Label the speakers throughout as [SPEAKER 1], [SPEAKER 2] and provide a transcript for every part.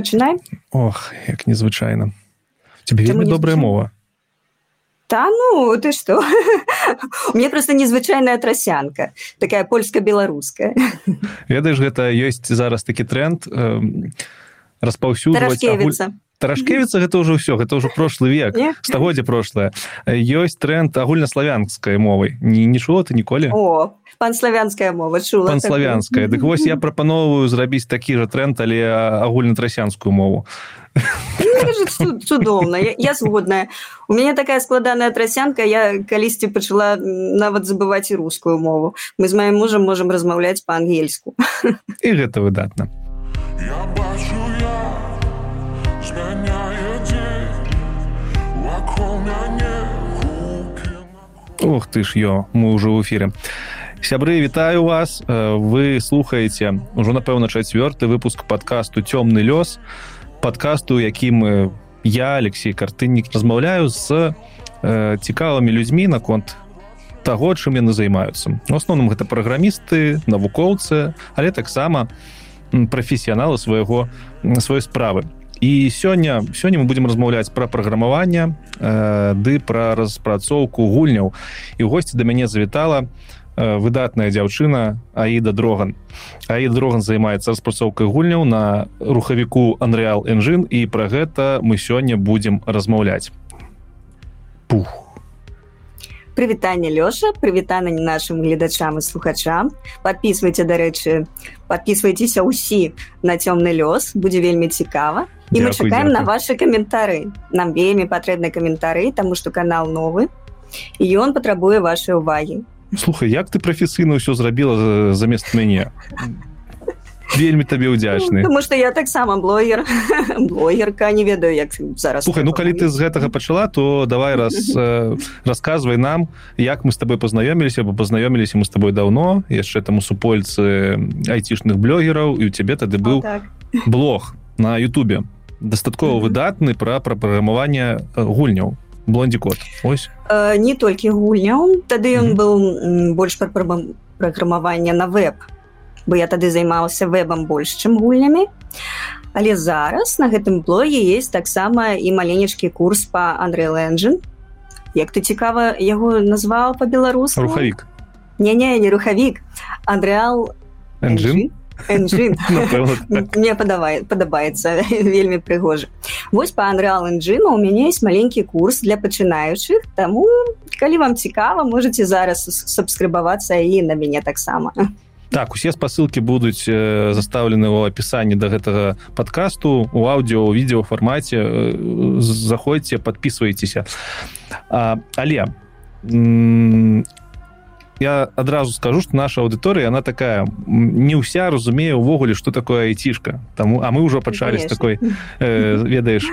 [SPEAKER 1] пачынай
[SPEAKER 2] Ох як незвычайна. Тебе вельмі добрая мова.
[SPEAKER 1] Та ну ты что мне просто незвычайная трасянка такая польска-беларуская
[SPEAKER 2] ведаеш гэта ёсць зараз такі тренд э, распаўсюджваць Тарашкевіца гэта ўжо ўсё гэта ўжо прошлы век стагоддзя прошлое ёсць тренд агульнаславянскай мовай не не чула ты ніколі?
[SPEAKER 1] О панславянская мова чула
[SPEAKER 2] панславянская. Дык вось я прапановую зрабіць такі же тренд але агульнатрасянскую мову.
[SPEAKER 1] Цудоўна я згодная. У мяне такая складаная трасянка я калісьці пачала нават забываць і рускую мову. Мы з маім мужам можемм размаўляць па-ангельску.
[SPEAKER 2] І гэта выдатна. Я Ох ты ж ё мы уже ў эфире. Сябры вітаю вас. Э, вы слухаете ужо напэўна чацвёрты выпуск подкасту цёмны лёс подкасту якім я Алексей картыннік размаўляю з э, цікавымі людзьмі наконт таго чым яны займаюцца. У асноўным гэта праграмісты навукоўцы але таксама прафесіяналы свайго сваёй справы і сёння сёння мы будемм размаўляць пра праграмаванне э, ды пра распрацоўку гульняў. І госці да мяне завітала э, выдатная дзяўчына аіда дроган. Аід дроган займаецца распрацоўкай гульняў на рухавіку анреал энжин і пра гэта мы сёння будзем размаўляць. Пух.
[SPEAKER 1] Прывітанне лёша прывітана нашим гледачам і слухачам. Подписывайте дарэчы подписывайтеся ўсі на цёмны лёс будзе вельмі цікава і дякую, мы чакаем дякую. на ваши каментары нам вельмі патрэбны каментары тому что канал новы і ён патрабуе вашай увагі
[SPEAKER 2] слухай як ты прафесійна ўсё зрабіла замест мяне вельмі табе ўдзячны
[SPEAKER 1] потому что я таксама блогер блогерка не ведаю як зараз
[SPEAKER 2] слухай ну калі ты з гэтага пачала то давай раз э, рассказывай нам як мы с тобой познаёміліся бо познаёміліся мы с тобой давно. Яшчэ там у супольцы айцішных блогераў і у цябе тады быў так. блог на Ютубе дастаткова выдатны пра прапраграмаванне гульняў. Блондзікот ось.
[SPEAKER 1] Э, не толькі гульняў. Тады ён быў больш пра праграмавання на веб бо я тады займалася вебам больш чым гульнямі. Але зараз на гэтым блоге есть таксама і маленечкі курс по Unreal Engine. Як ты цікава яго назваў по-беларус
[SPEAKER 2] рухавік.
[SPEAKER 1] Не не не рухавік. Unreal
[SPEAKER 2] Engine?
[SPEAKER 1] мне падавай падабаецца вельмі прыгожа вось по Unreal Engine у мяне есть маленькі курс для пачынаючых таму калі вам цікава можете зараз сабскрыбавацца і на мяне таксама
[SPEAKER 2] так усе спасылкі будуць э, заставлены ў апісанні да гэтага подкасту у аўдыо відео фармаце. Э, заходзьце подписывайтеся але я адразу скажу что наша аўдыторыя она такая не ўся разумее увогуле что такое айцішка таму а мы ўжо пачалі з такой э, ведаеш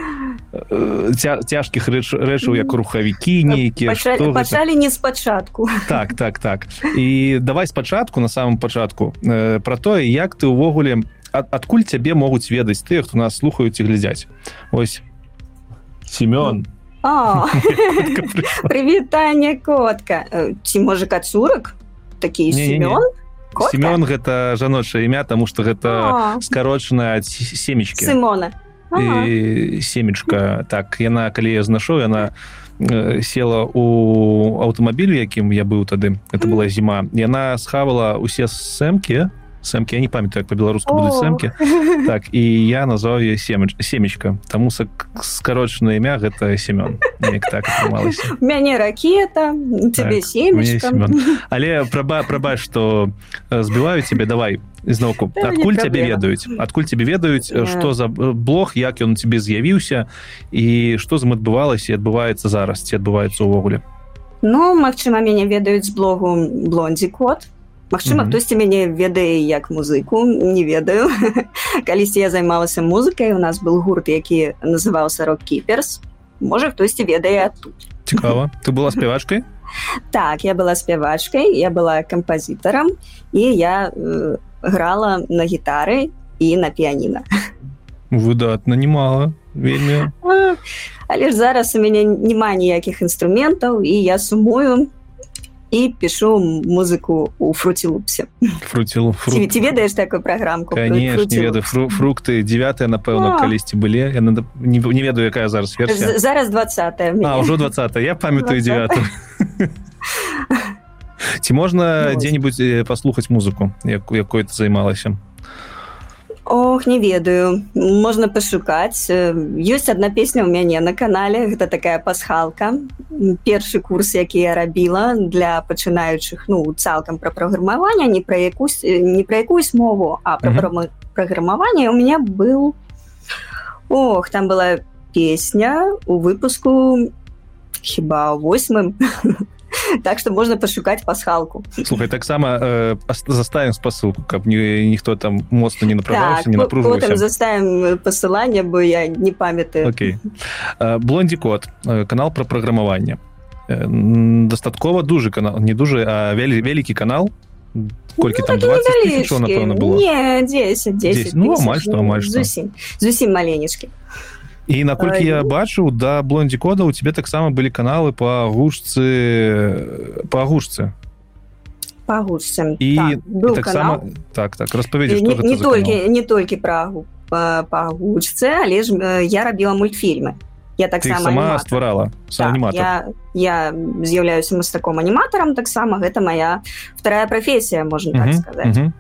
[SPEAKER 2] ця, цяжкіх рэч рэчаў як рухавікі нейкія
[SPEAKER 1] пачалі не спачатку
[SPEAKER 2] так так так. І давай спачатку на самом пачатку э, про тое як ты увогуле ад, адкуль цябе могуць ведаць тыя хто нас слухаюць і глядзяць ось. Семён. ну
[SPEAKER 1] прывітанне котка. Ці можа кацурак такі семён
[SPEAKER 2] семён гэта жаночае імя тому что гэта скарочаная семечки
[SPEAKER 1] сымона
[SPEAKER 2] семечка. Так яна калі я знашоў яна села у аўтамабілю якім я быў тады это была зіма яна схавала усе сэмкі сэмкі я не памятаю по-беларуску будуць сэмкі так і я назваў ее семеч семечка таму скарочанае імя гэта семён. Так
[SPEAKER 1] мяне ракета тебе так,
[SPEAKER 2] але праба праба что збіваю тебе давай зноўку адкуль цябе ведаюць адкуль тебе ведаюць что за блог як ён тебе з'явіўся і что з ім адбывалася адбываецца зараз ці адбываецца увогуле
[SPEAKER 1] Ну магчыма мяне ведаюць з блогу блондзі кот Магчыма, mm -hmm. хтосьці мяне ведае як музыку не ведаю. Калісьці я займалася музыкай у нас был гурт які называўся рок-кіперс можа хтосьці ведае тут.
[SPEAKER 2] Цікава ты была спявачкай
[SPEAKER 1] так я была спявачкай я была кампазітарам і я э, грала на гітары і на піяніна
[SPEAKER 2] выдатна немало вельмі
[SPEAKER 1] але ж зараз у мяне няма ніякіх інструментаў і я сумую і пішу музыку у фруцілупсе
[SPEAKER 2] фруцілу фру...
[SPEAKER 1] ці ведаеш такую праграмку
[SPEAKER 2] ведаю. Фру... фрукты 9 напэўна калісьці былі я не, не ведаю якая зараз версія
[SPEAKER 1] зараз 20
[SPEAKER 2] ўжо 20 я памятаю 9 ці можна дзе-нибудь паслухаць музыку як якой ты займалася
[SPEAKER 1] Ох не ведаю. Можна пашукаць ёсць одна песня у мяне на канале. Гэта такая пасхалка. Першы курс які я рабіла для пачынаючых ну цалкам пра праграмаванне не пра якусь не пра якуюсь мову а пра mm -hmm. праграмаванне у меня был Ох там была песня у выпуску хіба восьмым так что можна пашукаць пасхалку.
[SPEAKER 2] Слухай таксама э, заставим спасылку каб не ніхто там моцна не направаўся так, не напружваўся
[SPEAKER 1] заставим пасылання бо я не памятаю.
[SPEAKER 2] Okay. Э, блонді код э, канал про праграмаванне э, дастаткова дужы канал не дужы а вялі вялікі канал. Колькі ну, там 20 напэўна было?
[SPEAKER 1] Не 10 10, 10 ну,
[SPEAKER 2] амаль што амаль
[SPEAKER 1] зусім зусім маленечкі
[SPEAKER 2] і наколькі я бачыў да блондзі кода у тебе таксама былі каналы по гушцы по гушцы
[SPEAKER 1] пагушцы
[SPEAKER 2] і так, таксама так так распавядзі
[SPEAKER 1] не, не толькі не толькі прагу па гучцы але ж я рабіла мультфільмы я таксама
[SPEAKER 2] стварала
[SPEAKER 1] так, я, я з'яўляюся мастаком аніматарам таксама гэта моя вторая прафесія можна так сказаць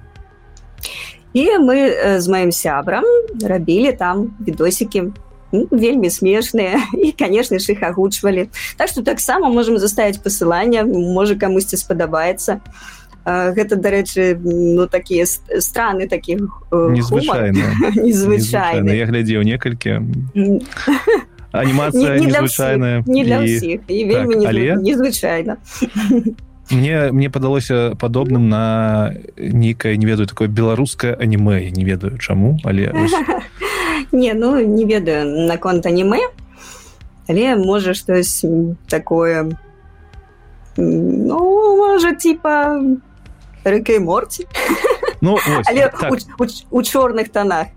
[SPEAKER 1] і мы з маім сябрам рабілі там відосікі ну, вельмі смешныя. І конечно ж их агучвалі. Так что таксама можем заставить посылання можа камусьці спадабаецца. Гэта дарэчы ну такія страны таких
[SPEAKER 2] незвычайна я глядзеў некалькі. Анімацыя незвычайная.
[SPEAKER 1] Не для ўсіх і вельмі так, незвычайна
[SPEAKER 2] мне мне падалося падобным на нейкае не ведаю такое беларускае анімэ не ведаю чаму але
[SPEAKER 1] не ну не ведаю наконт анімэ але можа штось такое ну можа типа рыкай морці.
[SPEAKER 2] Ну ось,
[SPEAKER 1] але так. у, у, у чорных тонах.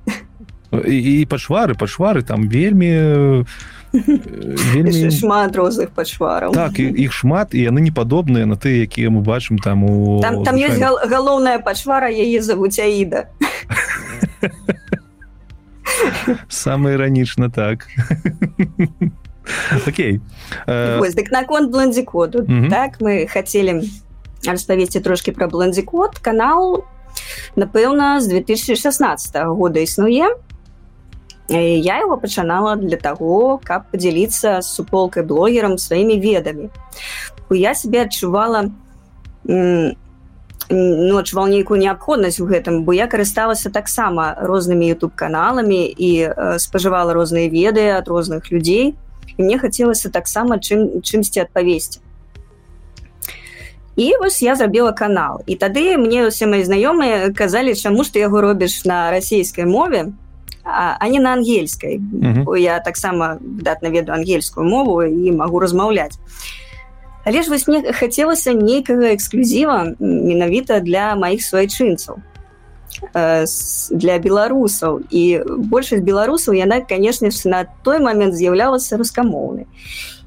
[SPEAKER 2] І пашвары пашвары там вельмі
[SPEAKER 1] вельмі... шмат розных пачвараў
[SPEAKER 2] так іх шмат і яны не падобныя на тыя якія мы бачым там у
[SPEAKER 1] там, там ёсць гал галоўная пачвара яе завуць аіда
[SPEAKER 2] самое іранічна так. Окей
[SPEAKER 1] дык наконт бландзікоду так мы хацелі распавесці трошки пра бландзікод канал напэўна з 2016 года існуе я его пачынала для таго каб подзяліцца з суполкай блогерам сваімі ведамі я себе адчувала ну, адчувал нейкую неабходнасць у гэтым бо я карысталася таксама рознымі youtube каналамі і э, спажывала розныя веды ад розных людзей і мне хацелася таксама чым чымсьці адпавесці і вось я зрабіла канал. І тады мне усе мои знаёмыя казалі чаму што яго робіш на расійскай мове не на ангельскай mm -hmm. я таксама датна веду ангельскую мову і магу размаўляць Але ж вось мне хацелася нейкага эксклюзіва менавіта для маіх свайчынцаў э, для беларусаў і большасць беларусаў яна канешне ж на той момент з'яўлялася рускамоўнай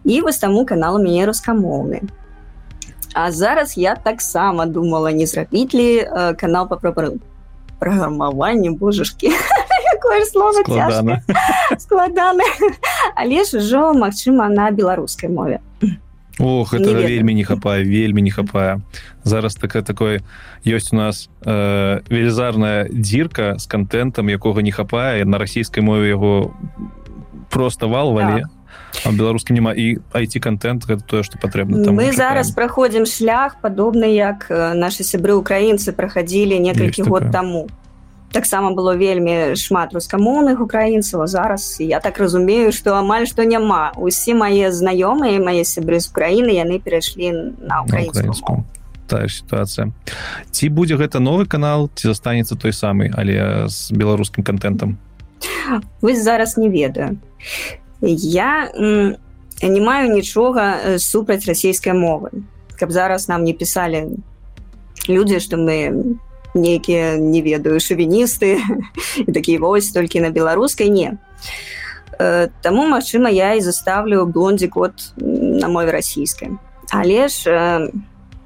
[SPEAKER 1] і вось таму канал мяне рускамоўны А зараз я таксама думала не зрабіць ли э, канал па праграмаванні божашкі слово складана але ж ужо магчыма на беларускай мове.
[SPEAKER 2] Ох это вельмі не хапае вельмі не хапае зараз такая такое ёсць у нас э, велізарная дзірка з контентам якога не хапае на расійскай мове яго просто валвалі так. беларускі няма і айти контент гэта тое что патрэбна
[SPEAKER 1] мы чакаем. зараз праходзім шлях падобны як наши сябры украінцы праходзілі некалькі год таму таксама было вельмі шмат рускамоўных украінцаў зараз я так разумею что амаль што няма. Усе мае знаёмыя мае сябры з краіны яны перайшлі на украінскую
[SPEAKER 2] тая сітуацыя. Ці будзе гэта новы канал ці застанецца той самы але з беларускім контентам
[SPEAKER 1] вы зараз не ведаю. Я не маю нічога супраць расійскай мовы. Каб зараз нам не пісалі людзі што мы не нейкія не ведаю шавіністы такія вось толькі на беларускай не. Э, Таму магчыма я і заставлю блондзі код на мове расійскай але ж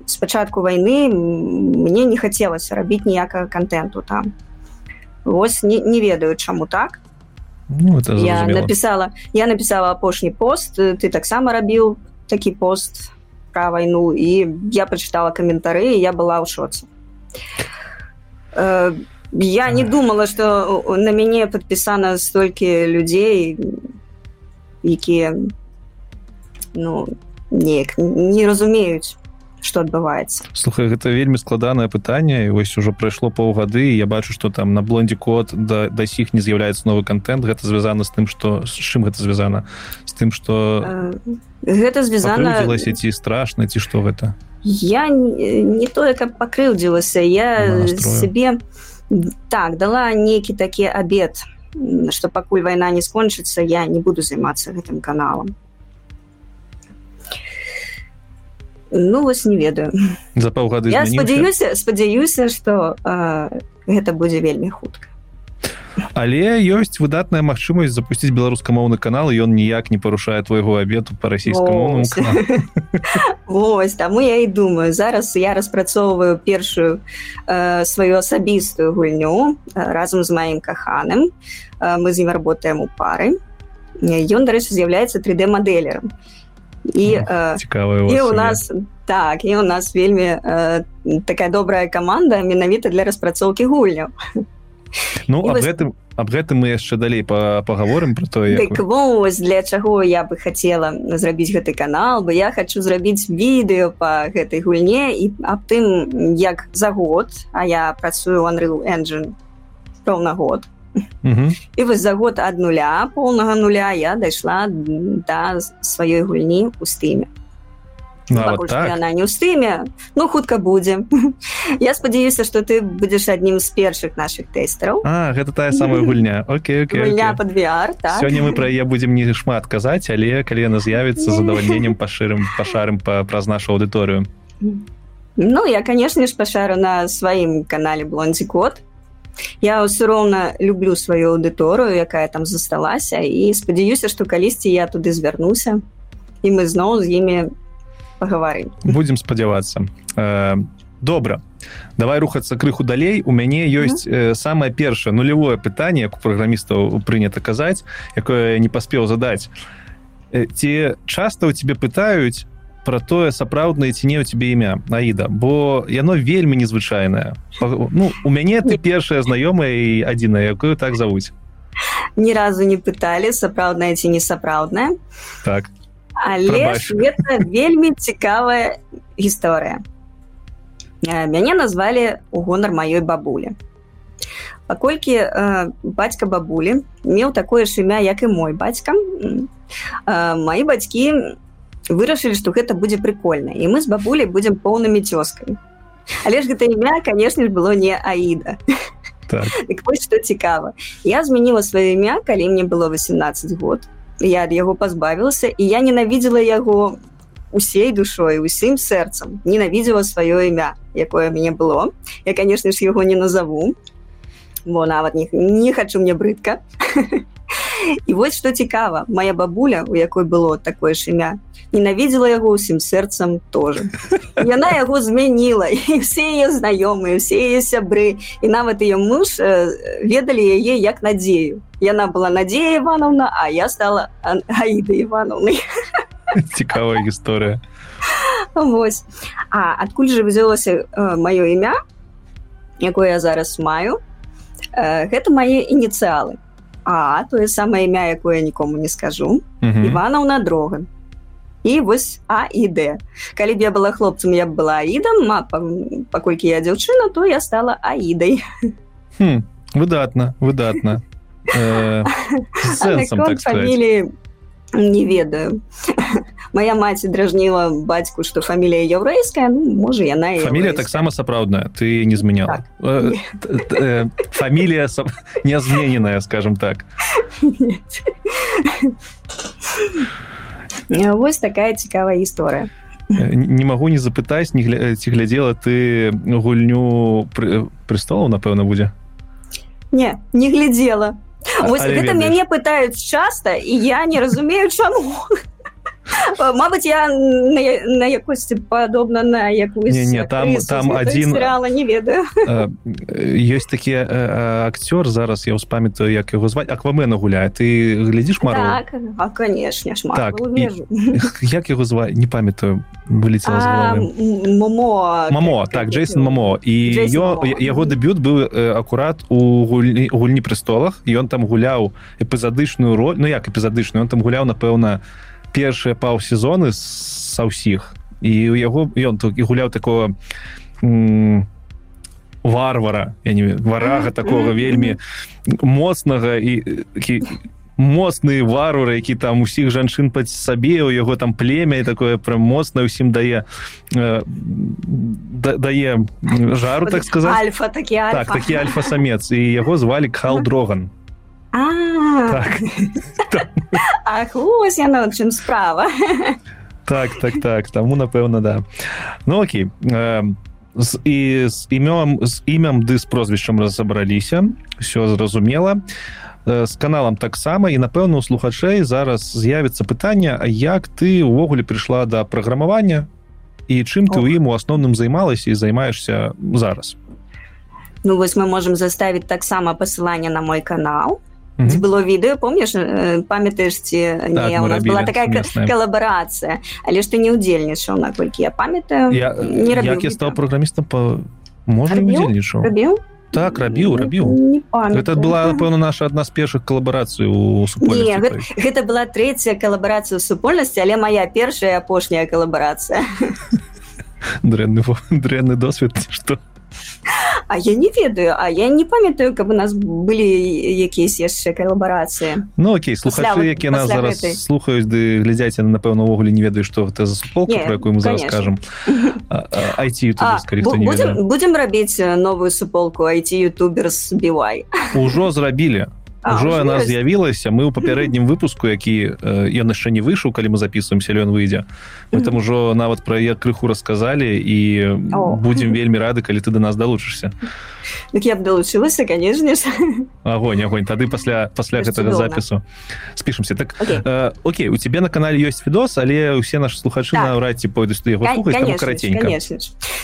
[SPEAKER 1] спачатку войны мне не хацелася рабіць ніякага контенту там. Вось не, не ведаю чаму так
[SPEAKER 2] ну,
[SPEAKER 1] я написала я написала апошні пост ты таксама рабіў такі пост про войну і я прочитала каментары я была ў шоце я не думала что на мяне подпісана столькі людзей якія ну неяк не разумеюць что адбываецца.
[SPEAKER 2] Слухай гэта вельмі складанае пытанне вось ужо прайшло паўгады я бачу что там на блондзе код да да сіх не з'яўляецца новы контент гэта звязана з тым что з чым гэта звязана? З тым что
[SPEAKER 1] гэта звязана
[SPEAKER 2] ці страшна ці что гэта
[SPEAKER 1] я не, тое каб пакрыўдзілася я себе так дала нейкі такі абед что пакуль вайна не скончыцца я не буду займацца гэтым каналам ну вось не ведаю.
[SPEAKER 2] За паўгады
[SPEAKER 1] я спадзяюся спадзяюся что гэта будзе вельмі хутка
[SPEAKER 2] але ёсць выдатная магчымасць запусціць беларускамоўны канал ён ніяк не парушае твайго абету по расійскаму
[SPEAKER 1] Вось. таму я і думаю. Зараз я распрацоўваю першую э, сваю асабістую гульню разам з маім каханым. Э, мы з ім работаем у пары. Ён дарэчы з'яўляецца 3d мадэлерам і
[SPEAKER 2] цікавая
[SPEAKER 1] і у нас так і у нас вельмі э, такая добрая каманда менавіта для распрацоўкі гульняў
[SPEAKER 2] ну аб гэтым аб гэтым мы яшчэ далей паговорым про то
[SPEAKER 1] вось для чаго я бы хацела зрабіць гэты канал бы я хочу зрабіць відэо по гэтай гульне і аб тым як за год а я працую Unreal engine роўна год. І вось за год ад нуля полнага нуля я дайшла да сваёй гульні у стыме
[SPEAKER 2] Нават так?
[SPEAKER 1] яна не ў стыме ну хутка будзе я спадзяюся что ты будзеш аднім з першых наших тэстараў
[SPEAKER 2] А гэта тая самая гульня. Окей, окей,
[SPEAKER 1] гульня окей. под VR так?
[SPEAKER 2] сёння мы пра яе будзем не шмат казаць але калі яна з'явіцца задавальненнем пашырым пашарым па, праз нашу аўдыторыю
[SPEAKER 1] Ну я канешне ж пашару на сваім канале блондзі код я ўсё роўна люблю сваю аўдыторыю якая там засталася і спадзяюся што калісьці я туды звярнуся і мы зноў з імі пагаварым
[SPEAKER 2] будемм спадзявацца э, добра давай рухацца крыху далей у мяне ёсць э, самае першае нулявое пытанне як у праграмістаў прынята казаць якое не паспеў задаць э, ці часта у тебе пытаюць про тое сапраўднае ці не у тебе імя наіда бо яно вельмі незвычайнае ну у мяне ты першая знаёмая і адзіная якую так завуць
[SPEAKER 1] ні разу не пыталі сапраўдная ці не сапраўдная
[SPEAKER 2] так
[SPEAKER 1] але гэта вельмі цікавая гісторыя. Мяне назвалі у гонар маёй бабулі. Паколькі э, бацька бабулі меў такое ж імя як і мой бацька э, мои бацькі вырашылі што гэта будзе прикольна і мы з бабулей будзем поўнымі цёскай але ж гэта імя канешне ж было не аіда.
[SPEAKER 2] Так.
[SPEAKER 1] што цікава. Я змяніла сваё імя калі мне было 18 год я ад яго пазбавілася і я ненавідзела яго усей душой усім сэрцам ненавідзела сваё імя якое мяне было я конечно ж яго не назову бо нават не, не хочу мне брыдка і вось што цікава моя бабуля у якой было такое ж імя ненавідзела яго ўсім сэрцам тоже яна яго змяніла і все яе знаёмыя все яе сябры і нават ее муж э, ведалі яе як надзею яна была надзея ивановна а я стала аіда ивановны
[SPEAKER 2] цікавая гісторыя
[SPEAKER 1] Вось А адкуль же взялося э, маё імя якое я зараз маю? Э, гэта мае ініцыялы а тое самае імя якое нікому не скажу. Ивановна дроган. І вось а ід калі б я была хлопцам я б была аідам мапа паколькі я дзяўчына то я стала аідай
[SPEAKER 2] хм, выдатна выдатна э,
[SPEAKER 1] так фамілі не ведаю моя маці дражніла бацьку што фамілія яўрэйская ну, можа яна
[SPEAKER 2] фамілія таксама сапраўдная ты не змяняла так. э, э, фамілія нязмененая скажем так.
[SPEAKER 1] Вось такая цікавая гісторыя
[SPEAKER 2] не магу не запытаць не гля... ці глядзела ты гульню пры... прыстолаў напэўна будзе
[SPEAKER 1] не не глядзела Вось гэта мяне пытаюць часта і я не разумею чаму Мабыць я на, на якосці падобна на якусь
[SPEAKER 2] не, не, там, там один
[SPEAKER 1] сериала не ведаю.
[SPEAKER 2] ёсць такі акцёр зараз я ўспамятаю як яго зваць аквамена гуляе ты глядзіш мару
[SPEAKER 1] так, а, конечно
[SPEAKER 2] так, і, як яго зваць не памятаю вылетела
[SPEAKER 1] мамо
[SPEAKER 2] мамо так Джейсон мамо і яго дэбют быў акурат у гульні гульні престолах ён там гуляў эпізадычную роль Ну як эпізадычную он там гуляў напэўна першыя паўсезоны са ўсіх. І у яго ён тут і гуляў такого варвара я не варага такого вельмі моцнага і моцны варвар які там усіх жанчын пад сабе у яго там племя і такое прям моцна усім дае э, да, дае жару так сказать
[SPEAKER 1] альфа такі альфа.
[SPEAKER 2] так такі альфа-самец і яго звалі кал дроган
[SPEAKER 1] так. Ах, ось яно чым справа.
[SPEAKER 2] Так так так таму напэўна да. Ну окей з, і з імём з імям ды з прозвішчам разабраліся все зразумела з каналам таксама і напэўна у слухачэй зараз з'явіцца пытанне як ты увогуле прыйшла да праграмавання і чым ты ў ім у асноўным займалася і займаешься зараз?
[SPEAKER 1] Ну вось мы можемм заставіць таксама пасыланне на мой канал Mm -hmm. было відэо помніш памятаеш ці не так, у нас была такая калабарацыя але ж ты не удзельнічаў наколькі я памятаю.
[SPEAKER 2] Я, не як я стаў праграмістам по можа удзельнічаў так рабіў рабіў это была напэўна наша адна з першых калабарацый у
[SPEAKER 1] гэта, гэта была трэцяя калабарацыя супольнасці але моя першая апошняя калабарацыя
[SPEAKER 2] дрэнны дрэнны досвед что?
[SPEAKER 1] А я не ведаю А я не памятаю каб у нас былі якісь яшчэ калабарацыі
[SPEAKER 2] Ну окей слухачы якія нас зараз гэтай. слухаюць ды глядзяце напэўна увогуле не ведаю што гэта за суполку про якую мы зараз скажем
[SPEAKER 1] будем рабіць новую суполку айти ютуберс бівай.
[SPEAKER 2] Ужо зрабілі ўжо яна з'явілася мы ў папярэднім выпуску які ён яшчэ не выйшаў калі мы записываемся ён выйдзе мы там ужо нават пра я крыху расказалі і будзем вельмі рады калі ты до нас далучышся
[SPEAKER 1] так я б далучылася канешне
[SPEAKER 2] огонь огонь. Тады пасля пасля гэтага запісу спішемся так Окей. у тебе на канале ёсць відос але ўсе наши слухачы так. наўрад ці пойдуць ты яго караценька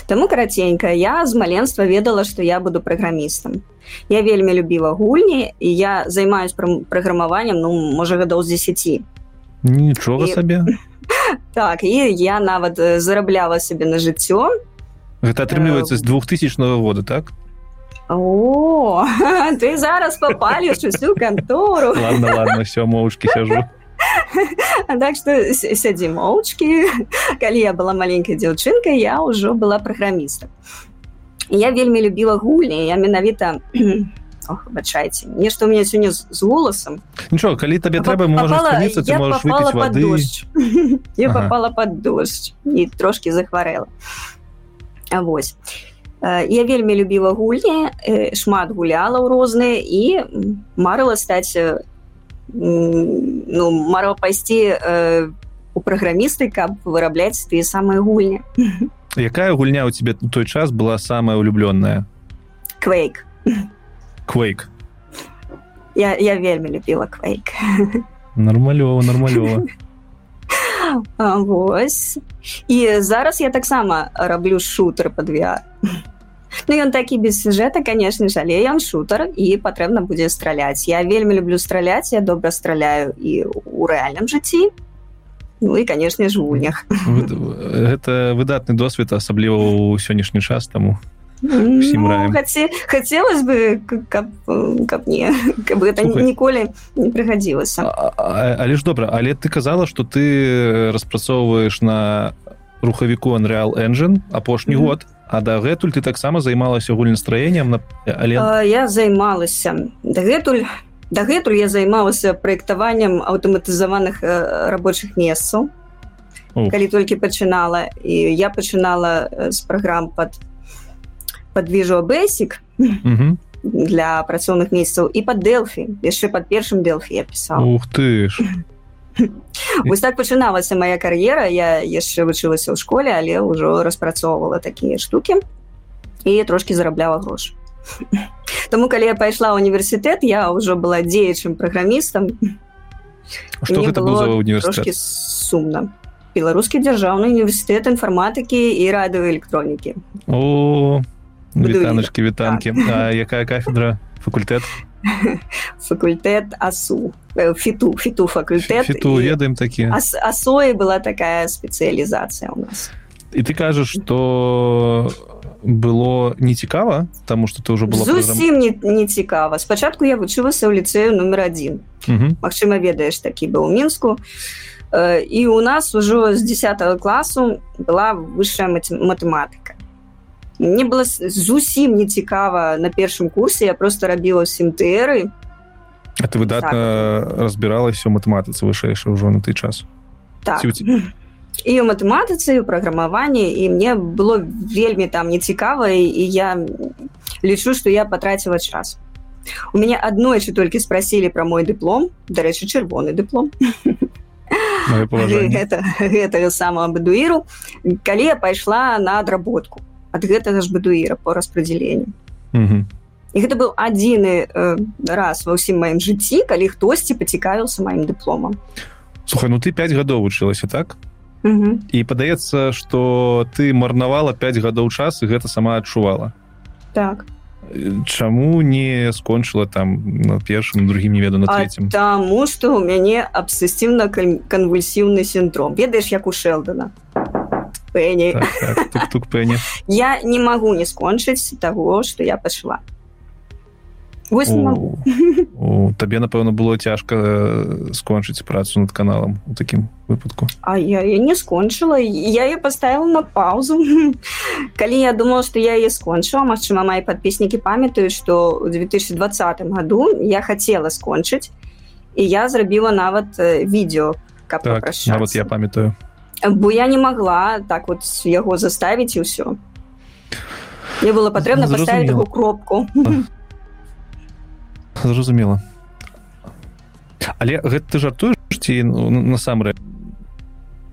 [SPEAKER 1] таму караценька я з маленства ведала што я буду праграмістам я вельмі любіла гульні і я займаюсь праграмаваннем ну можа гадоў з 10
[SPEAKER 2] нічога і... сабе
[SPEAKER 1] так і я нават зарабляла сябе на жыццё
[SPEAKER 2] гэта атрымліваецца з 2000 года так
[SPEAKER 1] о ты зараз попаліш усю кантору
[SPEAKER 2] ладно, ладно, все моўчкі сяжу
[SPEAKER 1] так что сядзі моўчкі калі я была маленькай дзяўчынкай я ўжо была праграмістам я вельмі любіла гульні я менавіта бачайце нешта у меня сёння з голасам
[SPEAKER 2] нічого калі табе трэба
[SPEAKER 1] я попала под дождь і трошки захварэла Вось я вельмі любіла гульні шмат гуляла ў розныя і марыла стаць ну марыла пайсці у праграмісты каб вырабляць тыя самыя гульні.
[SPEAKER 2] Якая гульня у тебе у той час была самая улюбленная
[SPEAKER 1] квейк.
[SPEAKER 2] Квейк.
[SPEAKER 1] Я, я вельмі любіла квейк.
[SPEAKER 2] Нормалёва нормалёва
[SPEAKER 1] Вось. І зараз я таксама раблю шутер VR Ну ён такі без сюжэта конечно ж але ён шутер і патрэбна будзе страляць я вельмі люблю страляць я добра страляю і у рэальным жыцці Ну і канешне ж гульнях
[SPEAKER 2] гэта выдатны досвед асабліва ў сённяшні час таму
[SPEAKER 1] ну, хотелось бы каб, каб не каб это Слухай, ніколі не прыгадзілася
[SPEAKER 2] але ж добра але ты казала что ты распрацоўваешь на рухавіку Unreal engine апошні mm -hmm. год а дагэтуль ты таксама займалася гульнастраеннем на але
[SPEAKER 1] я займалася. Дагэтуль дагэтуль я займалася праектаваннем аўтаматызаваных рабочых месцаў калі толькі пачынала. І я пачынала з праграм под под вижу бэсик для працоўных месяцаў і под дэлфі яшчэ под першым дэлфі я пісаў
[SPEAKER 2] ух ты ж
[SPEAKER 1] вось так пачыналася моя кар'ера я яшчэ вучылася ў школе але ўжо распрацоўвала такія штуки і трошки зарабляла грош. Таму калі я пайшла універсітэт я ўжо была дзеячым праграмістам
[SPEAKER 2] что гэта было універсітэт
[SPEAKER 1] сумна беларускі дзяржаўны універсітэт інфарматыкі і радыоэлектронікі
[SPEAKER 2] о вітаначки вітанкі так. Якая кафедра факультэт
[SPEAKER 1] факультэт асу. Э, фіту фіту факультэт
[SPEAKER 2] фіту ведаем такі
[SPEAKER 1] ас, асоі была такая спецыялізацыя у нас.
[SPEAKER 2] І ты кажаш что было не цікава тому что ты уже было
[SPEAKER 1] зусім не, не цікава спачатку я вучылася ў ліцею номер один. Мачыма ведаеш такі быў у мінску і у нас ужо з 10 класу была высшая матэматыка мне было зусім не цікава на першым курсе я просто рабіла сімтэры
[SPEAKER 2] А ты выдатна так. разбіралася у матэматыцы вышэйша ўжо на ты час?
[SPEAKER 1] Так. і у матэматыцы у праграмаванні і мне было вельмі там не цікава і я лічу што я патраціла час. У мяне аднойчы толькі спрасілі пра мой дыплом дарэчы чырвоны дыплом. Гэта, гэтага самого бадуіру калі я пайшла на адработку ад гэтага ж бадуіра по распределению і гэта быў адзіны э, раз ва ўсім маім жыцці калі хтосьці пацікавіўся маім дыпломам.
[SPEAKER 2] Слухай ну ты 5 гадоў вучылася так? Угу. і падаецца что ты марнавала 5 гадоў час і гэта сама адчувала.
[SPEAKER 1] Так.
[SPEAKER 2] Чаму не скончыла там на першым другім не веду на третьем
[SPEAKER 1] Таму что у мяне абсэсіўна канвульсіўны синдром ведаеш як у шэлдана
[SPEAKER 2] Пэні. Так, так, тук -тук пэні.
[SPEAKER 1] я не магу не скончыць таго што я пашла
[SPEAKER 2] табе напэўна было цяжка э, скончыць працу над каналам у такім выпадку.
[SPEAKER 1] А я, я не скончыла я ее поставила на паузу. Калі я думала что я е скончыла Мачыма мои подпіснікі памятаюць что у 2020 году я хотела скончыць і я зрабіла нават э, відео
[SPEAKER 2] так, нават я памятаю
[SPEAKER 1] бо я не могла так вот яго заставіць і ўсё мне было патрэбна поставить такую кропку. А
[SPEAKER 2] зразумела але гэта ты жартуеш ці ну, насамрэ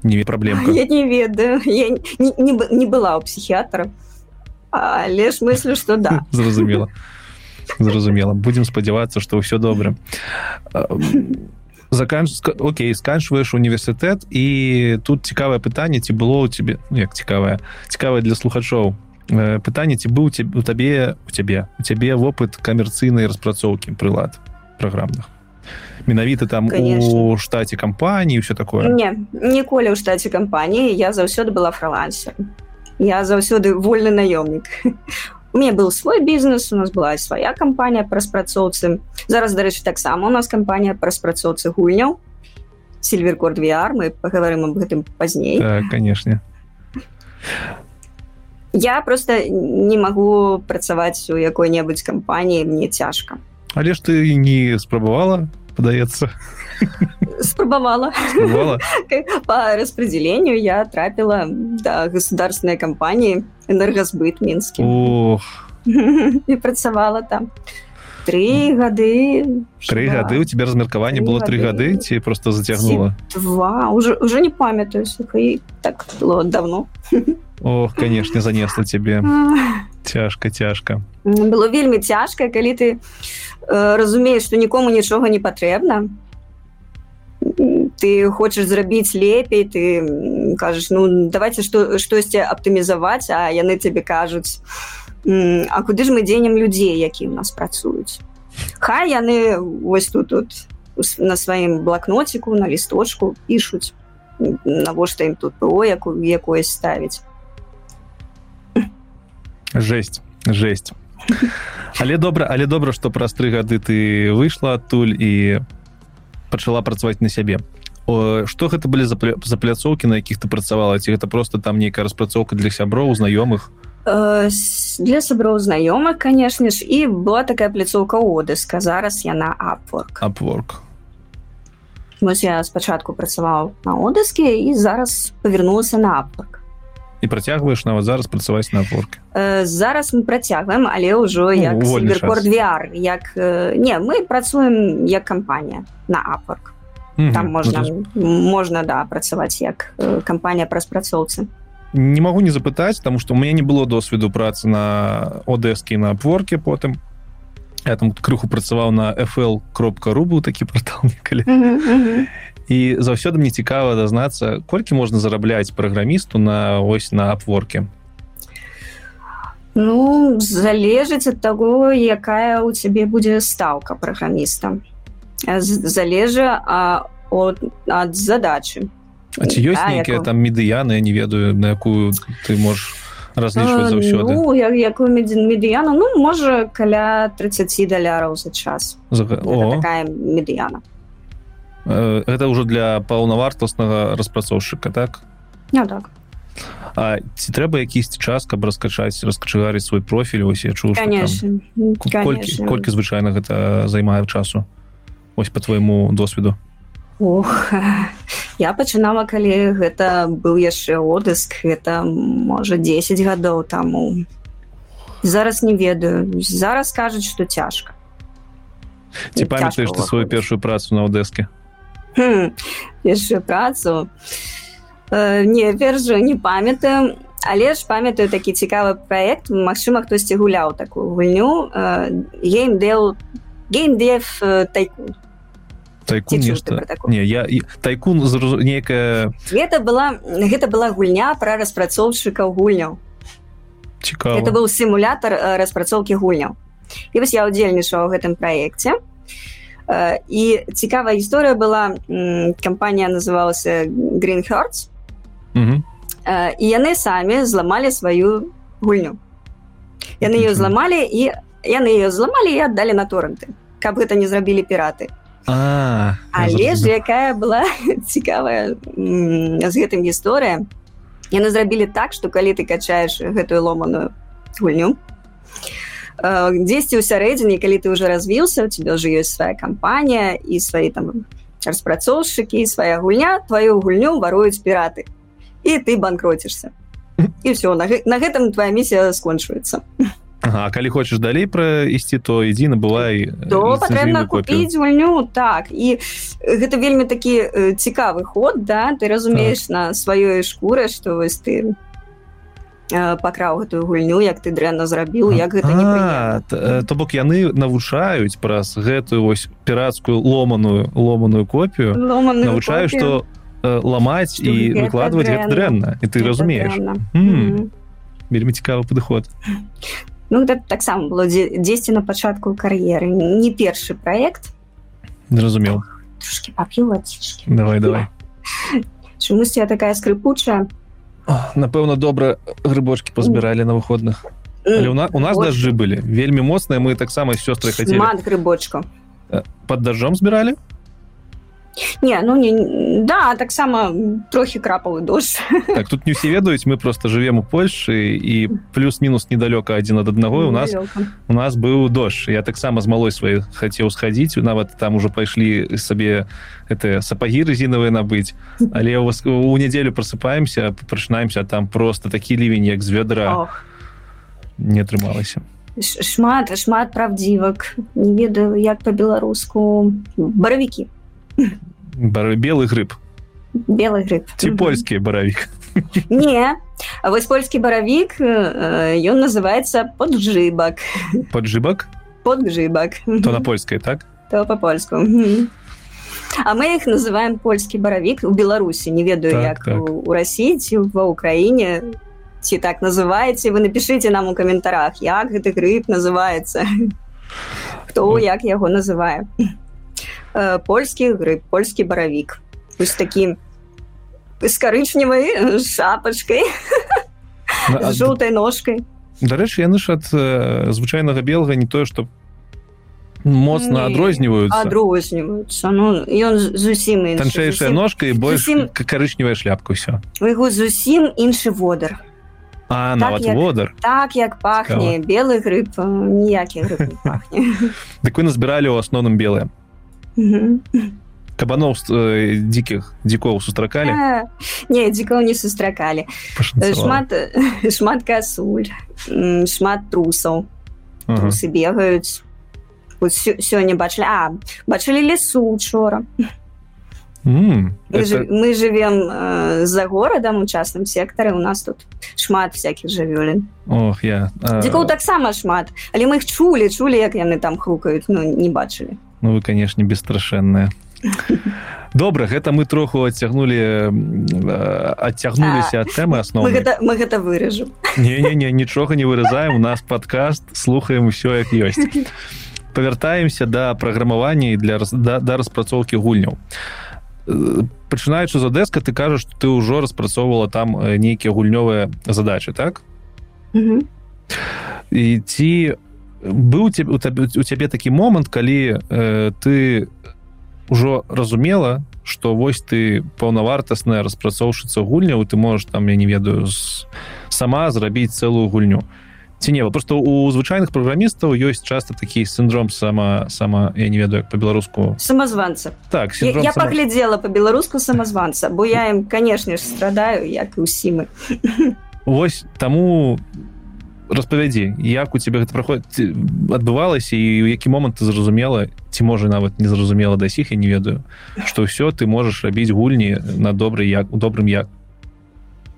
[SPEAKER 2] не праблем
[SPEAKER 1] я не ведаю. Я не, не, не была у псіхіатра але ж мыслю что да.
[SPEAKER 2] Зразумела зразумела будем спадзявацца что ўсё добра заканч Окей сканчваеш універсітэт і тут цікавае пытанне ці было у тебе ну, як цікавае цікавае для слухачоў. Э, пытанне ці быў у табе у цябе у цябе вопыт камерцыйнай распрацоўкі прылад праграмных? Менавіта там Конечно. у штаце кампаніі все такое?
[SPEAKER 1] Не ніколі ў штаце кампаніі. Я заўсёды была фрылансер я заўсёды вольны наёмнік у меня был свой бізнес у нас была свая кампанія па распрацоўцы зараз дарэчы таксама у нас кампанія па распрацоўцы гульняў. Сильверкорд VR мы паговорым об гэтым пазней
[SPEAKER 2] так, конечно.
[SPEAKER 1] Я просто не магу працаваць у якой-небудзь кампаніі мне цяжка.
[SPEAKER 2] Але ж ты не спрабавала падаецца
[SPEAKER 1] спрабавала по распределению я трапіла да государственной кампаніі энергосбыт мінскі і працавала там три гады
[SPEAKER 2] три гады у тебя размеркаванне было три гады ці просто зацягнула
[SPEAKER 1] два. Уже уже не памятаю так было давно.
[SPEAKER 2] Ох, конечно, занесла тебе. Цяжка, цяжка.
[SPEAKER 1] Было вельмі цяжка, калі ты э, разумееш, што нікому нічога не патрэбна. Ты хочаш зрабіць лепей, ты кажаш ну давайте штосьці аптымізаваць, а яны тебе кажуць А куды ж мы дзенем людзей, які ў нас працуюць. Хай яны вось тут тут на сваім блакноціку, на лісточку пішуць навошта ім тут ПО якое ставіць
[SPEAKER 2] жесть жесть. Але добра але добра что праз тры гады ты выйшла адтуль і пачала працаваць на сябе. Что гэта былі за, за пляцоўкі на якіх ты працавала? Ці гэта просто там нейкая распрацоўка для сяброў знаёмых?
[SPEAKER 1] Э, для сяброў знаёмых канешне ж і была такая пляцоўка одэска зараз яна апворк
[SPEAKER 2] апворк
[SPEAKER 1] вось я спачатку працаваў на одэске і зараз павярнулася на апворк
[SPEAKER 2] і працягваеш нават зараз працаваць на апорке
[SPEAKER 1] э, зараз мы працягваем але ўжо ну, як VR як э, не мы працуем як кампанія на апорк там можна можна да працаваць як э, кампанія праз працоўцы.
[SPEAKER 2] Не могу не запытаць тому что у меня не было досведу працы на одэскі на апворке потым. Я там крыху працаваў на fl кропка рубу такі портал калі і заўсёды мне цікава дазнацца колькі можна зарабляць праграмісту на ось на апворке
[SPEAKER 1] Ну залежыць ад таго якая у цябе будзе стаўка праграміста. Залежа от ад задачы.
[SPEAKER 2] А ці ёсць нейкія там медыяны я не ведаю на якую ты можаш разлічваць заўсёды?
[SPEAKER 1] ну, як, якую медыяну? Ну можа каля 30 даляраў за час.
[SPEAKER 2] За... такая
[SPEAKER 1] медыяна
[SPEAKER 2] гэта ўжо для паўнавартаснага распрацоўшчыка так?
[SPEAKER 1] Не так.
[SPEAKER 2] А ці трэба якісьці час каб раскачаць раскачыгарыць свой профіль ось я чу колькі, колькі звычайна гэта займае часу. Ось по твайму досведу
[SPEAKER 1] Ох, я пачынала калі гэта быў яшчэ одыск это можа 10 гадоў таму. Зараз не ведаю. Зараз кажуць что цяжка.
[SPEAKER 2] Ці памятаеш ты сваю першую працу на одэске
[SPEAKER 1] яшчэ працу. Э, не вержу не памятаю. Але ж памятаю такі цікавы проект. Мачыма хтосьці гуляў такую гульню. Геймдел геймдев тайкун
[SPEAKER 2] тайкун нешта не я тайкун некая
[SPEAKER 1] гэта была гэта была гульня про распрацоўшчыкаў гульняў
[SPEAKER 2] цікава
[SPEAKER 1] это быў сімулятор распрацоўкі гульняў і вось я удзельнічаў у гэтым праекце і цікавая гісторыя была кампанія называлася green hearts. І яны самі зламалі сваю гульню. Яны ее зламалі і яны ее зламалі і аддалі на торренты каб гэта не зрабілі піраты.
[SPEAKER 2] А,
[SPEAKER 1] але ж якая была цікавая з гэтым гісторыя. Яны зрабілі так што калі ты качаеш гэтую ломаную гульню дзесьці ў сярэдзіне калі ты уже развіўся у тебя уже ёсць свая кампанія і свае там распрацоўшчыкі свая гульня твою гульню варуюць піраты і ты банкроцішся і все на, на гэтым твоя місія скончваецца
[SPEAKER 2] Ага, калі хочаш далей пра ісці то ідзі набывай
[SPEAKER 1] патрэбна купіць гульню так. І гэта вельмі такі э, цікавы ход да. Ты разумееш так. на сваёй шкуры што вось ты э, пакраў гэтую гульню як ты дрэнна зрабіў як гэта не
[SPEAKER 2] то бок яны навучаюць праз гэтую вось пірацкую ломаную ломаную копію навучаю што ламаць і выкладваць гэта дрэнна. і ты разумееш. вельмі цікавы падыход.
[SPEAKER 1] Ну гэта таксама было дзесьці на пачатку кар'еры. Не першы проект
[SPEAKER 2] зразумеў.
[SPEAKER 1] Давай
[SPEAKER 2] давай.
[SPEAKER 1] Чамусь я такая скрыпучая
[SPEAKER 2] напэўна добра грыбочки пазбіралі на выходных. У нас у нас дажджы былі вельмі моцныя мы таксама сёстры хацелі.
[SPEAKER 1] Грыбочка
[SPEAKER 2] под дажджом збіралі
[SPEAKER 1] не ну не да таксама трохі крапавы дождж
[SPEAKER 2] так тут не усе ведаюць мы просто живвем у польльшы і плюс-мінус недалёка адзін ад аднаго у нас у нас быў дождж я таксама з малой сваёй хацеў схадзіць нават там уже пайшлі сабе это сапагі резинавыя набыць але у вас у нядзелю просыпаемся прачынаемся там просто такі лівень як з вядра не атрымалася
[SPEAKER 1] шмат шмат правдзівак не ведаю як по-беларуску баравікі
[SPEAKER 2] Бар... белый грыб
[SPEAKER 1] белый грыб
[SPEAKER 2] ці польскі баравік
[SPEAKER 1] не а вось польскі баравік ён называется поджыбак
[SPEAKER 2] поджыбак
[SPEAKER 1] подгжыбак
[SPEAKER 2] то на польскай так?
[SPEAKER 1] То по-польску а мы их называем польскі баравік у беларусі не ведаю так, як так. у россии ці ва ўкраіне ці так называеце вы напишите нам у каментарах як гэты грыб называется. Хто як яго называе э, польскі грыб польскі баравік. Вось такі з карычневай шапачкай з жоўтай ножкой
[SPEAKER 2] дарэчы яны ж ад звычайнага белага не тое што моцна адрозніваюцца
[SPEAKER 1] адрозніваюцца ну ён зусім
[SPEAKER 2] танчэйшая ножка і больш зусім... карычневая шляпка ўсё
[SPEAKER 1] яго зусім іншы водар
[SPEAKER 2] А, так, нават як, водар
[SPEAKER 1] так як пахне Цікава. белы грыб ніякі
[SPEAKER 2] дык вы назбіралі ў асноўным белыя кабаноў э, дзікіх дзікоў сустракалі
[SPEAKER 1] не дзікоў не сустракалі шмат шмат касуль шмат трусаў трусы бегаюць сёння бачылі а бачылі лесу учора
[SPEAKER 2] Mm,
[SPEAKER 1] мы, это... мы живем э, за городом у частным сектары у нас тут шмат всяких жывёлін
[SPEAKER 2] Ох я
[SPEAKER 1] дзікоў таксама шмат. Але мы их чулі чулі як яны там хрукаюць ну не бачылі
[SPEAKER 2] Ну вы конечно бесстрашэнная добра гэта мы троху адцягнули адцягнуліся ад тэмы
[SPEAKER 1] асновы мы гэта, мы гэта выражу
[SPEAKER 2] не, не, не нічога не вырызаем у нас подкаст слухаем усё як ёсць. Павяртаемся да праграмавання для да, да распрацоўкі гульняў. Пачынаючы з адэска ты кажаш ты ўжо распрацоўвала там нейкія гульнёвыя задачы так? І ці быў у цябе такі момант калі э, ты ўжо разумела что вось ты паўнавартасная распрацоўшыца гульняў ты можаш там я не ведаю з... сама зрабіць цэлую гульню. Ці не просто у звычайных праграмістаў ёсць часто такі синдром сама сама я не ведаю по-беларуску
[SPEAKER 1] самазванца
[SPEAKER 2] так
[SPEAKER 1] я, я сама... паглядзела по-беларуску самазванца бо я ім канешне ж страдаю як і усі мы
[SPEAKER 2] Вось таму распавядзі як у тебе гэта праходзіць адбывалася і ў які момант ты зразумела? Ці можа нават незразумела да сіх я не ведаю. Што ўсё ты можаш рабіць гульні на добры як у добрым як.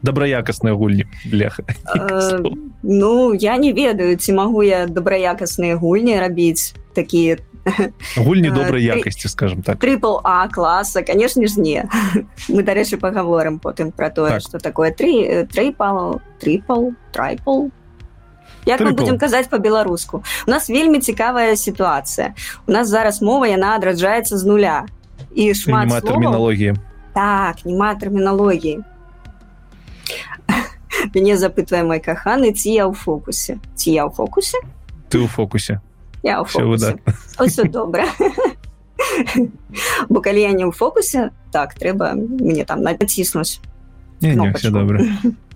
[SPEAKER 2] Добраякасныя гульні бляха.
[SPEAKER 1] Э, ну я не ведаю ці магу я добраякасныя гульні рабіць такія
[SPEAKER 2] гульні э, добрай якасці скажем так.
[SPEAKER 1] трипл а класа конечно ж не. Мы дарэчы паговорым потым про тое что так. такое три трипал трипл трайпл як мы будем казаць по-беларуску у нас вельмі цікавая сітуацыя у нас зараз мова яна адраджаецца з нуля. І шмат
[SPEAKER 2] тэрміналогіі.
[SPEAKER 1] Так няма тэрміналогіі. Мяне запытвае мой каханы ці я ў фокусе? Ці я ў фокусе?
[SPEAKER 2] Ты ў фокусе.
[SPEAKER 1] Я ўсё добра. Бо калі я не ў фокусе так трэба мне там націснуць
[SPEAKER 2] добра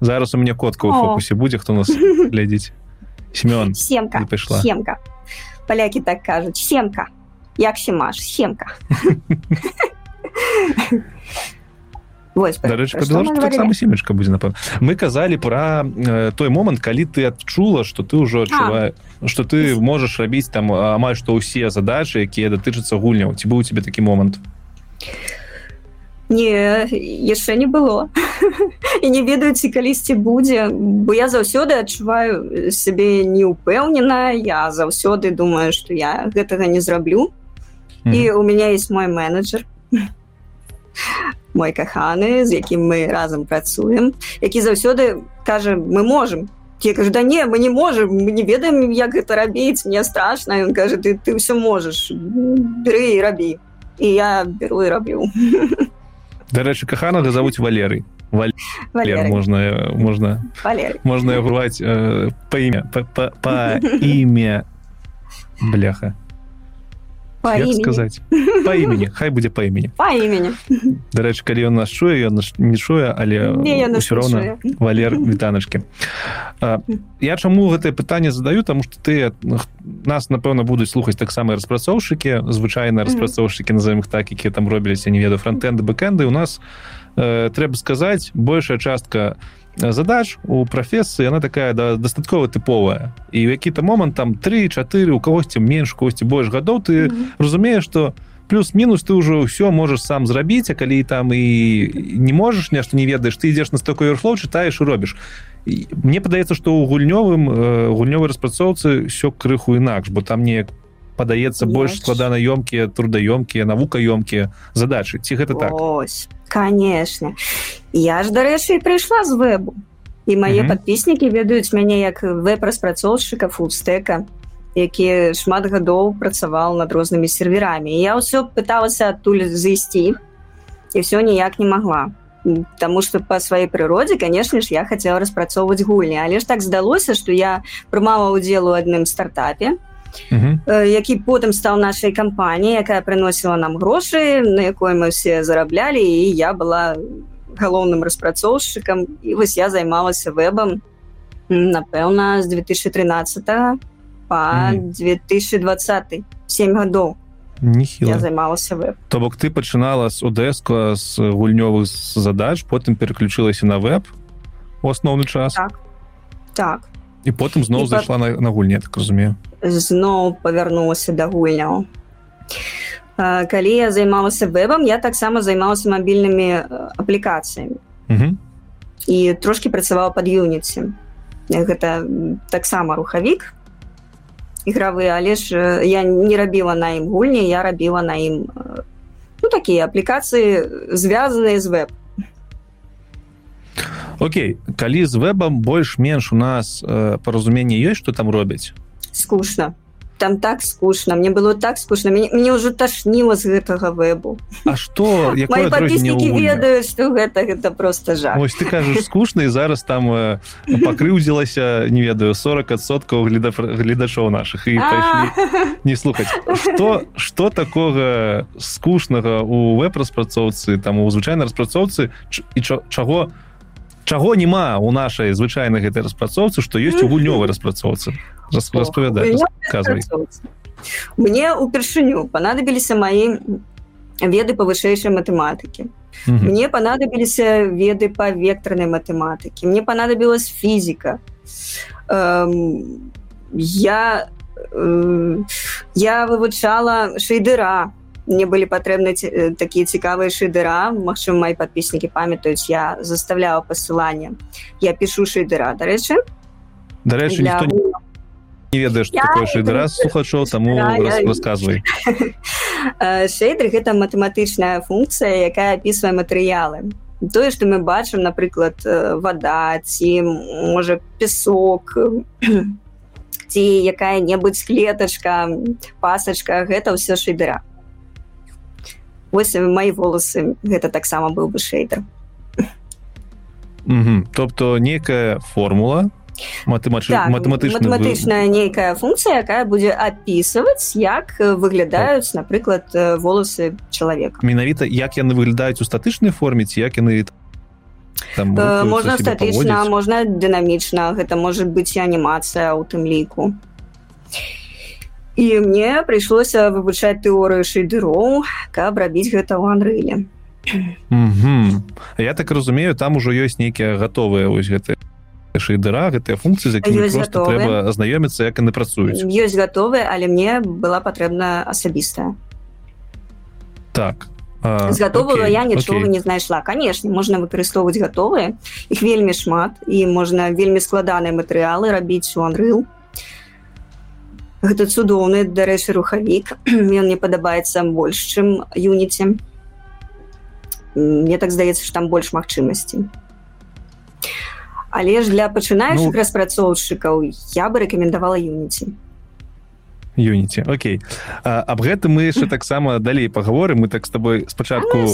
[SPEAKER 2] зараз у меня котка у фокусе будзе хто нас глядзець семён
[SPEAKER 1] семка
[SPEAKER 2] прыйшла
[SPEAKER 1] семка. Палякі так кажуць семка. Як семаш. Семка.
[SPEAKER 2] Семечка будзе напэў мы казалі пра э, той момант калі ты адчула что ты ўжо адчувае что ты можаш рабіць там амаль што ўсе задачы якія датычацца гульняў ці быў у тебе такі момант
[SPEAKER 1] не яшчэ не было. І не ведаюць калісьці будзе бо я заўсёды адчуваю сябе неупэўнена я заўсёды думаю что я гэтага не зраблю. Mm. і у меня есть мой менеджер мой каханы з якім мы разам працуем які заўсёды кажа мы можем я кажу да не мы не можем мы не ведаем як гэта рабіць мне страшно он кажа ты ты все можешь бяры і рабі і я беру і раблю
[SPEAKER 2] дарэчы каханага завуць валерый. Валер, можна можна. Можна гуваць э, па імя па, па, па імя. Бляха сказаць по імені хай будзе па імені
[SPEAKER 1] па імені
[SPEAKER 2] дарэчы калі ён нас чуе ён не чуе але ўсё роўна валер вітаначкі я чаму гэтае пытанне задаю? Таму што ты нас напэўна будуць слухаць таксама распрацоўшчыкі звычайна распрацоўшчыкі назовем их так якія там робіліся не ведаю фронтэнды бэкэнды у нас э, трэба сказаць большая частка у задач у прафесыі она такая да, дастаткова тыповая і які-то момант там 3-4 у кагосьці менш косці больш гадоў ты mm -hmm. разумееш что плюс-мінус ты ўжо ўсё можаш сам зрабіць а калі там і не можаш нешта не ведаеш ты ідзеш на столько верфлоу чытаеш і робіш і мне падаецца что у гульнёвым гульнёвай распрацоўцы все крыху інакш бо там неяк падаецца больш складанаёмкія трудаёмкія навукаёмкія задачы. Ці гэта так?
[SPEAKER 1] Ось конечно я ж дарэчы прыйшла з вебу і мае mm -hmm. подпіснікі ведаюць мяне як веб-распрацоўшчыка фудстэка які шмат гадоў працаваў над рознымі серверамі. Я ўсё пыталася адтуль зайсці і все ніяк не могла Таму что по сваёй прыродзе конечно ж я хацела распрацоўваць гульні. Але ж так здалося что я прымала удзел у адным стартапе які потым стаў нашай кампаніі якая прыносіла нам грошы на якой мы все зараблялі і я была галоўным распрацоўшчыкам і вось я займалася вебам напэўна з 2013 по 2020 7 гадоў
[SPEAKER 2] нехіла
[SPEAKER 1] займалася веб
[SPEAKER 2] то бок ты пачынала з удэска з гульнёвых задач потым переключылася на веб у асноўны час.
[SPEAKER 1] Так, так.
[SPEAKER 2] і потым зноў зайшла па... на, на гульне так разумею
[SPEAKER 1] зноў павярнулася да гульняў. Калі я займалася вебам я таксама займалася мабільнымі аплікацыямі. І трошки працавала пад юніці. Гэта таксама рухавік ігравы але ж я не рабіла на ім гульні я рабіла на ім ну такія аплікацыі звязаныя з веб
[SPEAKER 2] Окей калі з вебам больш-менш у нас э, паразуменне ёсць што там робяць
[SPEAKER 1] скучно. Там так скучно мне было так скучно мне, мне ўжо ташніла з гэтага вебу.
[SPEAKER 2] А что
[SPEAKER 1] подпіснікі ведаюць что гэта гэта просто жа
[SPEAKER 2] Ось ты кажаш скучна і зараз там э, пакрыўдзілася не ведаю 40соткаў гледачоў наших і не слухаць что что такога скучнага у веб-распрацоўцы там у звычайнай распрацоўцы і чаго чаго няма у нашай звычайнай гэтай распрацоўцы што ёсць у гульнёвай распрацоўцы распавядаць
[SPEAKER 1] мне упершыню панадабіліся маі веды па вышэйшай матэматыкі мне панадабіліся веды па вектарнай матэматыкі мне панадабілась фізіка я я вывучала шейдыра мне былі патрэбны такія цікавыя шейдыра Мачым мои подпіснікі памятаюць я заставляла пасыланне я пишу шейдыра дарэчы
[SPEAKER 2] дарэчы для... не ведаеш такое шейдыра слухачоў таму расказвай.
[SPEAKER 1] Шейдер гэта матэматычная функцыя якая опісвае матэрыялы. Тое што мы бачым напрыклад вода ці можа песок ці якая-небудзь клетачка пасачка гэта ўсё шейдыра вось мои волосы гэта таксама быў бы шейдер
[SPEAKER 2] тобто некая формула матэмач... так,
[SPEAKER 1] матэматычная нейкая функція якая будзе опісваць як выглядаюць напрыклад волосы чалавека
[SPEAKER 2] менавіта як яны выглядаюць у статычнай форме ці як яны
[SPEAKER 1] там можна статычна можна дынамічна гэта может быць анімацыя у тым ліку і і мне прыйшлося вывучаць тэорыю шейдыроў каб рабіць гэта ў анрыле
[SPEAKER 2] я так разумею там ужо ёсць нейкія гатовыя вось гэты шейдыра гэтыя функцыі за трэба азнаёміцца як яны працуюць
[SPEAKER 1] ёсць гатовыя але мне была патрэбна асабістая
[SPEAKER 2] так
[SPEAKER 1] з гатовага я нічога не знайшла канешне можна выкарыстоўваць гатовыя іх вельмі шмат і можна вельмі складаныя матэрыялы рабіць у анрыл гэта цудоўны дарэчы рухавік ён мне падабаецца больш чым юніці мне так здаецца что там больш магчымасці але ж для пачынаючых ну, распрацоўшчыкаў я бы рэкамендавала юніці.
[SPEAKER 2] Юніці Окей. Аб гэтым мы яшчэ таксама далей паговорым. Мы так з тобой спачатку
[SPEAKER 1] ну,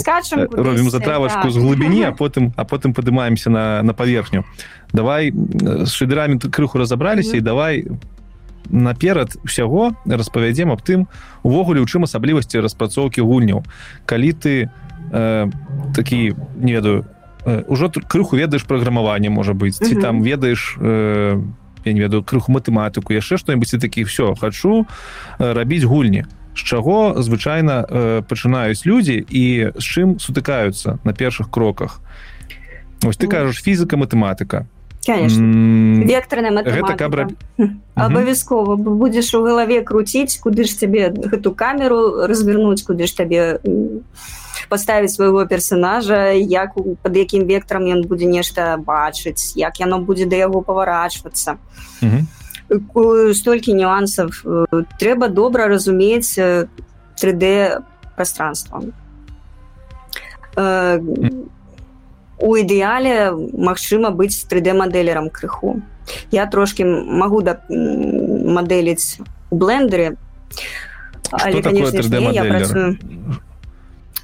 [SPEAKER 2] робім затравачку так. з глыбіні а потым а потым падымаемся на на паверхню. Давай з шыдырамі крыху разабраліся mm -hmm. і давай наперад усяго распавядзем аб тым увогуле у чым асаблівасці распрацоўкі гульняў. Калі ты э, такі не ведаю тут крыху ведаеш праграмаванне можа быць ці там ведаеш э, я не ведаю крыху матэматыку яшчэ што-нибудь такі все хачу рабіць гульні з чаго звычайна э, пачынаюць людзі і з чым сутыкаюцца на першых кроках? Ось ты кажаш фізіка матэматыка
[SPEAKER 1] векторная математика. абавязкова будзеш у галаве круціць куды ж цябе гэту камеру развернуць куды ж табе поставіць свайго персонажа як под якім вектором ён будзе нешта бачыць як яно будзе да яго паварачвацца столькі нюансаў трэба добра разумець 3d пространство у ідэале магчыма быць 3d мадэлерам крыху. Я трошки могу да мадэліць у блендере
[SPEAKER 2] але конечно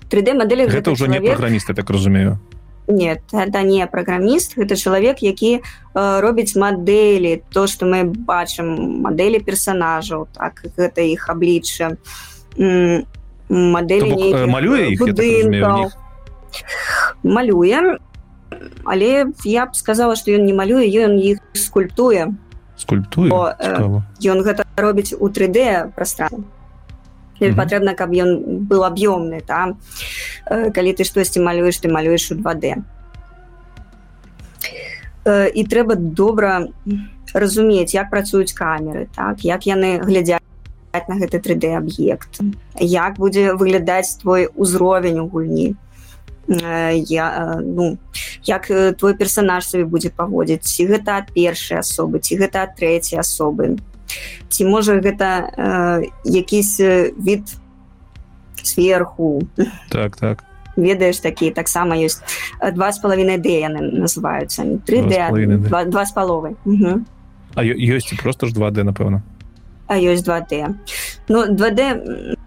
[SPEAKER 1] 3d мадэлі
[SPEAKER 2] гэта ўжо не праграміста так разумею.
[SPEAKER 1] Нет это не праграміст гэта чалавек які э, робіць мадэлі то что мы бачым мадэлі персонажаў так гэта іх аблічча. Мадэлі
[SPEAKER 2] малюе
[SPEAKER 1] малюем але я б сказала что ён не малюе ён іх скульптуе.
[SPEAKER 2] Скульптуе?
[SPEAKER 1] Ён гэта робіць у 3d пространстве патрэбна каб ён был аб'ёмны там калі ты штосьці малюеш ты малюеш у 2d і трэба добра разумець як працуюць камеры так? Як яны глядзяць на гэты 3d аб'ект? Як будзе выглядаць твой узровень у гульні я ну як твой персонаж сабе будзе паводзіць ці гэта ад першай асобы ці гэта ад трэцяй асобы. Ці можа гэта э, якісь від сверху.
[SPEAKER 2] Так так.
[SPEAKER 1] Ведаеш такія таксама ёсць. Два з палавінай d яны называюцца. 3d два з паловай.
[SPEAKER 2] А ёсць просто ж 2d напэўна.
[SPEAKER 1] А ёсць 2d ну 2d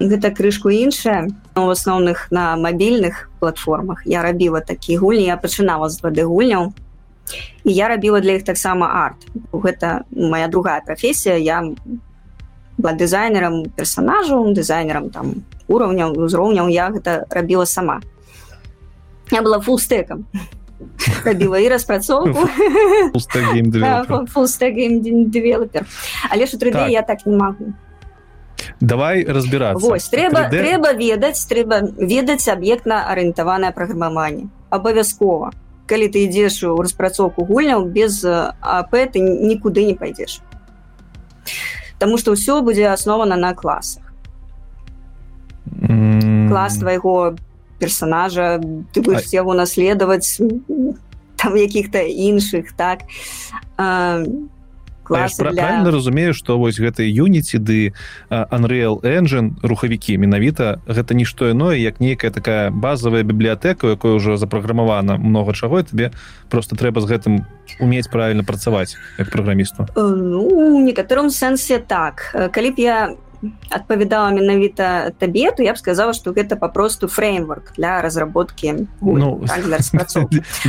[SPEAKER 1] гэта крышку іншая в асноўных на мабільных платформах. Я рабіла такі гульні я пачынала з 2d гульняў і я рабіла для іх таксама арт. Гэта моя другая прафесія я была дызайнерам персонажаў дызайнерам там уровняў узроўняў я гэта рабіла сама. Я была фулстэкам рабіла і распрацоўку. Девелопер але ж 3D я так не магу
[SPEAKER 2] давай разбираться.
[SPEAKER 1] Вось, трэба 3D... трэба ведаць трэба ведаць аб'ектна арыентаванае праграмаванне. Абавязкова. Калі ты ідзеш у распрацоўку гульняў без ап ты нікуды не пойдзеш Таму что ўсё будзе аснована на класах. Mm. клас твайго персонажа ты будешь а... яго наследаваць там якіх-то іншых так. А,
[SPEAKER 2] класы для... правильно разумею что вось гэты юніці ды unreal engine рухавікі менавіта гэта нішто іное як нейкая такая базовая бібліятэка якой уже запраграмавана много чаго тебе просто трэба з гэтым умець правильно працаваць як праграмісту.
[SPEAKER 1] Э, ну, некаторым сэнсе так. Э, калі б я адпавядала менавіта табе то я б сказала что гэта попросту фреймворк для разработки ну, так, для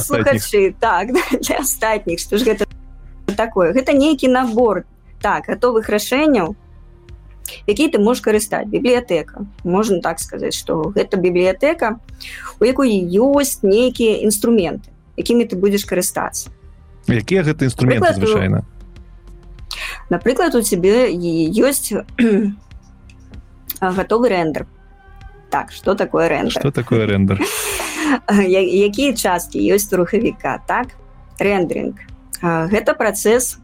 [SPEAKER 1] слухачы так для астатніх что ж гэта такое. Гэта нейкі набор так готовых рашэнняў які ты можешь карыстаць бібліятэка можна так сказаць что гэта бібліятэка у якой ёсць нейкія інструменты якімі ты будзеш карыстацца
[SPEAKER 2] якія гэта інструменты звычайна
[SPEAKER 1] напрыклад у цябе ёсць готовы рэндер так что такое рэндер
[SPEAKER 2] что такое рэндер
[SPEAKER 1] якія часткі ёсць рухавіка так рэндеринг гэта працэс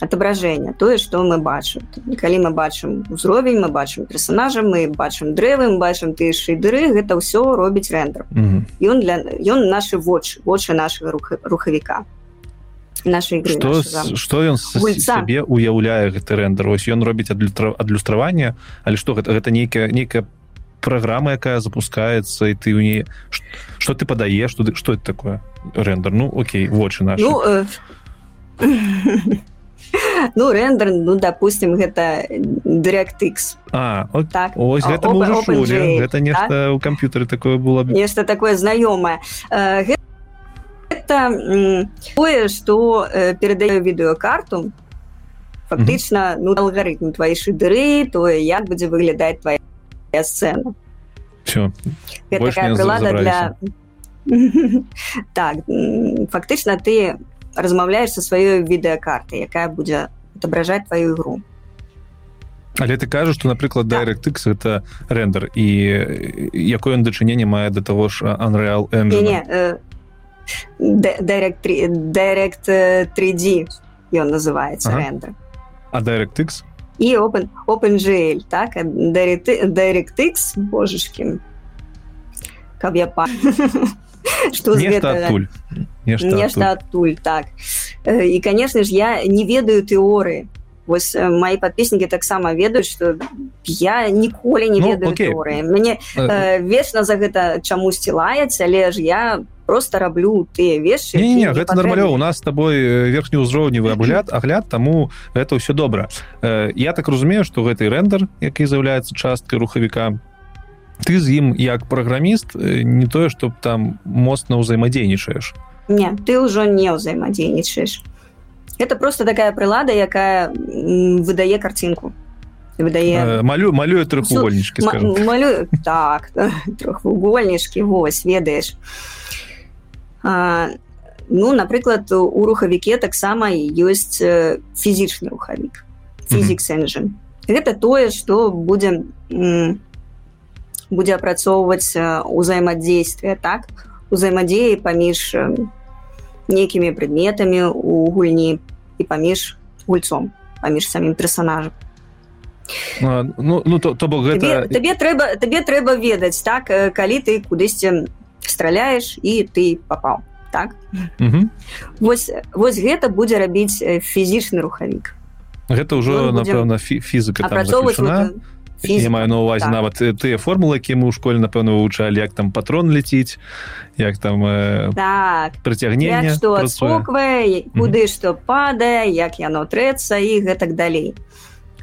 [SPEAKER 1] отображэння тое что мы бачым. Калі мы бачым узровень мы бачым персонажа мы бачым дрэвы мы бачым ты шейдеры гэта ўсё робіць рэндер ён mm -hmm. для ён наши вочы вочы нашего рух рухавіка нашей
[SPEAKER 2] что ён сабе уяўляе гэты рэндер ось ён робіць адлюстраванне але что гэта гэта нейкая нейкая программа якая запускается і ты у ней что ты падаеш что что это такое рэндер ну Окей вочы наш
[SPEAKER 1] ну, э... ну рэндер ну допустим гэта DirectX.
[SPEAKER 2] А так. ось гэта гэта нешта так? у камп'ютары такое было
[SPEAKER 1] нешта такое знаёмае. Гэта тое что э, перадаю відэокарту фактычна ну алгарытм твои шыдыры тое як будзе выглядаць твоя сцена.
[SPEAKER 2] Все
[SPEAKER 1] прылада для так фактычна ты размаўляешь со сваёй відэакарты якая будзе отображать твою игру.
[SPEAKER 2] Але ты кажаш что напрыклад DirectX это рэндер і якое ён дачыненне мае до того ж unreal
[SPEAKER 1] direct direct 3d ён называется ага. рэндер
[SPEAKER 2] а DirectX
[SPEAKER 1] і open OpenGL так DirectX божешки каб я па
[SPEAKER 2] что адтуль
[SPEAKER 1] нешта адтуль так. І конечно ж я не ведаю тэорыі вось мои подпіснікі таксама ведаюць что я ніколі не ну, ведаю тэорыі мне э, вечна за гэта чамусьці лаяць але ж я просто раблю тыя вещи
[SPEAKER 2] не, не, гэта нормалё у нас с тобой верхнеўзроўневы агляд агляд таму это все добра. Я так разумею что гэты рэндер які з'яўляецца часткай рухавіка ты з ім як праграміст не тое чтоб там моцна ўзаемадзейнічаеш
[SPEAKER 1] не ты ўжо не ўзаемадзейнічаеш это просто такая прылада якая выдае картинку. Выдае.
[SPEAKER 2] Малю малюю трохвугольнічки
[SPEAKER 1] малю так трохвугольнічки вось ведаеш А, ну напрыклад у рухавіке таксама ёсць фізічны рухавік фізік энжин гэта тое что будзе будзе апрацоўваць узаемадзействие так? Узаемадзеі паміж нейкімі прадметамі у гульні і паміж гульцом паміж самім персонажам
[SPEAKER 2] ну, ну то, то бок гэта...
[SPEAKER 1] табе, табе трэба табе трэба ведаць так калі ты кудысьці страляешь і ты попал так?
[SPEAKER 2] Угу.
[SPEAKER 1] вось вось гэта будзе рабіць фізічны рухавік.
[SPEAKER 2] Гэта ўжо напэўна фізыка я маю на увазе так. нават тыя формулы які мы ў школе напэўна вывучалі як там патрон ляціць як там э,
[SPEAKER 1] так.
[SPEAKER 2] прыцягнення
[SPEAKER 1] што адсоквае куды што падае як яно трэцца і гэтак далей.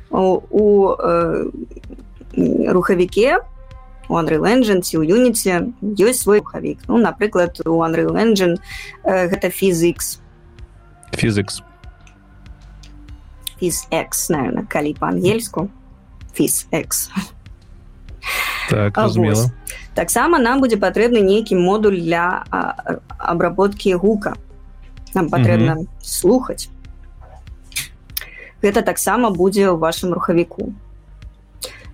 [SPEAKER 1] У, у э, рухавіке у Unreal Engine ці ў Unity ёсць свой рухавік. Ну напрыклад у Unreal Engine э, гэта фізікс
[SPEAKER 2] фізікс
[SPEAKER 1] фізекс наверное калі по-ангельску фізекс
[SPEAKER 2] так,
[SPEAKER 1] таксама нам будзе патрэбны нейкі модуль для абработкі гука. Нам патрэбна mm -hmm. слухаць гэта таксама будзе ў вашым рухавіку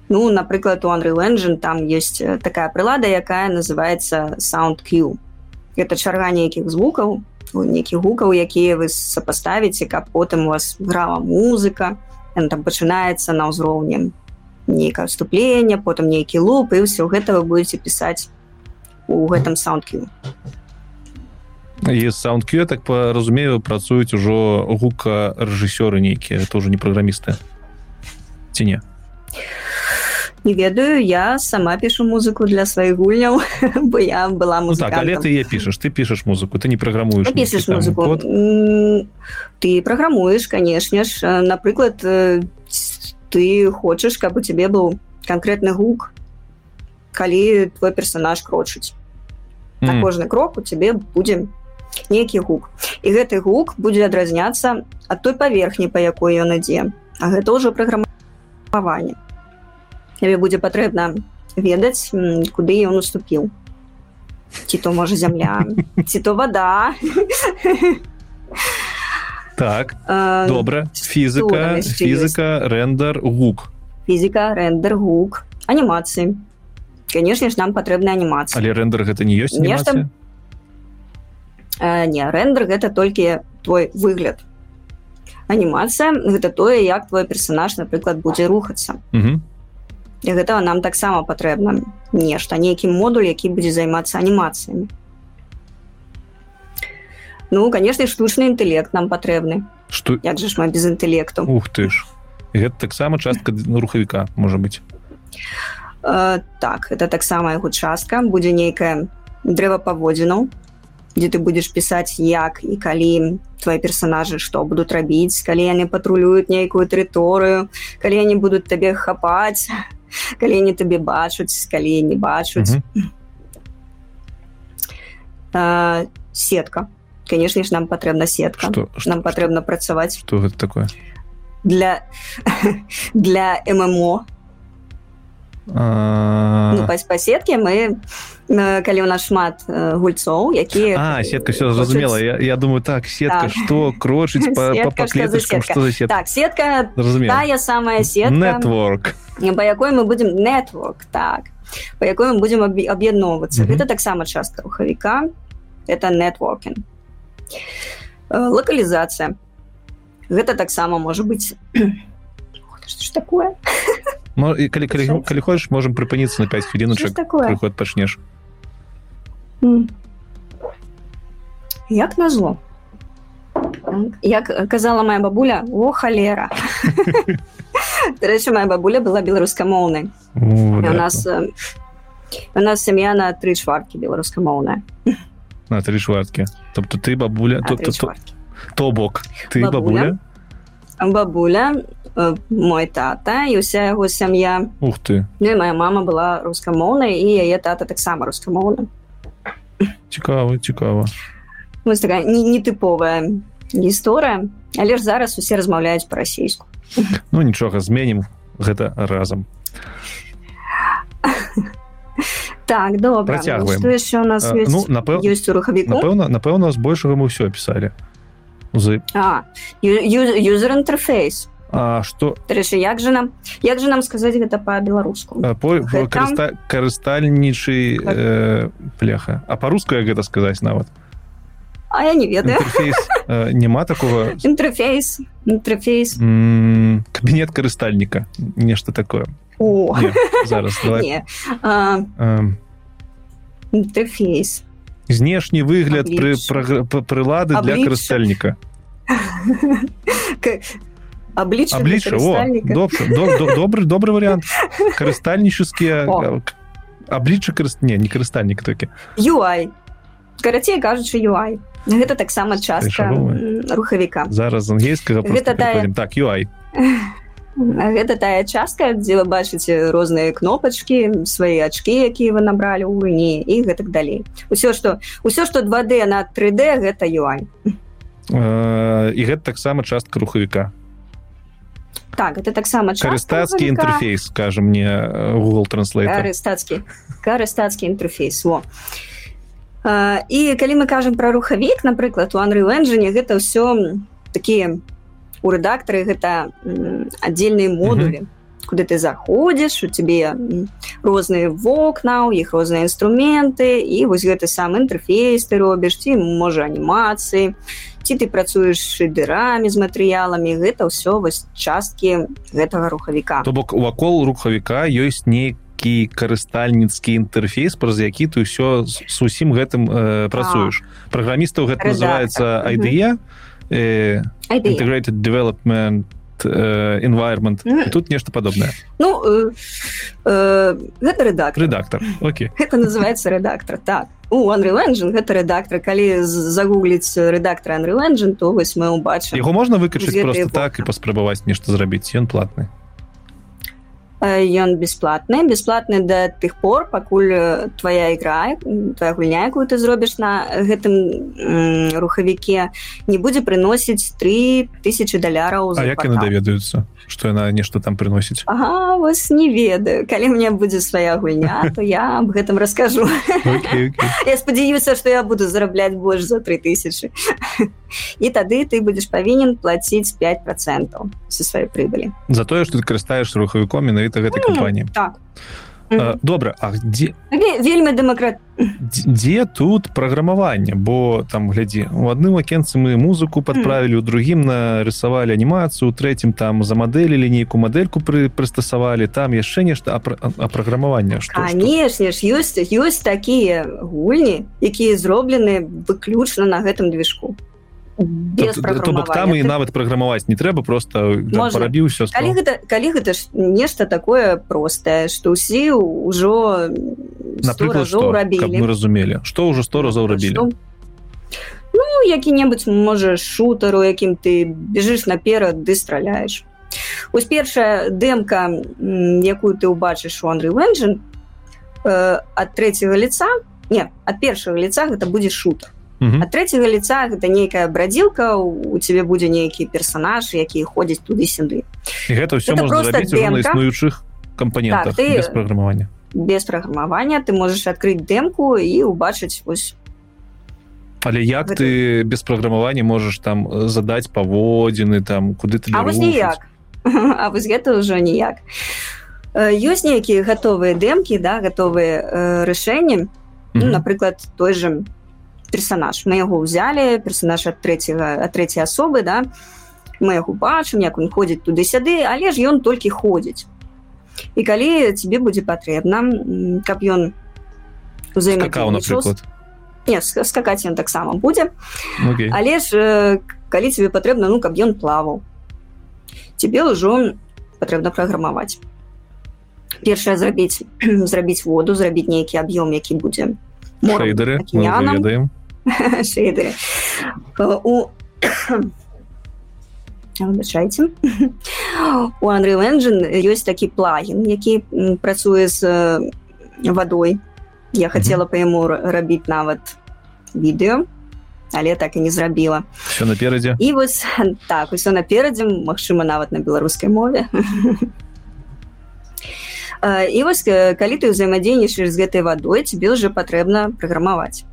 [SPEAKER 1] ну напрыклад у Unreal Engine там есть э, такая прылада якая называется soundQ это чарга нейкіх звукаў нейкіх гукаў якія вы сапаставіце каб потым у вас грала музыка там пачынаецца на ўзроўні нейкае вступлення потым нейкі луп і ўсё гэта вы будете пісаць у гэтым саундкі
[SPEAKER 2] і саундкі так разумею працуюць ужо гука рэжысёры нейкія. Это уже не праграмісты. Ці не?
[SPEAKER 1] Не ведаю я сама пишу музыку для сваіх гульняў бо я была
[SPEAKER 2] ну, так, але ты я пішаш. Ты пішаш музыку ты не праграмуеш
[SPEAKER 1] пішаш музыку. ты праграмуеш канешне ж. Напрыклад ты хочаш каб у цябе быў канкрэтны гук калі твой персонаж крочыць. Mm. на кожны крок у цябе будзе нейкі гук. І гэты гук будзе адразняцца ад той паверхні па якой ён ідзе. А гэта ўжо праграмаванне. Табе будзе патрэбна ведаць куды ён уступіў. Ці то можа зямля ці то вода
[SPEAKER 2] так. Добра фізыка фізыка рэндер гук.
[SPEAKER 1] Фізіка рэндер гук. Анімацыі канешне ж нам патрэбна анімацыя
[SPEAKER 2] але рэндер гэта не ёсць нешта
[SPEAKER 1] не рэндер гэта толькі твой выгляд анімацыя гэта тое як твой персонаж напрыклад будзе рухацца
[SPEAKER 2] угу
[SPEAKER 1] для гэтага нам таксама патрэбна нешта нейкі модуль які будзе займацца анімацыямі ну конечно штучны інтэлект нам патрэбны
[SPEAKER 2] что
[SPEAKER 1] як же ж мы без інтэлекту
[SPEAKER 2] Ух ты ж. Гэта таксама частка рухавіка можа быть.
[SPEAKER 1] Э, так это таксама яго частка будзе нейкая дрэва паводзінаў дзе ты будзеш пісаць як і калі твои персонажы што будуць рабіць калі яны патрулююць нейкую тэрыторыю калі они будуць табе хапаць калі они табе бачуць калі не бачуць а, сетка конечно ж нам патрэбна сетка
[SPEAKER 2] что,
[SPEAKER 1] нам патрэбна працаваць
[SPEAKER 2] что гэта такое?
[SPEAKER 1] Для для ммо.
[SPEAKER 2] А...
[SPEAKER 1] ну, па, па сетке мы калі у нас шмат гульцоў якія
[SPEAKER 2] сетка все зразумела я, я думаю так сетка что? Крочыць по, по, по клеточкам что за сетка?
[SPEAKER 1] Так сетка тая самая сетка
[SPEAKER 2] network
[SPEAKER 1] па якой мы будем network так по якой мы будем аб'ядноўвацца гэта таксама частка рухавіка это networking лакалізацыя гэта таксама можа быть такое?
[SPEAKER 2] Калі, калі, калі хочаш можем прыпыніцца на 5 хвілінчак прыход пачнеш.
[SPEAKER 1] Як назло. Як казала моя бабуля о халера рэчы моя бабуля была беларускамоўнай. У нас у нас сям'я на тры чварткі беларускамоўная
[SPEAKER 2] на тры чварткі тобто ты бабуля то, то, то, то бок. Ты бабуля.
[SPEAKER 1] бабуля? Мой тата і уся яго сям'я
[SPEAKER 2] ух ты
[SPEAKER 1] ну, моя мама была рускамоўнай і яе тата таксама рускамоўна
[SPEAKER 2] цікава цікава
[SPEAKER 1] вось такая нетыповая гісторыя але ж зараз усе размаўляюць па-расейску
[SPEAKER 2] ну нічога зменім гэта разам
[SPEAKER 1] так добра
[SPEAKER 2] працягваем
[SPEAKER 1] яшчэ у нас ёсць,
[SPEAKER 2] ну напэў...
[SPEAKER 1] ёсць у рухавіку
[SPEAKER 2] напэўна напэўна збольшага мы ўсё пісалі
[SPEAKER 1] з юзер інтерфейс
[SPEAKER 2] А что
[SPEAKER 1] Рэчы, як же нам як же нам сказаць гэта по-беларуску
[SPEAKER 2] гэта... карыстальнічы э, пляха. А по-руску як гэта сказаць нават
[SPEAKER 1] А я не ведаю.
[SPEAKER 2] Э, няма такого?
[SPEAKER 1] Інтерфейс. Інтерфейс.
[SPEAKER 2] Кабінет карыстальніка нешта такое
[SPEAKER 1] О,
[SPEAKER 2] не, зараз
[SPEAKER 1] інтерфейс
[SPEAKER 2] знешні выгляд пры прылады для карыстальніка
[SPEAKER 1] аблічча
[SPEAKER 2] аблічча добрый добрый вариант. Карыстальніческія аблічча карыс... не не карыстальнік такі
[SPEAKER 1] UI карацей кажучы UI гэта таксама частка рухавіка
[SPEAKER 2] зараз ангельскага
[SPEAKER 1] тая...
[SPEAKER 2] так UI
[SPEAKER 1] гэта тая частка дзе вы бачыце розныя кнопачкі свае ачкі якія вы набралі ў гульні і гэтак далей. Усё что ўсё что 2d на 3d гэта UI
[SPEAKER 2] і гэта таксама частка рухавіка.
[SPEAKER 1] Так это таксама
[SPEAKER 2] карыстацкі інтэрфейс скажа мне google транслейтер
[SPEAKER 1] карыстацкі карыстацкі інтэрфейс во. І калі мы кажам пра рухавік напрыклад у Unreal Engine гэта ўсё такія у рэдактары гэта аддзельныя модулі mm -hmm. куды ты заходзіш у тебе розныя вокна у іх розныя інструменты і вось гэты сам інтэрфейс ты робіш ці можа анімацыі ці ты працуеш шыдырамі з матэрыяламі. Гэта ўсё вось часткі гэтага рухавіка.
[SPEAKER 2] То бок вакол рухавіка ёсць нейкі карыстальніцкі інтэрфейс праз які ты ўсё з усім гэтым э, працуеш. Праграмістаў гэта называется айдыя э, integrated development Э, environment. Mm. тут нешта падобнае
[SPEAKER 1] ну э, э, гэта рэдактор
[SPEAKER 2] редактор Окей.
[SPEAKER 1] это называется редактор так. У Unreal Engine гэта редактор. Калі загугліць редактор Unreal Engine то вось мы убачым
[SPEAKER 2] яго можна выкачаць просто так і паспрабаваць нешта зрабіць ён платны
[SPEAKER 1] ён бесплатны бесплатны да тых пор пакуль твоя ігра твоя гульня якую ты зробіш на гэтым рухавіке не будзе прыносіць 3000 даляраў
[SPEAKER 2] як яны даведаюцца что яна нешта там прыносіць?
[SPEAKER 1] Ага, вас не ведаю. Калі мне будзе свая гульня то я об гэтым раскажу.
[SPEAKER 2] Okay, okay.
[SPEAKER 1] я спадзяюся что я буду зарабляць больш за 3000 і тады ты будзеш павінен плаціць 5 процентаў со сваёй прыбылі.
[SPEAKER 2] За тое что ты карыстаеш рухавіком менавіта гэтай кампаніі
[SPEAKER 1] так.
[SPEAKER 2] Добра А дзе
[SPEAKER 1] вельмі дэмакрат
[SPEAKER 2] дзе тут праграмаванне бо там глядзі у адным акенцы мы музыку подправілі у другім нарысавалі анімацыю трэцім там за мадэлі нейкую мадэльку пры прыстасавалі там яшчэ нешта а праграмавання
[SPEAKER 1] канешне ж ёсць ёсць такія гульні якія зроблены выключна на гэтым движку
[SPEAKER 2] там і нават праграмаваць не трэба просто парабіў все
[SPEAKER 1] калі гэта калі гэта ж нешта такое простае что ўсе ўжо
[SPEAKER 2] рабілі мы разумелі что ўжо сто разоў рабілі
[SPEAKER 1] ну які-небудзь можа шутару якім ты бежишь наперад ды страляешь ось першая дэмка якую ты ўбачыш у Андрей Лэнджин э, ад трэцяга лица не ад першага лица гэта будзе шутер а трэцяга лица гэта нейкая брадзілка у цябе будзе нейкі персонаж які ходзяць туды сюды
[SPEAKER 2] гэта ўсё існуючых кампанентах так, без праграмавання
[SPEAKER 1] без праграмавання ты можаш адкрыць дэмку і убачыць вось
[SPEAKER 2] але як гэта... ты без праграмавання можаш там задаць паводзіны там куды ты
[SPEAKER 1] а вось ніяк. А вось гэта ўжо ніяк. Ёсць нейкія гатовыя дэмкі да гатовыя э, рашэнні ну, напрыклад той же персонаж. Мы яго ўзялі персонаж ад трэцяга ад трэцяй асобы да. Мы яго бачым як он ходзіць туды-сяды але ж ён толькі ходзіць. І калі тебе будзе патрэбна каб ён скакаць ён таксама будзе.
[SPEAKER 2] Okay.
[SPEAKER 1] але ж калі тебе патрэбна ну каб ён плаваў. Тебе ўжо патрэбна праграмаваць. Першае зрабіць зрабіць воду зрабіць нейкі аб'ём які будзе.
[SPEAKER 2] Мордары ведаем
[SPEAKER 1] шейдеры у выбачайце у Unreal Engine ёсць такі плагін які працуе з вадой я хацела па яму рабіць нават відэо але так і не зрабіла
[SPEAKER 2] все наперадзе
[SPEAKER 1] і вось так усё наперадзе Мачыма нават на беларускай мове і вось калі ты ўзаемадзейнічаеш з гэтай вадой тебе уже патрэбна праграмаваць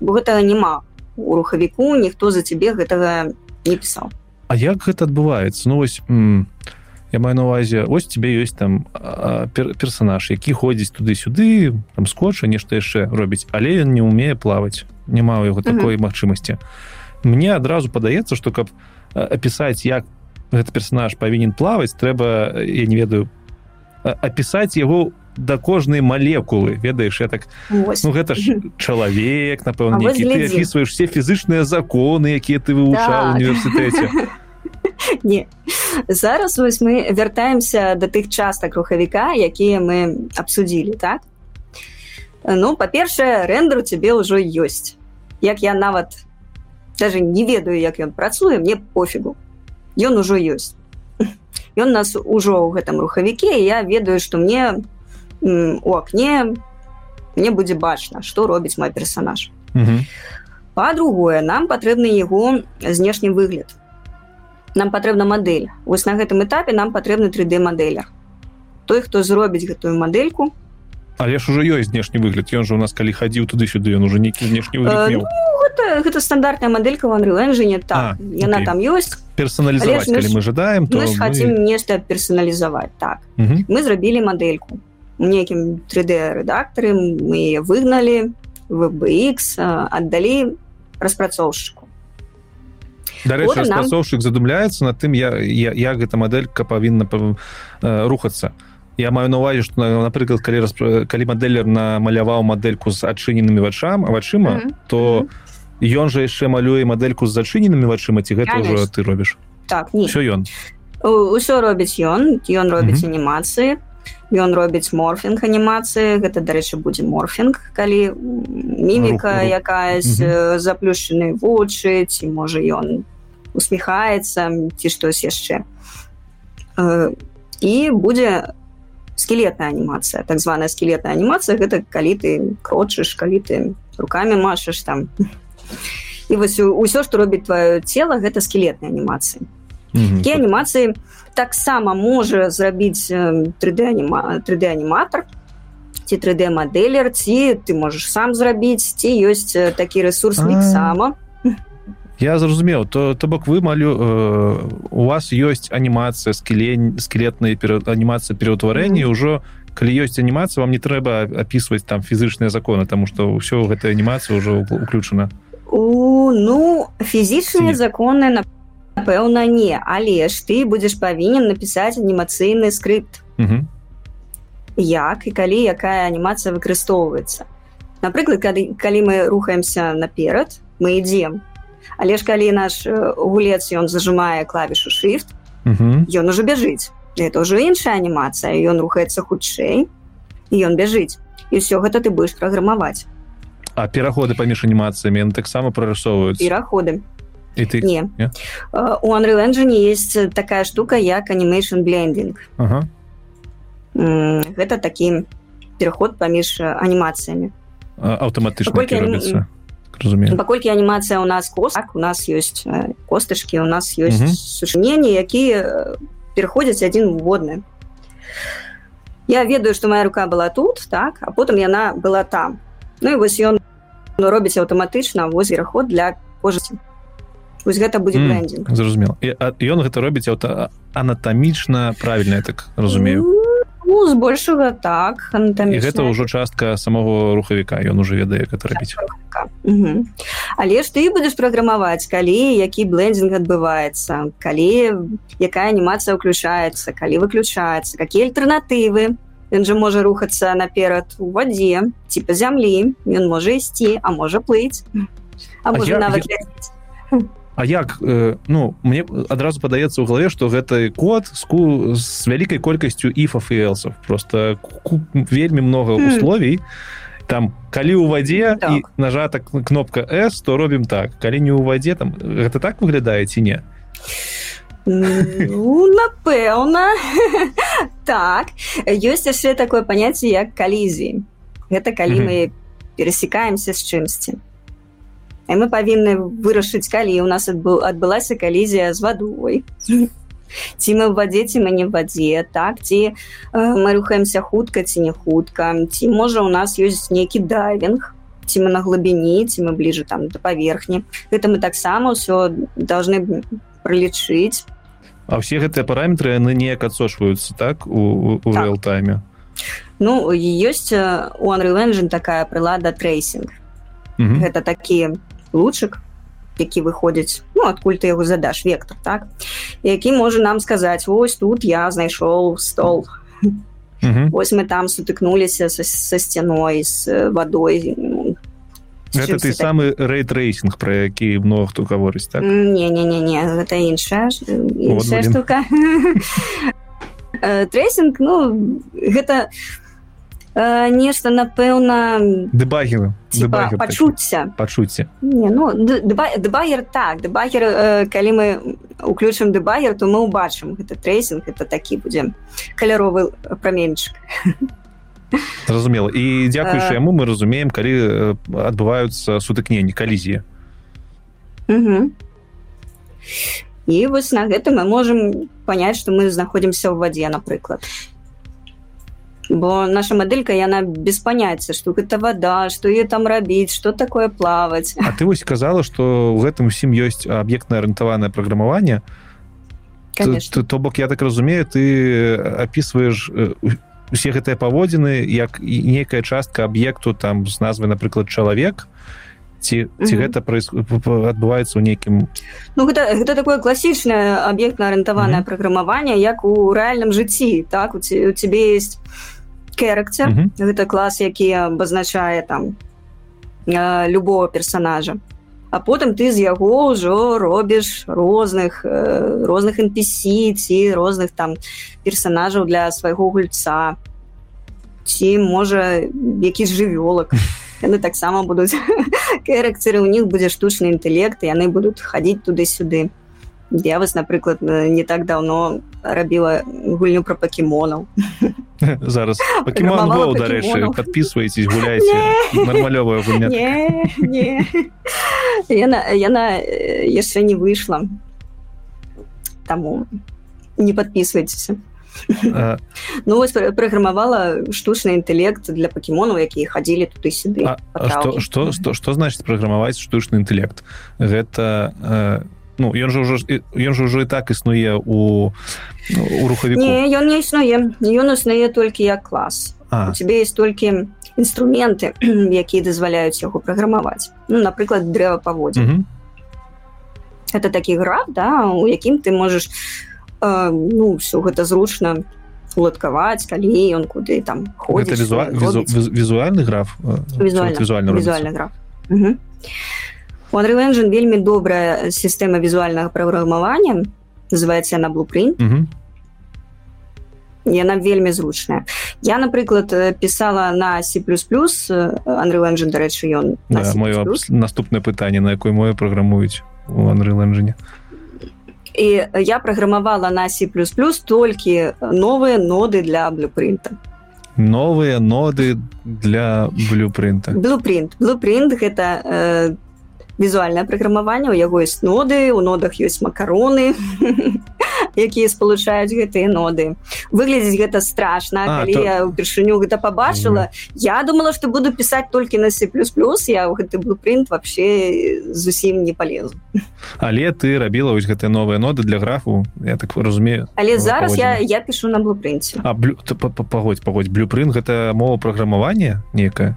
[SPEAKER 1] бо гэтага няма у рухавіку ніхто за цябе гэтага не пісаў.
[SPEAKER 2] А як гэта адбываецца? Ну вось я маю на увазе ось тебе ёсць там пер персонаж які ходзіць туды-сюды там скотча нешта яшчэ робіць але ён не умее плаваць няма у яго такой uh -huh. магчымасці. Мне адразу падаецца что каб апісаць як гэты персонаж павінен плаваць трэба я не ведаю апісаць яго да кожнай малекулы ведаеш я так
[SPEAKER 1] Ось.
[SPEAKER 2] ну гэта ж чалавек напэўна ты опісваеш все фізычныя законы якія ты вывучаў да. універсітэце.
[SPEAKER 1] Не. Зараз вось мы вяртаемся да тых частак рухавіка якія мы абсудзілі так? Ну па-першае рэндер у цябе ўжо ёсць. Як я нават даже не ведаю як ён працуе мне пофігу. Ён ужо ёсць. Ён нас ужо ў гэтым рухавіке я ведаю што мне у акне мне будзе бачна што робіць мой персонаж. Па-другое нам патрэбны яго знешні выгляд. Нам патрэбна мадэль вось на гэтым этапе нам патрэбны 3d мадэлер той хто зробіць гэтую мадэльку.
[SPEAKER 2] Але ж ужо ёсць знешні выгляд ён жа у нас калі хадзіў туды-сюды ён уже нейкі знешні э, ну,
[SPEAKER 1] гэта, гэта стандартная мадэлька в Unreal так а, яна там ёсць
[SPEAKER 2] персоналізаваць мы, мы жадаем
[SPEAKER 1] мы мы... хотим нешта персоналізаваць так. Угу. мы зрабілі мадэльку нейкім 3d рэдактары мы выгналі вбx аддалі распрацоўшчыку
[SPEAKER 2] дарэчы распрацоўшчык нам... задумляецца над тым я, я як гэта мадэлька павінна рухацца. Я маю на увазе што напрыклад калі расп... калі мадэлер намаляваў мадэльку з адчыненымі вачам вачыма mm -hmm. то ён жа яшчэ малюе мадэльку з зачыненымі вачыма ці гэта ўжо ты робіш?
[SPEAKER 1] Так не
[SPEAKER 2] все ён.
[SPEAKER 1] Усё робіць ён ён робіць mm -hmm. анімацыі ён робіць морфінг анімацыі гэта дарэчы будзе морфінг калі міміка якаясь -hmm. заплюшчаны вочы ці можа ён усміхаецца ці штось яшчэ і будзе скелетная анімацыя так званая скелетная анімацыя гэта калі ты крочыш калі ты руками машаш там. І вось ўсё што робіць твоё цело гэта скелетная анімацыі mm -hmm. анімацыі таксама можа зрабіць 3d аніма 3d аніматор ці 3d мадэлер ці ты можаш сам зрабіць ці ёсць такі ресурс міксама
[SPEAKER 2] я зразумеў то то бок вы малю э, у вас ёсць анімацыя скелень скелетнай анімацыя пераўтварэння ўжо калі ёсць анімацыя вам не трэба апісваць там фізычныя законы тому что ўсё гэта анімацыя ўжо уключана
[SPEAKER 1] у ну фізічныя законы на напэўна не але ж ты будзеш павінен напісаць анімацыйны скрипт. Як і калі якая анімацыя выкарыстоўваецца напрыклад калі, калі мы рухаемся наперад мы ідзем але ж калі наш гулец ён зажимае клавішу shift ён уже бяжыць это уже іншая анімацыя ён рухаецца хутчэй і ён бяжыць і ўсё гэта ты будешь праграмаваць
[SPEAKER 2] а пераходы паміж анімацыямі таксама прарысоўваюць
[SPEAKER 1] пераходы
[SPEAKER 2] і ты?
[SPEAKER 1] Не. Yeah? у Unreal Engine есть такая штука як animation blending. Ага. гэта такі пераход паміж анімацыямі
[SPEAKER 2] аўтаматычна робіцца
[SPEAKER 1] разумею. паколькі анімацыя у нас кос так, у нас ёсць костачки у нас ёсць сушненні якія пераходзяць адзін водны я ведаю что моя рука была тут так а потым яна была там. Ну і вось ён робіць аўтаматычна воз вераход для кожаці вось гэта будзе
[SPEAKER 2] mm, зразумела ён гэта робіць аўта анатамічна правильно так разумею ну,
[SPEAKER 1] збольшага так
[SPEAKER 2] гэта ўжо частка самого рухавіка ён уже ведае як рабіць
[SPEAKER 1] але ж ты будзеш праграмаваць калі які блендинг адбываецца калі якая анімацыя ўключаецца калі выключаецца какие альтэрнатывы. Ён жа можа рухацца наперад у вадзе ці па зямлі ён можа ісці а можа плыць. А можа нават я...
[SPEAKER 2] А як э, ну мне адразу падаецца ў галаве што гэты код ску з вялікай колькасцю іфов і элсов просто вельмі много условий. Там калі ў вадзе так. і нажата кнопка s то робім так. Калі не ў вадзе там гэта так выглядае ці не
[SPEAKER 1] ну, напэўна так. Ёсць яшчэ такое паняцце як калізіі гэта калі мы перасекаемся з чымсьці мы павінны вырашыць калі у нас адбыл адбылася калізія з вадой ці мы в вадзе ці мы не в вадзе так ці э, мы рухаемся хутка ці не хутка ці можа у нас ёсць нейкі дайвинг. Ці мы на глыбіні ці мы бліжа там да паверхні гэта мы таксама ўсё должны пролічыць
[SPEAKER 2] А все гэтыя параметры яны неяк адсочваюцца так у, у так. реалтайме?
[SPEAKER 1] Ну ёсць у Unreal Engine такая прылада трейсинг гэта такія лучшик які выходзіць ну адкуль ты яго задаш вектор так? Які можа нам сказаць ось тут я знайшоў стол ось мы там сутыкнуліся са, са сцяной з вадой
[SPEAKER 2] гэта ты самы рейтрейсинг про які много хто гаворыць так?
[SPEAKER 1] Не не не не гэта іншая іншая штука. Трейсинг ну гэта э, нешта напэўна
[SPEAKER 2] дэбагеры
[SPEAKER 1] пачуцця.
[SPEAKER 2] Пачуцці
[SPEAKER 1] ну дебагер так. Дебагер э, калі мы уключым дебагер то мы ўбачым гэта трейсинг это такі будзе каляровы праменьчык
[SPEAKER 2] зразумела. І дзякуючы яму мы разумеем калі адбываюцца сутыкненні калізіі
[SPEAKER 1] і вось на гэта мы можемм понять что мы знаходзімся ў вадзе напрыклад бо наша мадэлька яна без паняцця што гэта вода что е там рабіць что такое плаваць
[SPEAKER 2] А ты вось сказала что у гэтым усім ёсць аб'ектна арыентаванае праграмаванне то бок я так разумею ты опісваеш у усе гэтыя паводзіны як некая частка аб'екту там з назвай напрыклад чалавек ці ці гэта адбываецца ў нейкім
[SPEAKER 1] ну гэта, гэта такое класічнае аб'ектна арыентаванае праграмаванне як у рэальным жыцці так у, ці, у цябе есть кэракцер гэта клас які абазначае там любого персонажа. А потым ты з яго ўжо робіш розных розных NPC ці розных там персонажаў для свайго гульца ці можа які жывёлак яны таксама будуць кэракцеры у них будзе штучны інтэект яны будуць хадзіць туды-сюды я вас напрыклад не так давно рабіла гульню про пакемонаў
[SPEAKER 2] зараз. Дарэчы подписывайтесь гуляйте. Нармалёвая гульня
[SPEAKER 1] яна яна яшчэ не выйшла таму не подписывайтесь ну вось праграмавала штучны інтэлект для пакемонаў якія хадзілі туды-сюды
[SPEAKER 2] что что что значит праграмаваць штучны інтэлект гэта ну ён же ўжо ён же ўжо і так існуе у у рухавіку.
[SPEAKER 1] Ён не існуе ён існуе толькі як клас. У тебе есть толькі інструменты якія дазваляюць яго праграмаваць. Ну напрыклад дрэва паводзі это такі граф да у якім ты можаш э, ну все гэта зручна уладкаваць калі ён куды там
[SPEAKER 2] ходзіць візуаль, візу, візуальны граф
[SPEAKER 1] візуальна, візуальна, візуальны граф Unreal Engine вельмі добрая сістэма візуальнага праграмавання называется на blueprint яна вельмі зручная я напрыклад пісала на c++ Unreal Engine дарэчы ён
[SPEAKER 2] да, маё наступнае пытанне на якой мове праграмуюць у Unreal Engine
[SPEAKER 1] і я праграмавала на c++ толькі новыя ноды для блюпринта
[SPEAKER 2] новыя ноды для блюпринта
[SPEAKER 1] блюпринт блюпринт гэта э, візуальнае праграмаванне у яго ёсць ноды у нодах ёсць макароны якія спалучаюць гэтыя ноды. Выглядзець гэта страшна а, калі то... я ўпершыню гэта побачыла mm -hmm. я думала что буду пісаць толькі на c++ я гэты блупринт вообще зусім не полезу
[SPEAKER 2] але ты рабіла вось гэтыя новыя ноды для графу я так разумею
[SPEAKER 1] але зараз я я пишу на блупринце
[SPEAKER 2] а блю... пагодь пагодь блюпринт гэта мова праграмавання некая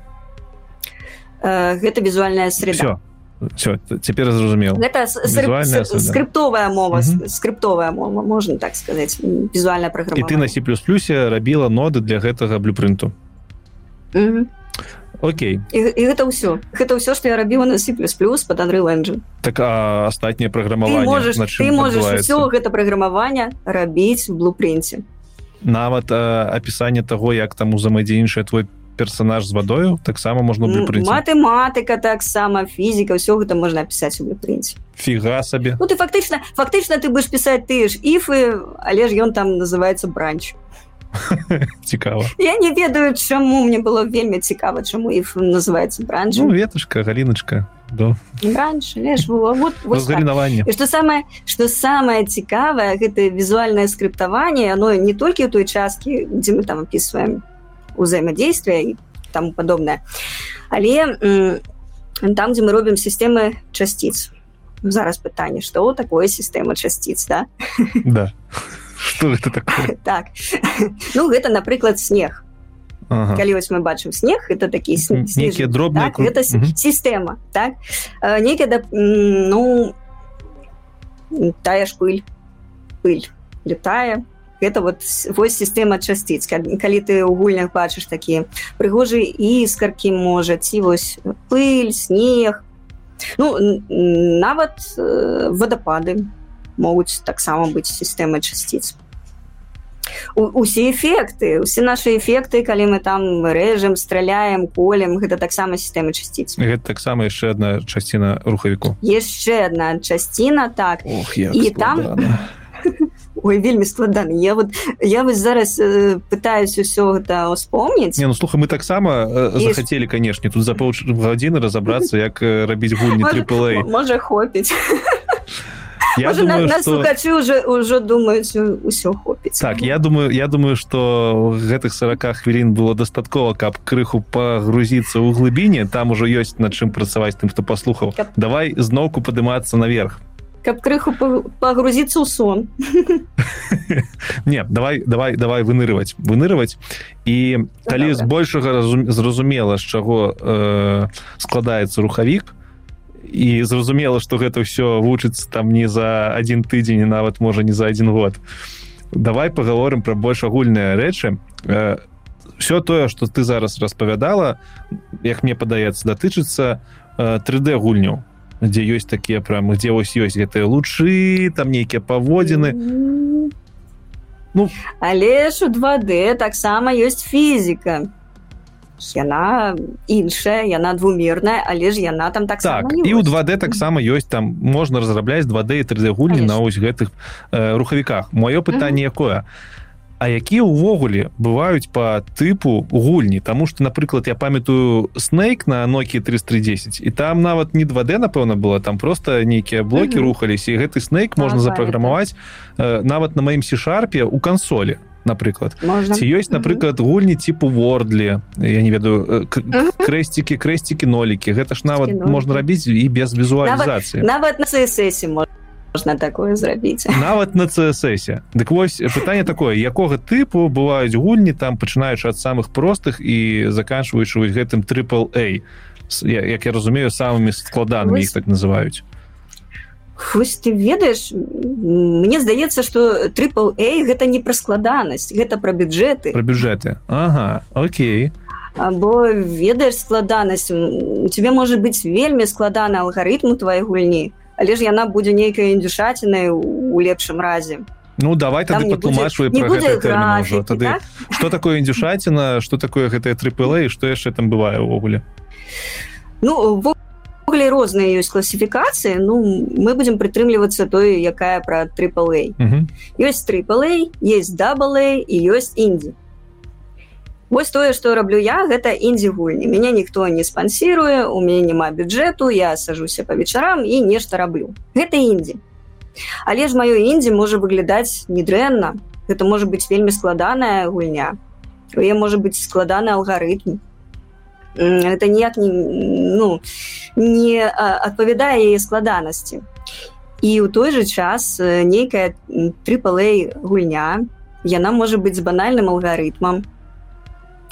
[SPEAKER 1] э, гэта візуальная среда. Всё
[SPEAKER 2] все цяпер зразумеў
[SPEAKER 1] гэта скрыптовая мова скрыптовая мова можна так сказаць візуальная праграма
[SPEAKER 2] ты на c плюс плюсе рабіла ноды для гэтага блюпринту Окей.
[SPEAKER 1] І, і гэта ўсё гэта ўсё што я рабіла на c плюс плюс под Unreal Engine.
[SPEAKER 2] Так астатняе праграмаванне
[SPEAKER 1] можаш ты можаш все гэта праграмавання рабіць в блупринце
[SPEAKER 2] нават апісанне таго як там узаемадзейнічае твой персонаж з вадою таксама можна блюпринт
[SPEAKER 1] матэматыка таксама фізіка ўсё гэта можна пісаць у блюпринце
[SPEAKER 2] фіга сабе
[SPEAKER 1] ну ты фактычна фактычна ты будешь пісаць ты ж іфы але ж ён там называется бранч
[SPEAKER 2] цікава
[SPEAKER 1] я не ведаю чаму мне было вельмі цікава чаму іх называется бранч
[SPEAKER 2] ну, ветушка галіначка
[SPEAKER 1] да. вот, вот что самое что самое цікавае гэта візуальное скрыптаванне оно не толькі у той часткі дзе мы там опісваем узаемодействия и тому подобное. Але там где мы робім сістэмы часціц зараз пытанне что такое сістэма часціц да?
[SPEAKER 2] Да. Что это такое?
[SPEAKER 1] Так. Ну гэта напрыклад снег. Ага. калі вось мы бачым снег это такі
[SPEAKER 2] нейкія дробныя
[SPEAKER 1] так? это сістэма так? Некія да ну тая ж пыль. Пыль летая гэта вот вось сістэма часціц калі ты ў гульнях бачыш такія прыгожыя іскаркі можа ці вось пыль снег. Ну нават э, водопады могуць таксама быць сістэмай часціц усе эфекты усе наши эфекты калі мы там рэжем страляем колем гэта таксама сістэмы часціц
[SPEAKER 2] гэта таксама яшчэ одна часціна рухавіку
[SPEAKER 1] яшчэ одна часціна так.
[SPEAKER 2] Ох, і
[SPEAKER 1] там Ой, вельмі складаны я вот я вось зараз э, пытаюсь усё гэта успомніць
[SPEAKER 2] ну слуха мы таксама э, захацелі канешне тут за пол гадзіны разобрацца як э, рабіць гульні трипл
[SPEAKER 1] можа хопіць я думаю, на, что... уже уже думаюць усё хопіць
[SPEAKER 2] так я думаю я думаю что гэтых 40 хвілін было дастаткова каб крыху пагрузіцца ў глыбіні там ужо ёсць над чым працаваць тым хто паслухаў давай зноўку падымацца наверх
[SPEAKER 1] каб крыху пагрузіцца ў сон.
[SPEAKER 2] Не давай давай давай вынырываць вынырываць і калі з большага зразумела з чаго э, складаецца рухавік і зразумела что гэта все вучыцца там не за один тыдзень нават можа не за один год. Давай поговорим про больш агульныя рэчы. Все тое что ты зараз распавядала як мне падаецца датычыцца 3d гульняў дзе ёсць такія прям где вось ёсць гэтыя лучы там нейкія паводзіны
[SPEAKER 1] ну. Але ж у 2d таксама ёсць фізіка яна іншая яна двумерная але ж яна там так
[SPEAKER 2] так і у 2d таксама ёсць там можна разрабляць 2d і 3d гульні на ось гэтых э, рухавіках. Маё пытанне якое? А якія ўвогуле бываюць по тыпу гульні? Таму что напрыклад я памятаю снейк на нокі 310 і там нават не 2d напэўна было там просто нейкія блоки рухаліся і гэты снейк можна запраграмаваць э, нават на маім сішарпе у кансолі напрыклад. Ці ёсць напрыклад гульні типу вордлі я не ведаю крэсцікі крэсцікі нолікі. Гэта ж нават можна рабіць і без візуалізацыі.
[SPEAKER 1] Нават на цС можна такое зрабіць.
[SPEAKER 2] Нават на цС дык вось пытанне такое якога тыпу бываюць гульні там пачынаючы ад самых простых і заканчваючы гэтым трипл a як я разумею самымі складанымі іх так называюць.
[SPEAKER 1] Вось ты ведаеш мне здаецца что трипл a гэта не пра складанасць гэта пра бюджэты.
[SPEAKER 2] Про бюджэты. Ага Окей.
[SPEAKER 1] Або ведаеш складанасць у тебе можа быць вельмі складаны алгарытму твоей гульні але ж яна будзе нейкай індюшацінай у лепшым разе.
[SPEAKER 2] Ну давай тады патлумачвай тады так? что такое індюшаціна что такое гэтае трипл что яшчэ там бывае ўвогуле
[SPEAKER 1] Ну увогуле розныя ёсць класіфікацыі ну мы будемм прытрымлівацца той якая про трипл ёсць трипл есть дабл і ёсць індзі Вось тое што раблю я гэта індзі гульні меня ніхто не спансіруе у мяне няма бюджэту я сажуся по вечарам і нешта раблю. Гэта індзі але ж маё індзі можа выглядаць недрэнна гэта можа быць вельмі складаная гульня. Можа быць складаны алгарытм. Это ніяк не ну не адпавядае яе складанасці. І ў той жа час нейкая трипл гульня яна можа быць з банальным алгарытмам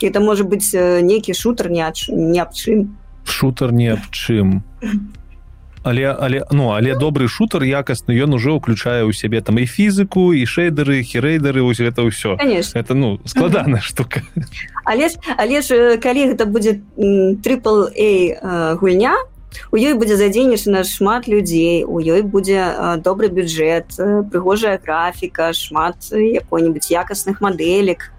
[SPEAKER 1] это можа быць нейкі шутер не не аб чым
[SPEAKER 2] шутер не аб чым але але ну але добры шутер якасны ён уже ўключае ў сябе там і фізіку і шэйдеры херейдеры ось гэта ўсё это ну складаная штука.
[SPEAKER 1] Але ж але ж калі гэта будзе трипл a гульня. У ёй будзе задзейнічана шмат людзей у ёй будзе добры бюджэт прыгожая графіка шмат якой-нибудь якасных мадэлек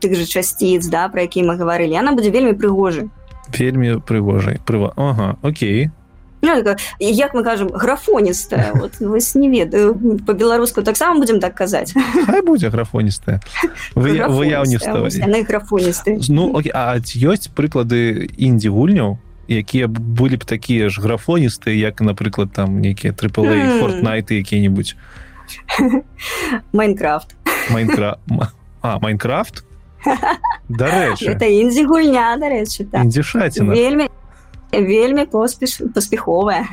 [SPEAKER 1] тых же часціц да про які мы гаварылі она будзе вельмі прыгожай
[SPEAKER 2] вельмі прыгожай прыва Ага Окей.
[SPEAKER 1] Ну, як мы кажам графоністая вот вось не ведаю по-беларуску таксама будем так казаць
[SPEAKER 2] будзе графоністая выяўніцтва
[SPEAKER 1] графоністы
[SPEAKER 2] ну ёсць прыклады індзі гульняў якія былі б такія ж графоністыя як напрыклад там нейкія трипл фортнайты якія-нибудь
[SPEAKER 1] майнкрафт.
[SPEAKER 2] Майнкрафт а майнкрафт дарэчы.
[SPEAKER 1] Это індзі гульня дарэчы
[SPEAKER 2] індзішаціна
[SPEAKER 1] вельмі вельмі поспеш паспяховая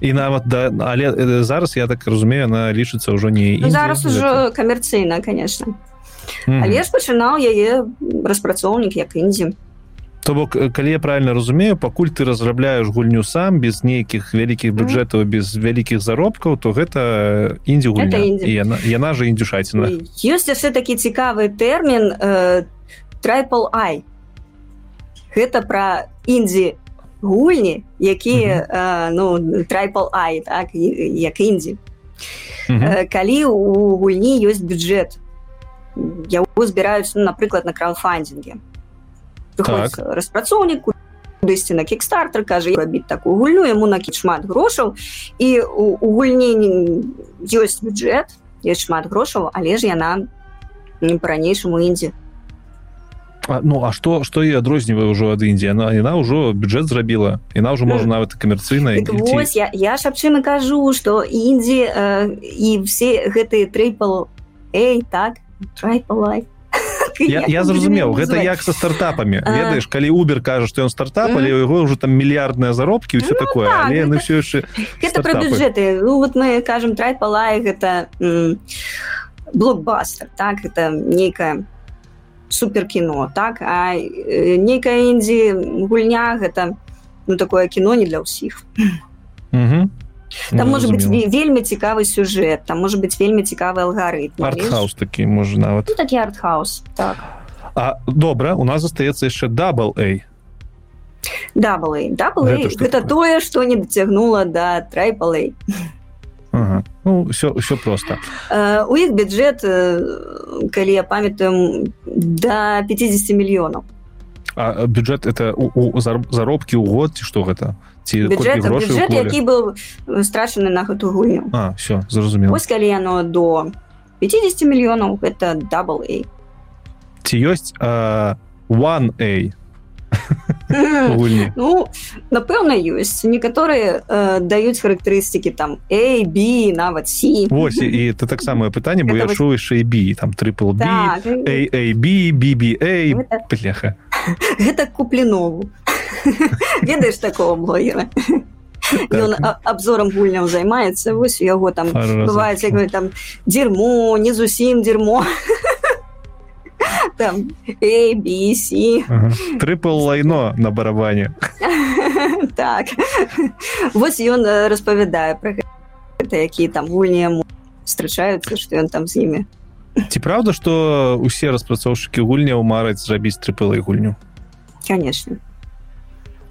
[SPEAKER 2] і нават да але зараз я так разумею она лічыцца ўжо не
[SPEAKER 1] ну, зараз ужо камерцыйна конечно. Але ж пачынаў яе распрацоўнік як індзі
[SPEAKER 2] то бок калі я правильно разумею пакуль ты разрабляеш гульню сам без нейкіх вялікіх бюджэтаў без вялікіх заробкаў то гэта індзі. Яна, яна же індюшаціна
[SPEAKER 1] ёсць яшчэ такі цікавы тэрмін трайпл ай. Гэта пра індзі гульні якія -hmm. ну трайпал ай так як індзі. Калі у гульні ёсць бюджет яго збіраюць ну, напрыклад на краундфандинге так. распрацоўніку кудысьці на кікстартер кажа рабіць такую гульню яму накіт шмат грошаў і у, у гульні ёсць бюджет ёсць шмат грошаў але ж яна не по-ранейшаму індзе
[SPEAKER 2] А, ну а что что і адрознівае ўжо ад Індіі она яна ўжо бюджет зрабіла яна ўжо можа нават камерцыйная
[SPEAKER 1] я, я ж аб чым і кажу что індзі э, і все гэтыя трыпал Эй так трайпалай
[SPEAKER 2] я, я зразумеў гэта як со стартапамі. Ведаеш калі убер кажа што ён стартап але у яго ўжо там мільярдныя заробкі все ну, такое так, але яны все яшчэ
[SPEAKER 1] гэта пра бюджеты ну вот мы кажам трайпалай гэта блокбастер так? Это нейкая супер кіно так? А э, нейкая індзі гульня гэта ну такое кіно не для ўсіх там можа быть вельмі цікавы сюжэт там можа быть вельмі цікавы алгарытм
[SPEAKER 2] артхаус такі можа нават
[SPEAKER 1] ну, такі артхаус так.
[SPEAKER 2] А добра у нас застаецца яшчэ дабл эй
[SPEAKER 1] дабл дабл гэта тое што не дацягнула да трайпалэй
[SPEAKER 2] ага. ну все все просто.
[SPEAKER 1] Э, у іх бюджет э, калі я памятаю до 50 мільёнаў
[SPEAKER 2] а бюджет это у, у заробкі ў год ці што гэта ці
[SPEAKER 1] бюджет, бюджет які быў страчаны на гэту гульню
[SPEAKER 2] а все зразумела
[SPEAKER 1] ось калі яно до 50 мільёнаў это дабл
[SPEAKER 2] ці ёсць uh, one a?
[SPEAKER 1] Ну напэўна ёсць некаторыя э, даюць характарыстыкі там a b нават c.
[SPEAKER 2] Вось і ты таксама пытанне бо я чу яшчэ b там трипл так, b bb пляха
[SPEAKER 1] гэта купленову ведаеш такого блогера Ён абзорам гульняў займаецца вось яго там бываецца там дзермо не зусім дзермо там ABC.
[SPEAKER 2] Ага. Трипл лайно на барабане.
[SPEAKER 1] так. Вось ён распавядае пра гэта, якія там гульні яму встречаюцца, што ён там з імі.
[SPEAKER 2] Ці праўда, што ўсе распрацоўшчыкі гульняў мараць зрабіць трыпылай гульню?
[SPEAKER 1] Конечно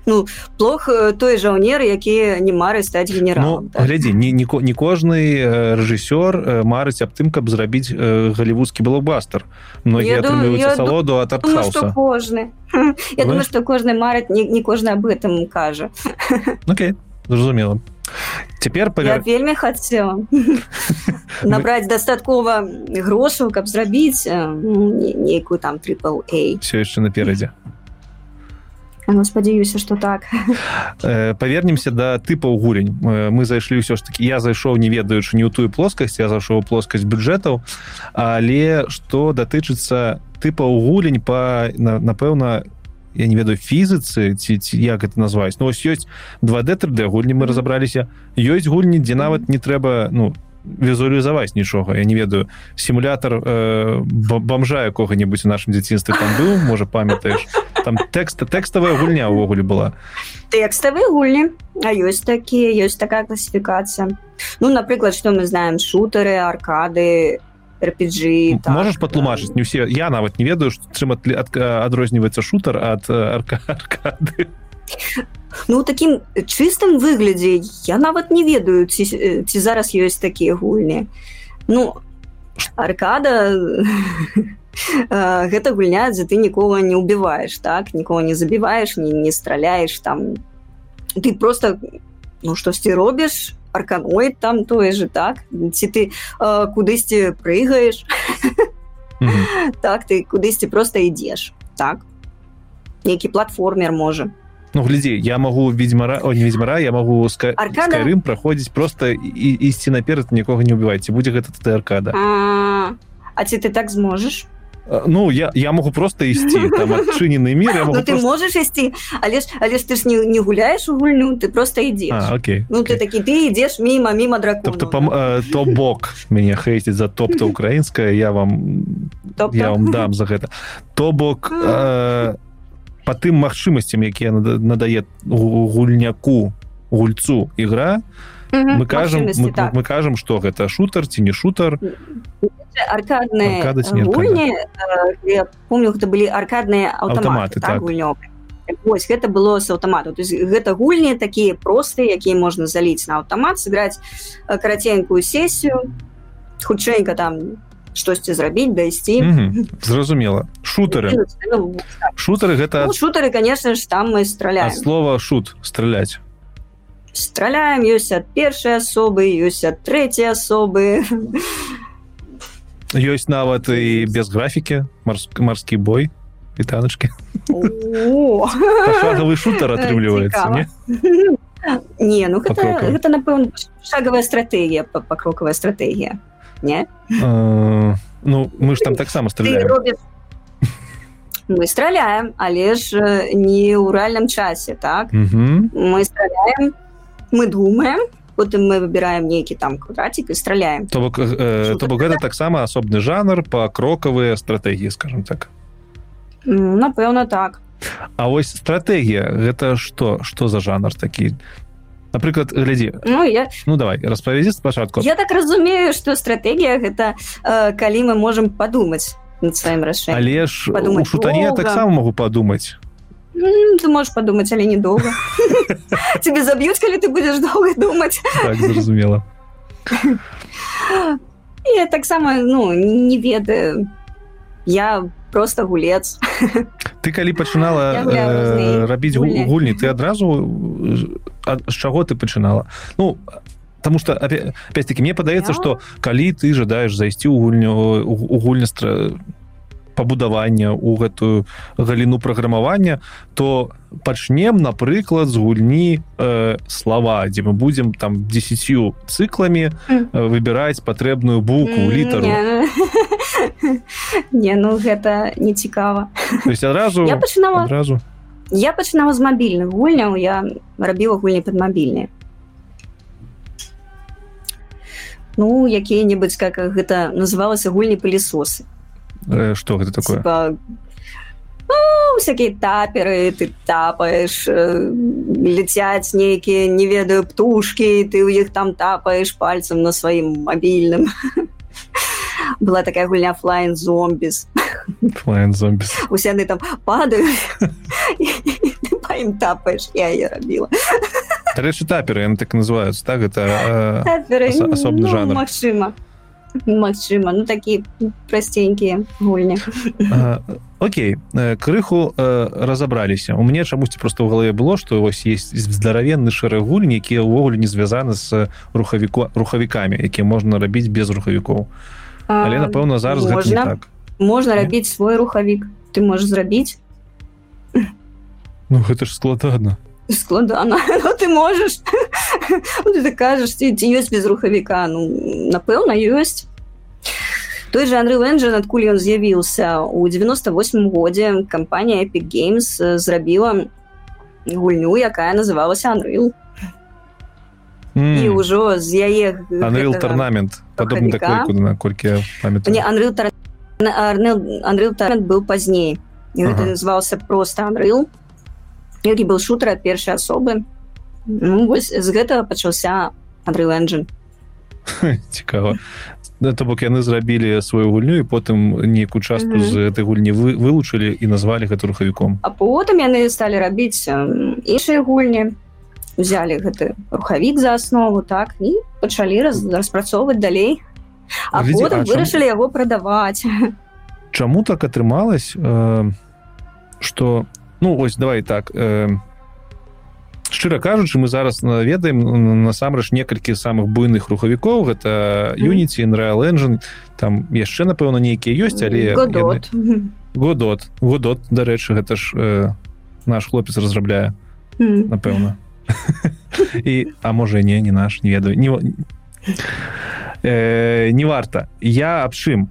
[SPEAKER 1] ну плох э, той жаўнер які не мары стаць генералом
[SPEAKER 2] ну, так. глядзі не, не, не кожны э, рэжысёр э, марыць аб тым каб зрабіць галівудскі блокбастер многія атрымліваюць салоду ад
[SPEAKER 1] кожны. Я думаю што кожны марыць не, не кожны аб гэтым кажа
[SPEAKER 2] Окей зразумела Цяпер
[SPEAKER 1] павер... вельмі хацела набраць дастаткова грошаў каб зрабіць нейкую там трипл
[SPEAKER 2] все яшчэ наперадзе
[SPEAKER 1] Ну, спадзяюся что так?
[SPEAKER 2] Павернемся да тыпаў гурень мы зайшлі ўсё ж таки я зайшоў не ведаючы не ў тую плоскасць я зайшоў плоскасць бюджэтаў але что датычыцца тыпаў гулень по напэўна я не ведаю фізыцы ці, ці як это назваць. Ну ось ёсць 2d 3d гульні мы разабраліся. Ёсць гульні дзе нават не трэба ну візуалізаваць нічога. Я не ведаю сімулятор э, бомжа якога-небудзь у нашым дзяцінстве там быў можа памятаеш там тэкста тэкставая гульня ўвогуле была.
[SPEAKER 1] Тэкставыя гульні а ёсць такія ёсць такая класіфікацыя ну напрыклад что мы знаем? Шутары аркады RPG,
[SPEAKER 2] так, можаш патлумачыць не ўсе я нават не ведаю чым адрозніваецца шутар ад арка аркады.
[SPEAKER 1] Ну таким чыстым выглядзе я нават не ведаю. Ці, ці зараз ёсць такія гульні ну аркада гэта гульня дзе ты нікога не убіваеш так? Нікого не забіваеш не не страляеш там. Ты просто ну штосьці робіш арканой там тое же так? Ці ты кудысьці прыгаеш так? Ты кудысьці просто ідзеш так? Нейкі платформер можа
[SPEAKER 2] Ну глядзі я могу ведьмара о не ведьмара я могу скарым праходзіць просто і ісці наперад нікога не убівайце будзе гэта ты аркада.
[SPEAKER 1] А ці ты так зможаш
[SPEAKER 2] Ну я я могу просто ісці там адчынены мир
[SPEAKER 1] ну, ты просто... можаш ісці але ж але ж ты ж не, не гуляеш у гульню ты просто ідзеш
[SPEAKER 2] okay,
[SPEAKER 1] Ну ты
[SPEAKER 2] okay.
[SPEAKER 1] такі ты ідзеш міма міма дракона.
[SPEAKER 2] Тобто, пам, э, то бок мяне хейціць за топта украінская я вам я вам дам за гэта то бок э, по тым магчымасцям якія надае гульняку гульцу ігра мы кажам мы, так. мы кажам что гэта шутер ці не шутер
[SPEAKER 1] аркадныя помню гэта былі аркадныя аўтаматы так, так. вось гэта было з аўтамату то есть гэта гульні такія простыя якія можна заліць на аўтамат сыграць караценькую сесію хутчэнька там штосьці зрабіць дайсці
[SPEAKER 2] зразумела. Шутары ну, шутары гэта
[SPEAKER 1] ну, шутары конечно ж там мы страляем
[SPEAKER 2] слова шут страляць
[SPEAKER 1] страляем ёсць ад першай асобы ёсць ад трэцяй асобы
[SPEAKER 2] ёсць нават і без графікі марскі бой і таначки шагавы шутер атрымліваецца не?
[SPEAKER 1] Не ну гэта, гэта напэўна шагавая стратэгія пакрокавая стратэгія не?
[SPEAKER 2] Ну мы ж там таксама стреляем.
[SPEAKER 1] мы страляем але ж не ў рэальным часе так? Мы страляем мы думаем потым мы выбираем нейкі там квадратик і страляем
[SPEAKER 2] то бок э, то бок гэта таксама асобны жанр па крокавыя стратэгіі скажем так.
[SPEAKER 1] Напэўна так.
[SPEAKER 2] А вось стратэгія гэта что? Что за жанр такі напрыклад глядзі
[SPEAKER 1] ну, я...
[SPEAKER 2] ну давай распавядзі спачатку
[SPEAKER 1] Я так разумею что стратэгія гэта э, калі мы можем подумаць над сваім рашэннем
[SPEAKER 2] але ж шутане таксама могу подумаць
[SPEAKER 1] ты можешь подумать але недолго. Тебе заб'юць калі ты будешь долго думать.
[SPEAKER 2] Так, зразумела
[SPEAKER 1] я таксама ну не ведаю. Я просто гулец
[SPEAKER 2] ты калі пачынала э, рабіць гульні ты адразу з чаго ты пачынала? Ну потому что опять-таки мне падаецца что калі ты жадаеш зайсці ў гульню у гульнястра пабудавання у гэтую галіну праграмавання то пачнем напрыклад з гульні э, слова дзе мы будзем там десятью цыкламі э, выбіраць патрэбную букву літару
[SPEAKER 1] не ну гэта не цікава.
[SPEAKER 2] Адразу
[SPEAKER 1] я пачынала адразу? Я пачынала з мабільных гульняў я рабіла гульні пад мабільныя. Ну якія-небудзь как гэта называлася гульні пылесосы.
[SPEAKER 2] Э, что это такое? Типа,
[SPEAKER 1] ну, всякие таперы ты тапаешь э, летяць нейкіе не ведаю птушки ты у іх там тапаешь пальцем на сваім мабільным была такая гульня флайн зомбіс
[SPEAKER 2] зомбіс
[SPEAKER 1] усе яны там падаюць ім тапаешь. Я я рабіла
[SPEAKER 2] рэчы таперы яны так называются так? Это э, асобны ну, жанр.
[SPEAKER 1] Мачыма Магчыма ну такі прасценькія гульні
[SPEAKER 2] Окей крыху разабраліся у мне чамусьці просто ў галаве было што вось есть здаравенны шэраг гульні якія ўвогуле не звязаны з рухавіку рухавікамі якія можна рабіць без рухавікоў але напэўна зараз
[SPEAKER 1] можна, так. Можна рабіць свой рухавік ты можаш зрабіць
[SPEAKER 2] Ну гэта ж складана
[SPEAKER 1] складана ну, ты можаш ну, ты кажаш ці, ці ёсць без рухавіка ну напэўна ёсць той же Андрей Энджин адкуль ён з'явіўся у 98 годзе кампанія Epic Games зрабіла гульню якая называлася Unreal mm. і ўжо з яе
[SPEAKER 2] Unreal Торнамент падобны наколькі
[SPEAKER 1] Unreal Торнамент был пазней ага. назывался просто Unreal. Які быў шутер ад першай асобы ну, вось з гэтага пачаўся Unreal Engine.
[SPEAKER 2] Цікава то бок яны зрабілі сваю гульню і потым нейкую частку mm -hmm. з этой гульні вы вылучылі і назвалі гэта рухавіком
[SPEAKER 1] а потым яны сталі рабіць іншыя гульні взяли гэты рухавік за аснову так і пачалі раз, распрацоўваць далей а Глядзі, потым вырашылі чам... яго прадаваць
[SPEAKER 2] Чаму так атрымалось э, что ну ось давай так э, шчыра кажучы мы зараз наведаем насамрэч некалькі самых буйных рухавікоў. Гэта юніці Unreal Engine там яшчэ напэўна нейкія ёсць але
[SPEAKER 1] годот
[SPEAKER 2] годот годот дарэчы гэта ж э, наш хлопец разрабляе напэўна і а можа не не наш не ведаю не э, не варта я аб чым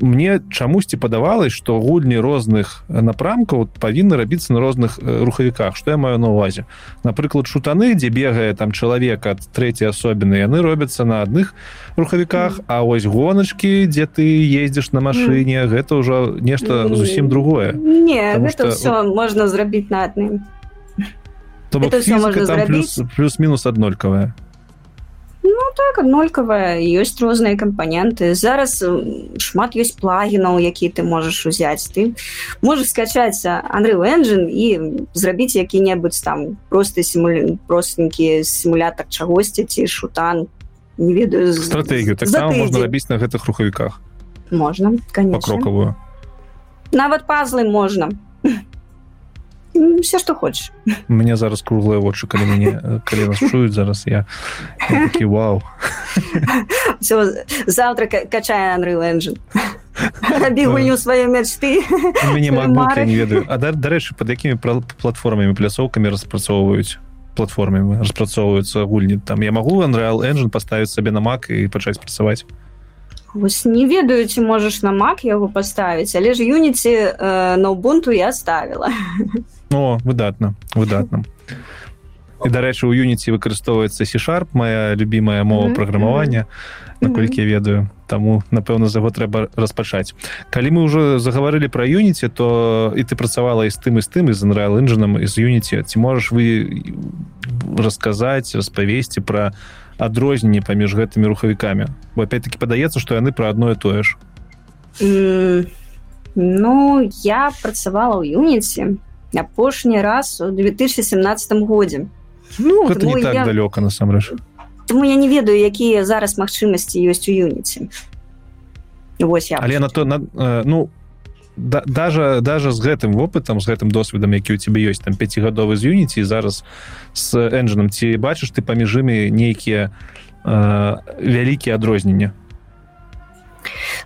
[SPEAKER 2] мне чамусьці падавалось что гульні розных напрамкаў павінны рабіцца на розных рухавіках. Что я маю на увазе? Напрыклад шутаны дзе бегае там чалавек ад трэцяй асобіны яны робяцца на адных рухавіках mm. А ось гоначки дзе ты ездзіш на машыне mm. гэта ўжо нешта зусім другое.
[SPEAKER 1] Не что... все можна зрабіць на адным
[SPEAKER 2] плюс-мінус аднолькавая
[SPEAKER 1] Ну так аднолькавая ёсць розныя кампаненты зараз шмат ёсць плагінаў які ты можаш узяць ты можаш скачаць Unreal Engine і зрабіць які-небудзь там просты сімуль простенькі сімулятор чагосьці ці шутан не ведаю
[SPEAKER 2] стратегію так можна рабіць на гэтых рухавіках.
[SPEAKER 1] Можна
[SPEAKER 2] крокавую
[SPEAKER 1] нават пазлы можна все что хочешь.
[SPEAKER 2] У меня зараз круглые вочы калі мяне калі нас чуюць зараз я, я такі, вау
[SPEAKER 1] все завтра качае Unreal Engine. Рабі гульню свае мечты
[SPEAKER 2] мяне не ведаю. А дарэчы под якімі платформамі пляцоўкамі распрацоўваюць платформамі распрацоўваюцца гульні. Там я магу Unreal Engine поставіць сабе на мак і пачаць працаваць
[SPEAKER 1] Вось не ведаю ці можаш на мак яго паставіць але ж юніці э, на убунту я ставіла
[SPEAKER 2] О выдатна выдатна і дарэчы у юніці выкарыстоўваецца сишарп моя любимая мова mm -hmm. Наколькі я ведаю. Таму напэўна за яго трэба распачаць. Калі мы ўжо загаварылі пра юніці то і ты працавала і з тым і з тым і з Unreal Engine і з юніці ці можаш вы расказаць распавесці пра адрозненне паміж гэтымі рухавікамі? Бо опять-таки падаецца што яны пра адно і тое ж.
[SPEAKER 1] Mm, ну я працавала ў юніці апошні раз у 2017 годзе.
[SPEAKER 2] Ну, гэта не так я... далёка насамрэч
[SPEAKER 1] Таму я не ведаю якія зараз магчымасці ёсць у юніці Вось я.
[SPEAKER 2] Але на то на, э, ну да, даже даже з гэтым вопытам з гэтым досведам які у тебе ёсць там пяцігадовы з юніці зараз с энджином ці бачыш ты паміж імі нейкія э, вялікія адрознення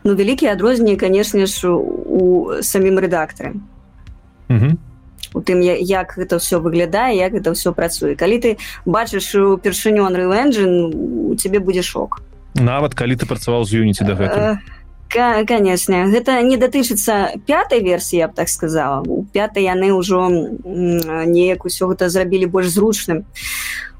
[SPEAKER 1] ну вялікія адрозненні канешне ж у самім рэдактары у тым як гэта все выглядае як это все працуе. Калі ты бачыш упершыню Unreal Engine у тебе будзе шок.
[SPEAKER 2] Нават калі ты працаваў з юніці да гэтага
[SPEAKER 1] конечно гэта не датычыцца пятой версіі я б так сказала. У пятой яны ўжо неяк усё гэта зрабілі больш зручным.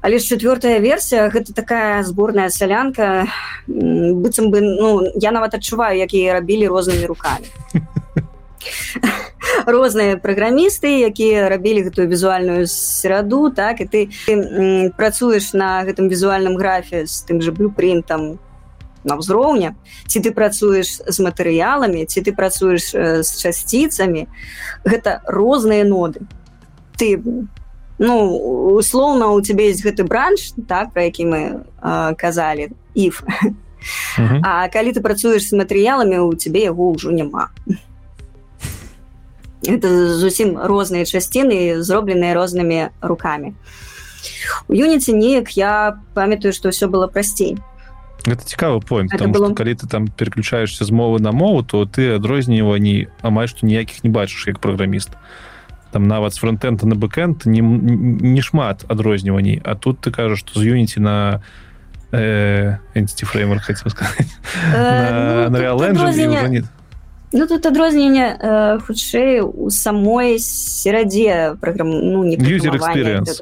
[SPEAKER 1] Але ж четвертая версія гэта такая зборная сялянка. Быццам бы ну я нават адчуваю якія рабілі рознымі руками розныя праграмісты якія рабілі гэтую візуальную сераду так і ты, ты працуеш на гэтым візуальным графе з тым же блюпринтам на ўзроўня ці ты працуеш з матэрыяламі ці ты працуеш э, з часціцамі. Гэта розныя ноды. Ты ну услоўна у цябе есть гэты бранш так про які мы э, казалі if А калі ты працуеш з матэрыяламі у цябе яго ўжо няма это зусім розныя часціны зробленыя рознымі руками у юніце неяк я памятаю што ўсё было прасцей.
[SPEAKER 2] Гэта цікавы point потому было... калі ты там переключаешься з мовы на мову то ты адрозніванні амаль што ніякіх не бачыш як праграміст. Там нават з фронтэнта на бэкенд не, не шмат адрозніванней а тут ты кажаш што з юніці на энціфреймер хотел сказать
[SPEAKER 1] э, ну, тут адрозненне э, хутчэй у самой серадзе праграм ну,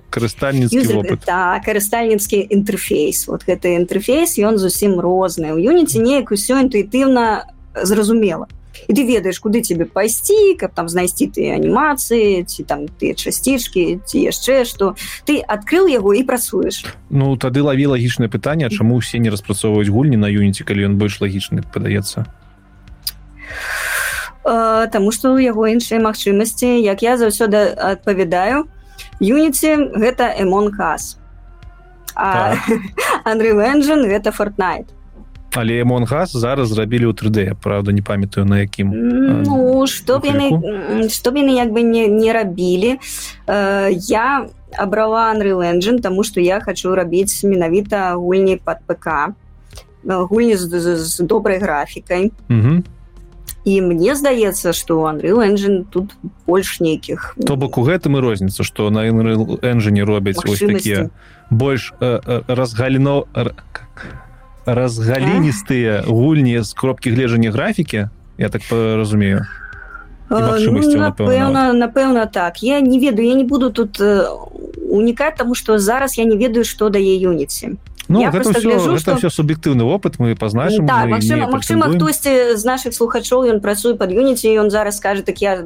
[SPEAKER 2] карыстальніцкі
[SPEAKER 1] так, карыстальніцкі інтэрфейс вот гэты інтэрфейс ён зусім розны у юніце неяк усё інтуітыўна зразумела і ты ведаеш куды тебе пайсці каб там знайсці ты анімацыі ці там тыя часцічкі ці яшчэ што ты адкрыл яго і працуеш
[SPEAKER 2] Ну тады лаві лагічнае пытанне чаму ўсе не распрацоўваюць гульні на юніце калі ён больш лагічны падаецца
[SPEAKER 1] Э, Таму што ў яго іншыя магчымасці як я заўсёды адпавядаю юніці гэта эмон кас Андрей Энджин гэта фортнайт
[SPEAKER 2] але эмон газ зараз зрабілі ў 3D правда не памятаю на якім
[SPEAKER 1] ну што б яны што б яны як бы не, не рабілі. Э, я абрала Unreal Engine тому что я хочу рабіць менавіта гульні под ПК гульні з, з, з добрай графікай і мне здаецца что Unreal Engine тут больш нейкіх
[SPEAKER 2] то бок у гэтым і розніца что на энжине робяць ось такія больш э, э, разгаліно разгаліністыя гульні з кропкі гледжання графікі я так разумею
[SPEAKER 1] э, ну, напэўна напэўна так. Я не ведаю я не буду тут унікаць тому что зараз я не ведаю что дае юніці
[SPEAKER 2] Ну, я гэта все, гляжу, гэта что... все суб'ектыўны опыт мы пазначым
[SPEAKER 1] так, Мачыма хтосьці з наших слухачоў ён працуе под юніці ён зараз скажет так я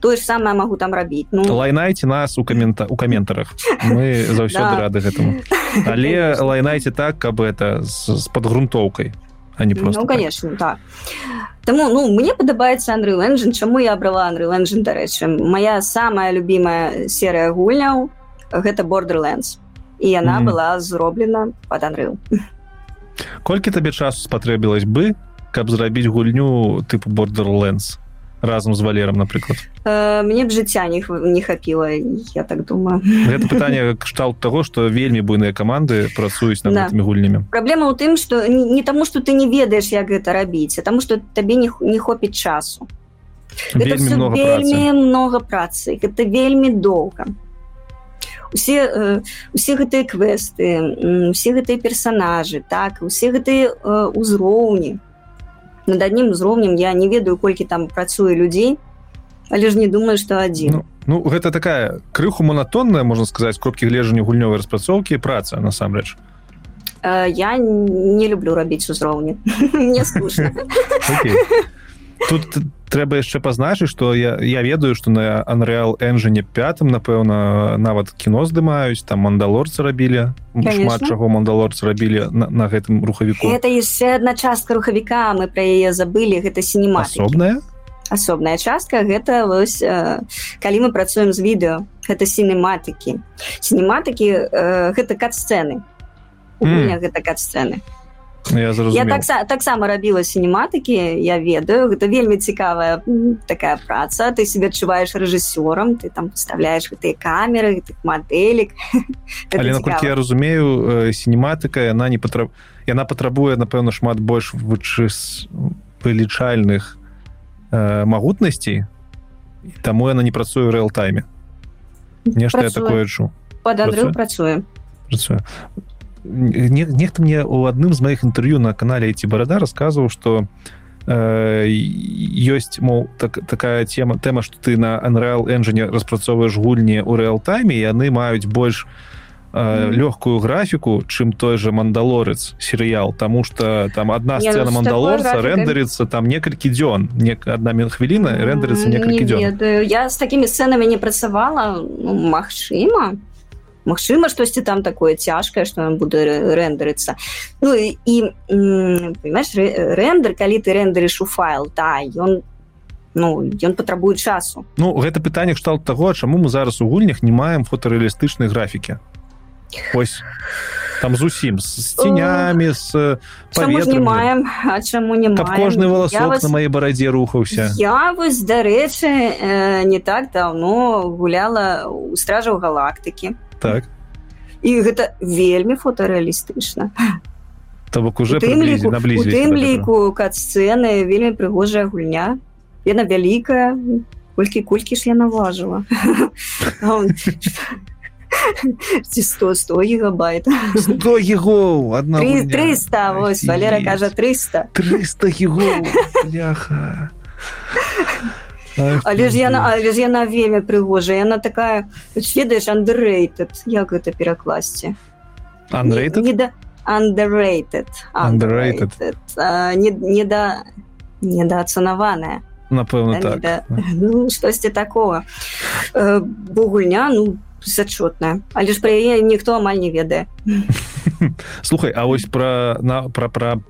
[SPEAKER 1] тое ж самае могу там рабіць ну.
[SPEAKER 2] Лайнайце нас у камента у каментарах мы заўсёды рады гэтаму але лайнайце так каб это з падгрунтоўкай а не просто
[SPEAKER 1] ну, конечно так Таму ну мне падабаецца Unreal Engine. Чаму я абрала Unreal Engine дарэчы моя самая любимая серыя гульняў гэта borderlands і яна mm была зроблена под Unreal.
[SPEAKER 2] Колькі табе часу спатрэбілась бы каб зрабіць гульню тыпу borderlands разам з валером напрыклад?
[SPEAKER 1] Э, мне б жыцця не не хапіла я так думаю.
[SPEAKER 2] Гэта пытанне кшталт того что вельмі буйныя каманды працуюць над да. гэтымі гульнямі.
[SPEAKER 1] Праблема ў тым что не, не таму что ты не ведаеш як гэта рабіць а таму что табе не, не хопіць часу.
[SPEAKER 2] Вельмі много
[SPEAKER 1] вельмі працы. много працы гэта вельмі доўга усе усе гэтыя квесты усе гэтыя персонажы так усе гэтыя узроўні. Над аднім узроўнем я не ведаю колькі там працуе людзей але ж не думаю что адзін.
[SPEAKER 2] Ну, ну гэта такая крыху монатонная можна сказаць кропкі гледжання гульнёвай распрацоўкі праца насамрэч.
[SPEAKER 1] Я не люблю рабіць узроўні. Мне скучно
[SPEAKER 2] тут трэба яшчэ пазначыць что я я ведаю что на unreal engine пятым напэўна нават кіно здымаюць там мандалорцы рабілі шмат чаго мандалорцы рабілі на, на гэтым рухавіку.
[SPEAKER 1] Это яшчэ одна частка рухавіка мы про яе забылі гэта сінема
[SPEAKER 2] асобная?
[SPEAKER 1] Асобная частка гэта вось э, калі мы працуем з відэо гэта сінематыкі. Сінематыкі э, гэта кат-сцэны. Mm. гэта кат-сцэны
[SPEAKER 2] я,
[SPEAKER 1] я так таксама рабіла сінематыкі я ведаю. Гэта вельмі цікавая такая праца. Ты себе адчуваеш рэжысёрам ты там вставляешь гэтыя камеры гэтых мадэлек
[SPEAKER 2] але наколькі я разумею сінематыка яна не патраб яна патрабуе напэўна шмат больш вычыс вылічальных э, магутнасцей таму яна не працуе рэалтайме нешта я такое чу
[SPEAKER 1] працуе працуе
[SPEAKER 2] нехта мне у адным з маіх інтэрв'ю на канале ці барада рассказываў что э, ёсць мол так, такая тема тэма что ты на unreal engine распрацоўваеш гульні ў рэалтайме яны маюць больш э, лёгкую графіку чым той же мандалорец серыял тому что там одна сцена ну, мандалорца рендерится там некалькі дзён не одна хвіліна рендерится некалькі дзён
[SPEAKER 1] я с такими сценами не працавала ну, Мачыма Магчыма штосьці там такое цяжкае што ён будзе рэндерыцца Ну і понимаешь рэндер калі ты рэндерыш у файл та ён ну ён патрабуе часу.
[SPEAKER 2] Ну гэта пытанне кшталт таго чаму мы зараз у гульнях не маем фотарэалістычнай графікі. Ось там зусім з ценями з
[SPEAKER 1] не маем А чаму не
[SPEAKER 2] кожны волосок вас... на маей барадзе рухаўся.
[SPEAKER 1] Я вось дарэчы э, не так давно гуляла у стражаў галактыкі
[SPEAKER 2] так.
[SPEAKER 1] І гэта вельмі фотарэалістычна.
[SPEAKER 2] То бок уже
[SPEAKER 1] тым ліку кат-сцэны вельмі прыгожая гульня. Яна вялікая колькі колькі ж я наважыла 100 100 гигабайт
[SPEAKER 2] 100 гігоў одна
[SPEAKER 1] 300 вось валера кажа 300
[SPEAKER 2] 300 гігоў ляха
[SPEAKER 1] але ж яна але ж яна вельмі прыгожая яна такая ведаеш андрэйтед як гэта перакласці
[SPEAKER 2] не
[SPEAKER 1] да underrated не да недоацанаваная
[SPEAKER 2] напэўна так
[SPEAKER 1] ну, штосьці такого? Э, бо гульня ну зачотная але ж пра яе ніхто амаль не ведае
[SPEAKER 2] слухай А вось пра на пра пра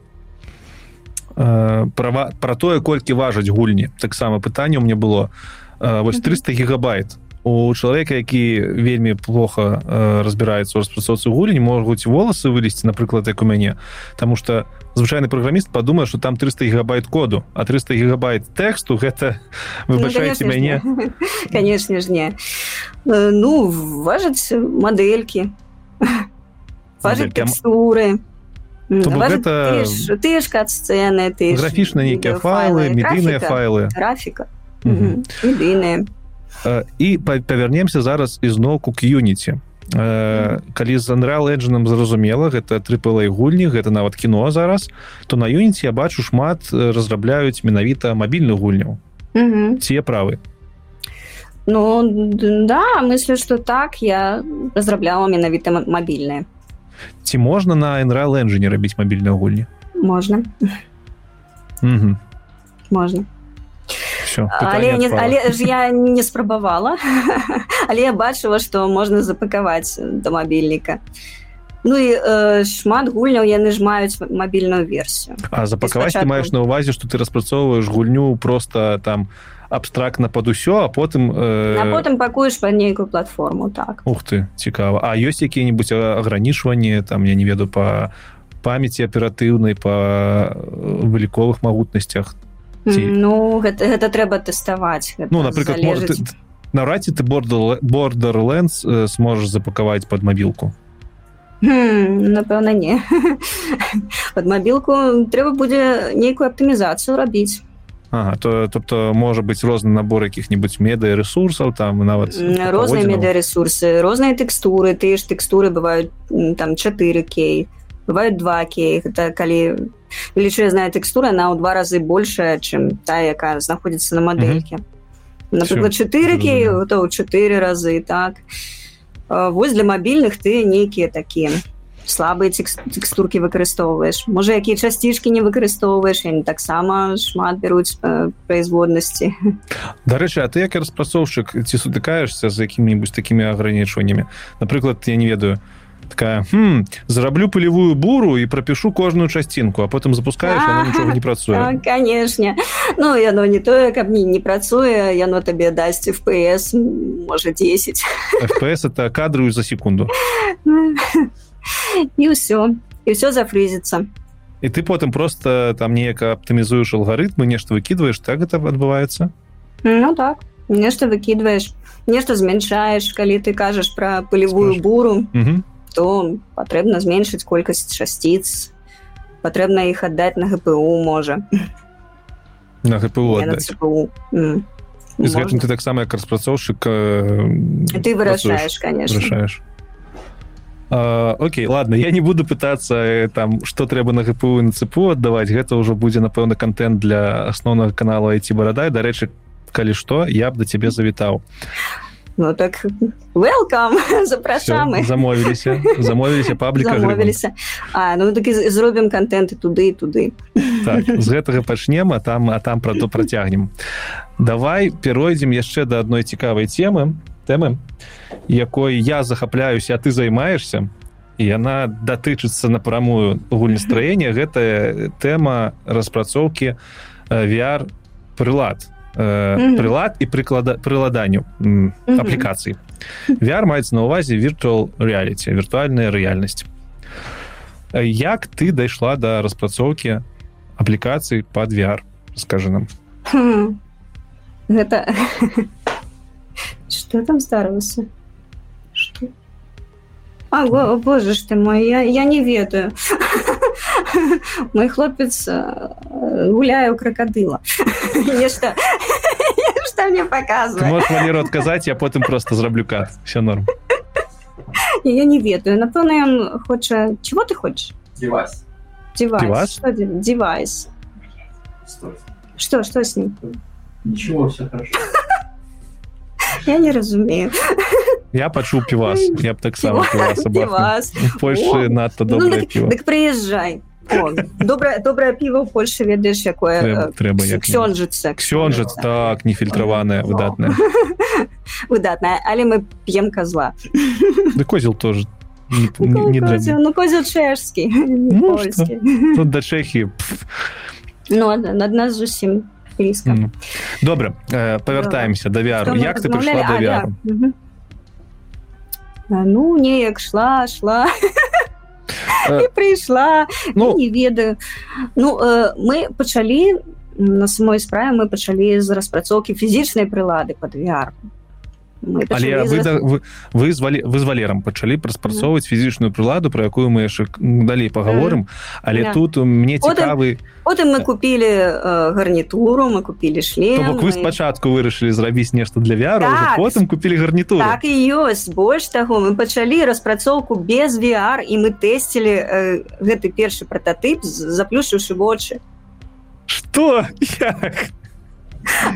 [SPEAKER 2] права про тое колькі важаць гульні. Таксама пытанне у мне было. Вось 300 гигабайт у чалавека які вельмі плохо разбіраецца у распрацоўцы гульні могуць волосы вылезці напрыклад як у мяне. Тому что звычайны праграміст падумае что там 300 гигабайт коду а 300 гигабайт тэксту гэта выбачаеце ну, мяне.
[SPEAKER 1] конечно ж не. Ну важаць мадэлькі. Важаць тэкстуры а
[SPEAKER 2] гэта
[SPEAKER 1] ты ж кат сцены ты
[SPEAKER 2] графічна нейкія файлы медыйныя файлы.
[SPEAKER 1] графіка медыйныя
[SPEAKER 2] і павярнемся зараз ізноўку к юніці калі з Unreal Engine зразумела гэта трыплай гульні гэта нават кіно зараз то на юніці я бачу шмат разрабляюць менавіта мабільных гульняў. Ці правы?
[SPEAKER 1] Ну да мыслю что так я разрабляла менавіта мабільныя
[SPEAKER 2] ці можна на Unreal Engine рабіць мабільныя гульні
[SPEAKER 1] можна.
[SPEAKER 2] Угу.
[SPEAKER 1] можна.
[SPEAKER 2] Все
[SPEAKER 1] але, не, але ж я не спрабавала але я бачыла што можна запакаваць да мабільніка Ну і э, шмат гульняў яны ж маюць мабільную версію.
[SPEAKER 2] А запакаваць ты маеш на увазе што ты распрацоўваеш гульню просто там абстрактна пад усё а потым
[SPEAKER 1] э... потым пакуеш па нейкую платформу так.
[SPEAKER 2] Ух ты цікава. А ёсць якія-нибудь агранічванні там я не веду па памяці аператыўнай па выліковых магутнасцях?
[SPEAKER 1] Ці... Ну гэта, гэта трэба тэставаць
[SPEAKER 2] Ну напрыклад наўрад ці ты бордер бордерленс сможаш запакаваць под мабілку?
[SPEAKER 1] Напэўна не. Под мабілку трэба будзе нейкую аптымізацыю рабіць
[SPEAKER 2] Ага, то тобто можа быць розны набор якіх-нибудь медыярэсурсаў там нават
[SPEAKER 1] розныя медыярэсурсы розныя тэкстуры тыя ж тэкстуры бываюць там 4 кей бывают 2 кей это калі велічэзная тэкстура на ў два разы большая чым тая якая знаходзіцца на мадэльке напрыклад 4 кей то ў 4 разы так вось для мабільных ты нейкія такія слабыя тэкстуркі выкарыстоўваеш можа якія часцішкі не выкарыстоўваеш не таксама шмат бяруць производнасці
[SPEAKER 2] дарэчы а ты як распрацоўшчык ці сутыкаешься з якімі-нибудь такімі агранічваннямі напрыклад я не ведаю такая хм, зараблю пылевую буру і прапішу кожную часцінку а потым запускаеш нічога не працуе
[SPEAKER 1] канешне Ну яно не тое каб мне не працуе яно табе дасць фпс можа 10
[SPEAKER 2] фпс это кадрую за секунду
[SPEAKER 1] і ўсё і ўсё зафрызіцца
[SPEAKER 2] і ты потым просто там неяк аптымізуеш алгарытмы нешта выкідваеш так это адбываецца
[SPEAKER 1] Ну так. Нешта выкідваеш нешта змяншаеш калі ты кажаш пра пылевую буру то патрэбна зменшыць колькасць часціц патрэбна іх аддаць на гпу можа
[SPEAKER 2] на гпу з гэтым ты таксама як распрацоўшчык
[SPEAKER 1] ты вырашаеш конечно
[SPEAKER 2] Окей ладно я не буду пытаться э, там что трэба на гпу на цепу аддаваць гэта ўжо будзе напэўна контент для асноўнага канала айти барадай дарэчы калі што я б да цябе завітаў.
[SPEAKER 1] Ну так welcome. Запрашаем
[SPEAKER 2] замовіліся замовіліся пабліка
[SPEAKER 1] замовіліся. А ну так зробім контенты туды і туды.
[SPEAKER 2] Так, з гэтага пачнем а там а там пра то працягнем. Давай перайдзем яшчэ да адной цікавай темы тэмы якой я захапляюся а ты займаешься і яна датычыцца напрамую гульнестраення гэтая тэма распрацоўкі VR прылад э, прылад і прыклада прыладанню аплікацыі. VR маецца на увазе virtual reality віртуальная рэальнасць як ты дайшла да распрацоўкі аплікацыі под VR скажи нам.
[SPEAKER 1] Гэта что там старалася А, о, боже ж ты мой я, я не ведаю. Мой хлопец гуляе у крокодыла нешта что? Мне показывает
[SPEAKER 2] манеру отказать я потым просто зраблю кат. Все норм.
[SPEAKER 1] Я не ведаю. Напэўна ён хоча чего ты хочешь?
[SPEAKER 3] Девайс.
[SPEAKER 1] Девайс. Что что? С ним?
[SPEAKER 3] Ничего все хорошо
[SPEAKER 1] я не разумею.
[SPEAKER 2] Я пачуў півас. Я б таксама Польшы надто добра ну,
[SPEAKER 1] дык, дык прыязджай добрае добрае піва ў Польшы ведаеш якое
[SPEAKER 2] трэба як
[SPEAKER 1] ксёнжыцца
[SPEAKER 2] ксёнжыц так нефільтраваная выдатная
[SPEAKER 1] выдатная але мы п'ем козла.
[SPEAKER 2] Ды козел тоже
[SPEAKER 1] ну козел чэшскі
[SPEAKER 2] да чэхі
[SPEAKER 1] ну над нас зусім блізка
[SPEAKER 2] добра павяртаемся да. вяру як ты прыйшла да вяру
[SPEAKER 1] ну неяк шла шла. Прыйшла ну не ведаю ну мы пачалі на самой справе мы пачалі з распрацоўкі фізічнай прылады под VR
[SPEAKER 2] Але вы, за... вы, вы, звалі, вы з валерам пачалі праспрацоўваць фізічную прыладу про якую мы яшчэ далей паговорым. Але yeah. тут мне цікавы
[SPEAKER 1] потым мы купілі э, гарнітуру мы купілі шлем
[SPEAKER 2] вы спачатку вырашылі зрабіць нешта для вяру так, потым купілі гарнітуру.
[SPEAKER 1] Так і ёсць. Больш таго мы пачалі распрацоўку без VR і мы тэсцілі э, гэты першы пратотып заплюшыўшы вочы.
[SPEAKER 2] Что як?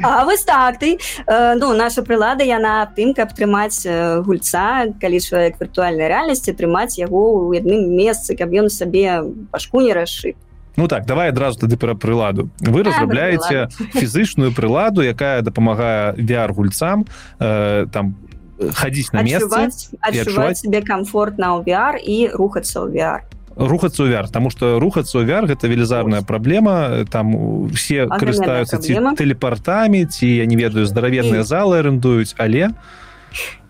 [SPEAKER 1] А вось так ты э, ну наша прылада яна тым каб трымаць э, гульца калі чалавек віртуальнай рэальнасці трымаць яго ў адным месцы каб ён сабе пашку не расшыт
[SPEAKER 2] Ну так давай адразу тады пра прыладу. Вы разрабляеце фізычную прыладу якая дапамагае VR гульцам э, там хадзіць на месцы
[SPEAKER 1] адчуваць себе комфортна ў VR і рухацца ў VR
[SPEAKER 2] рухацца ў VR тому что рухацца ў VR гэта велізарная праблема там все карыстаюцца ці тэлепартамі ці я не ведаю здаравенныя залы арендуюць але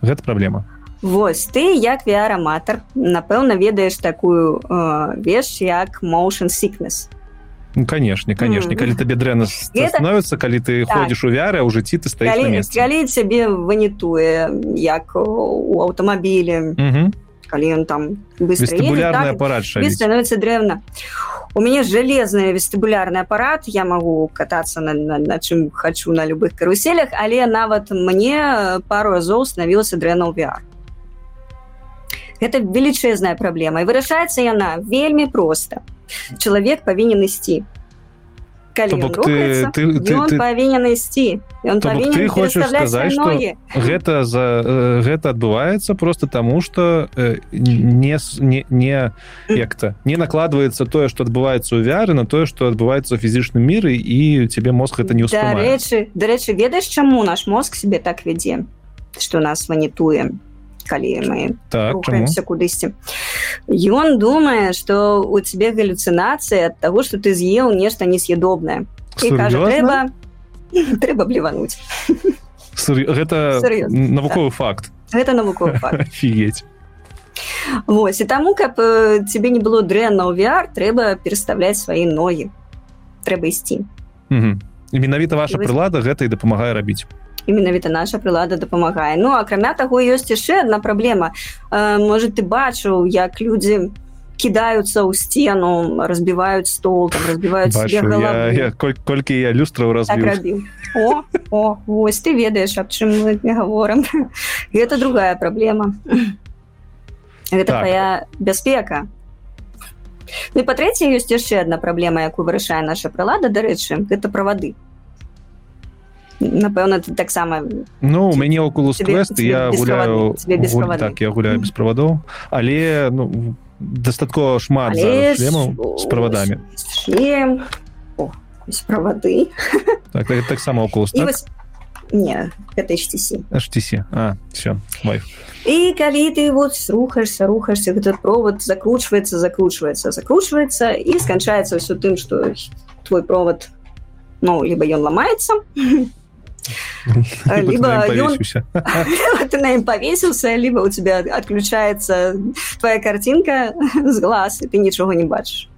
[SPEAKER 2] гэта праблема
[SPEAKER 1] Вось ты як VR-аматар напэўна ведаеш такую э, веш як motion sickness
[SPEAKER 2] ну, канешне канешне mm. калі табе дрэнна становіцца калі ты так. ходзіш у вяры уже ці ты стаіш калі,
[SPEAKER 1] калі цябе ванітуе як у аўтамабілі mm -hmm. Калі ён там
[SPEAKER 2] вестыбулярны апарат
[SPEAKER 1] становіцца древна у мяне жалезны вестыбулярны апарат я магу катацца на, на, на чым хачу на любых каруселях але нават мне пару разоў станавілася дрэнна ў VR гэта велічэзная праблема і вырашаецца яна вельмі проста чалавек павінен ісці
[SPEAKER 2] ты, ты, ты,
[SPEAKER 1] павінен ісці
[SPEAKER 2] ты хочаш сказаць что гэта за э, гэта адбываецца просто таму что э, не не, не як-то не накладваецца тое что адбываецца ў вяры на тое что адбываецца ў фізічным міры і тебе мозг это не
[SPEAKER 1] дарэчы дарэчы ведаеш чаму наш мозг себе так вядзе что нас ванітуем калі мы так, рухаемся кудысьці ён думае что у тебе галлюцинацыя от того что ты з'еў нешта несъедобное. Трэба трэба блівануть
[SPEAKER 2] гэта навуковы факт.
[SPEAKER 1] Гэта навуковы
[SPEAKER 2] фігеть
[SPEAKER 1] Вось і таму каб тебе не было дрэнна ў VR трэба пераставляць свае ногі трэба ісці
[SPEAKER 2] менавіта ваша прылада гэта і дапамагае рабіць
[SPEAKER 1] і менавіта наша прылада дапамагае Ну акрамя таго ёсць яшчэ одна праблема э, может ты бачыў як людзі кідаюцца ў сцену разбіваюць стол там разбіваюць
[SPEAKER 2] колькі я люстраў раз так
[SPEAKER 1] о, о вось ты ведаеш аб чым мы не гаворам гэта другая праблема гэта так. твоя бяспека Ну, па-трэцяе ёсць яшчэ одна праблема якую вырашае наша прылада дарэчы гэта правады напэўна ты таксама
[SPEAKER 2] ну у мяне окулус квест я гуляю гуль, так я гуляю без правадоў але ну дастаткова шмат шлемаў з правадамі
[SPEAKER 1] правады
[SPEAKER 2] так, так, таксама окулус
[SPEAKER 1] так? не это HTC.
[SPEAKER 2] HTC. А, все, Wi-Fi.
[SPEAKER 1] И коли ты вот рухаешься, рухаешься, этот провод закручивается, закручивается, закручивается, и скончается все тем, что твой провод, ну, либо он ломается, либо ты на нем повесился, либо у тебя отключается твоя картинка с глаз, и ты ничего не бачишь.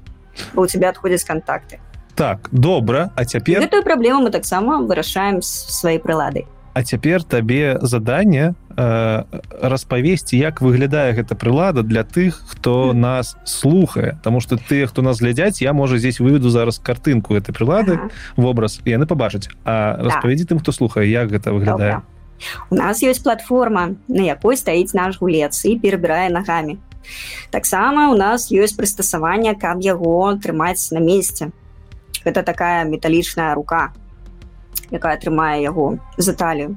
[SPEAKER 1] У тебя отходят контакты.
[SPEAKER 2] Так, добра, а цяпер...
[SPEAKER 1] Гэтую праблему мы таксама вырашаем сваёй прыладай.
[SPEAKER 2] А цяпер табе задание э, распавесці як выглядае гэта прылада для тых хто нас слухае. Таму что ты хто нас глядзяць я можа здесь выведу зараз картынку этой прылады ага. вобраз яны побачаць А распавядзі тым хто слухае як гэта выглядае.
[SPEAKER 1] У нас есть платформа на якой стаіць наш гулец і перабірае нагамі. Таксама у нас ёсць прыстасаванне каб яго трымаць на месте гэта такая металічная рука якая трымае яго за талію.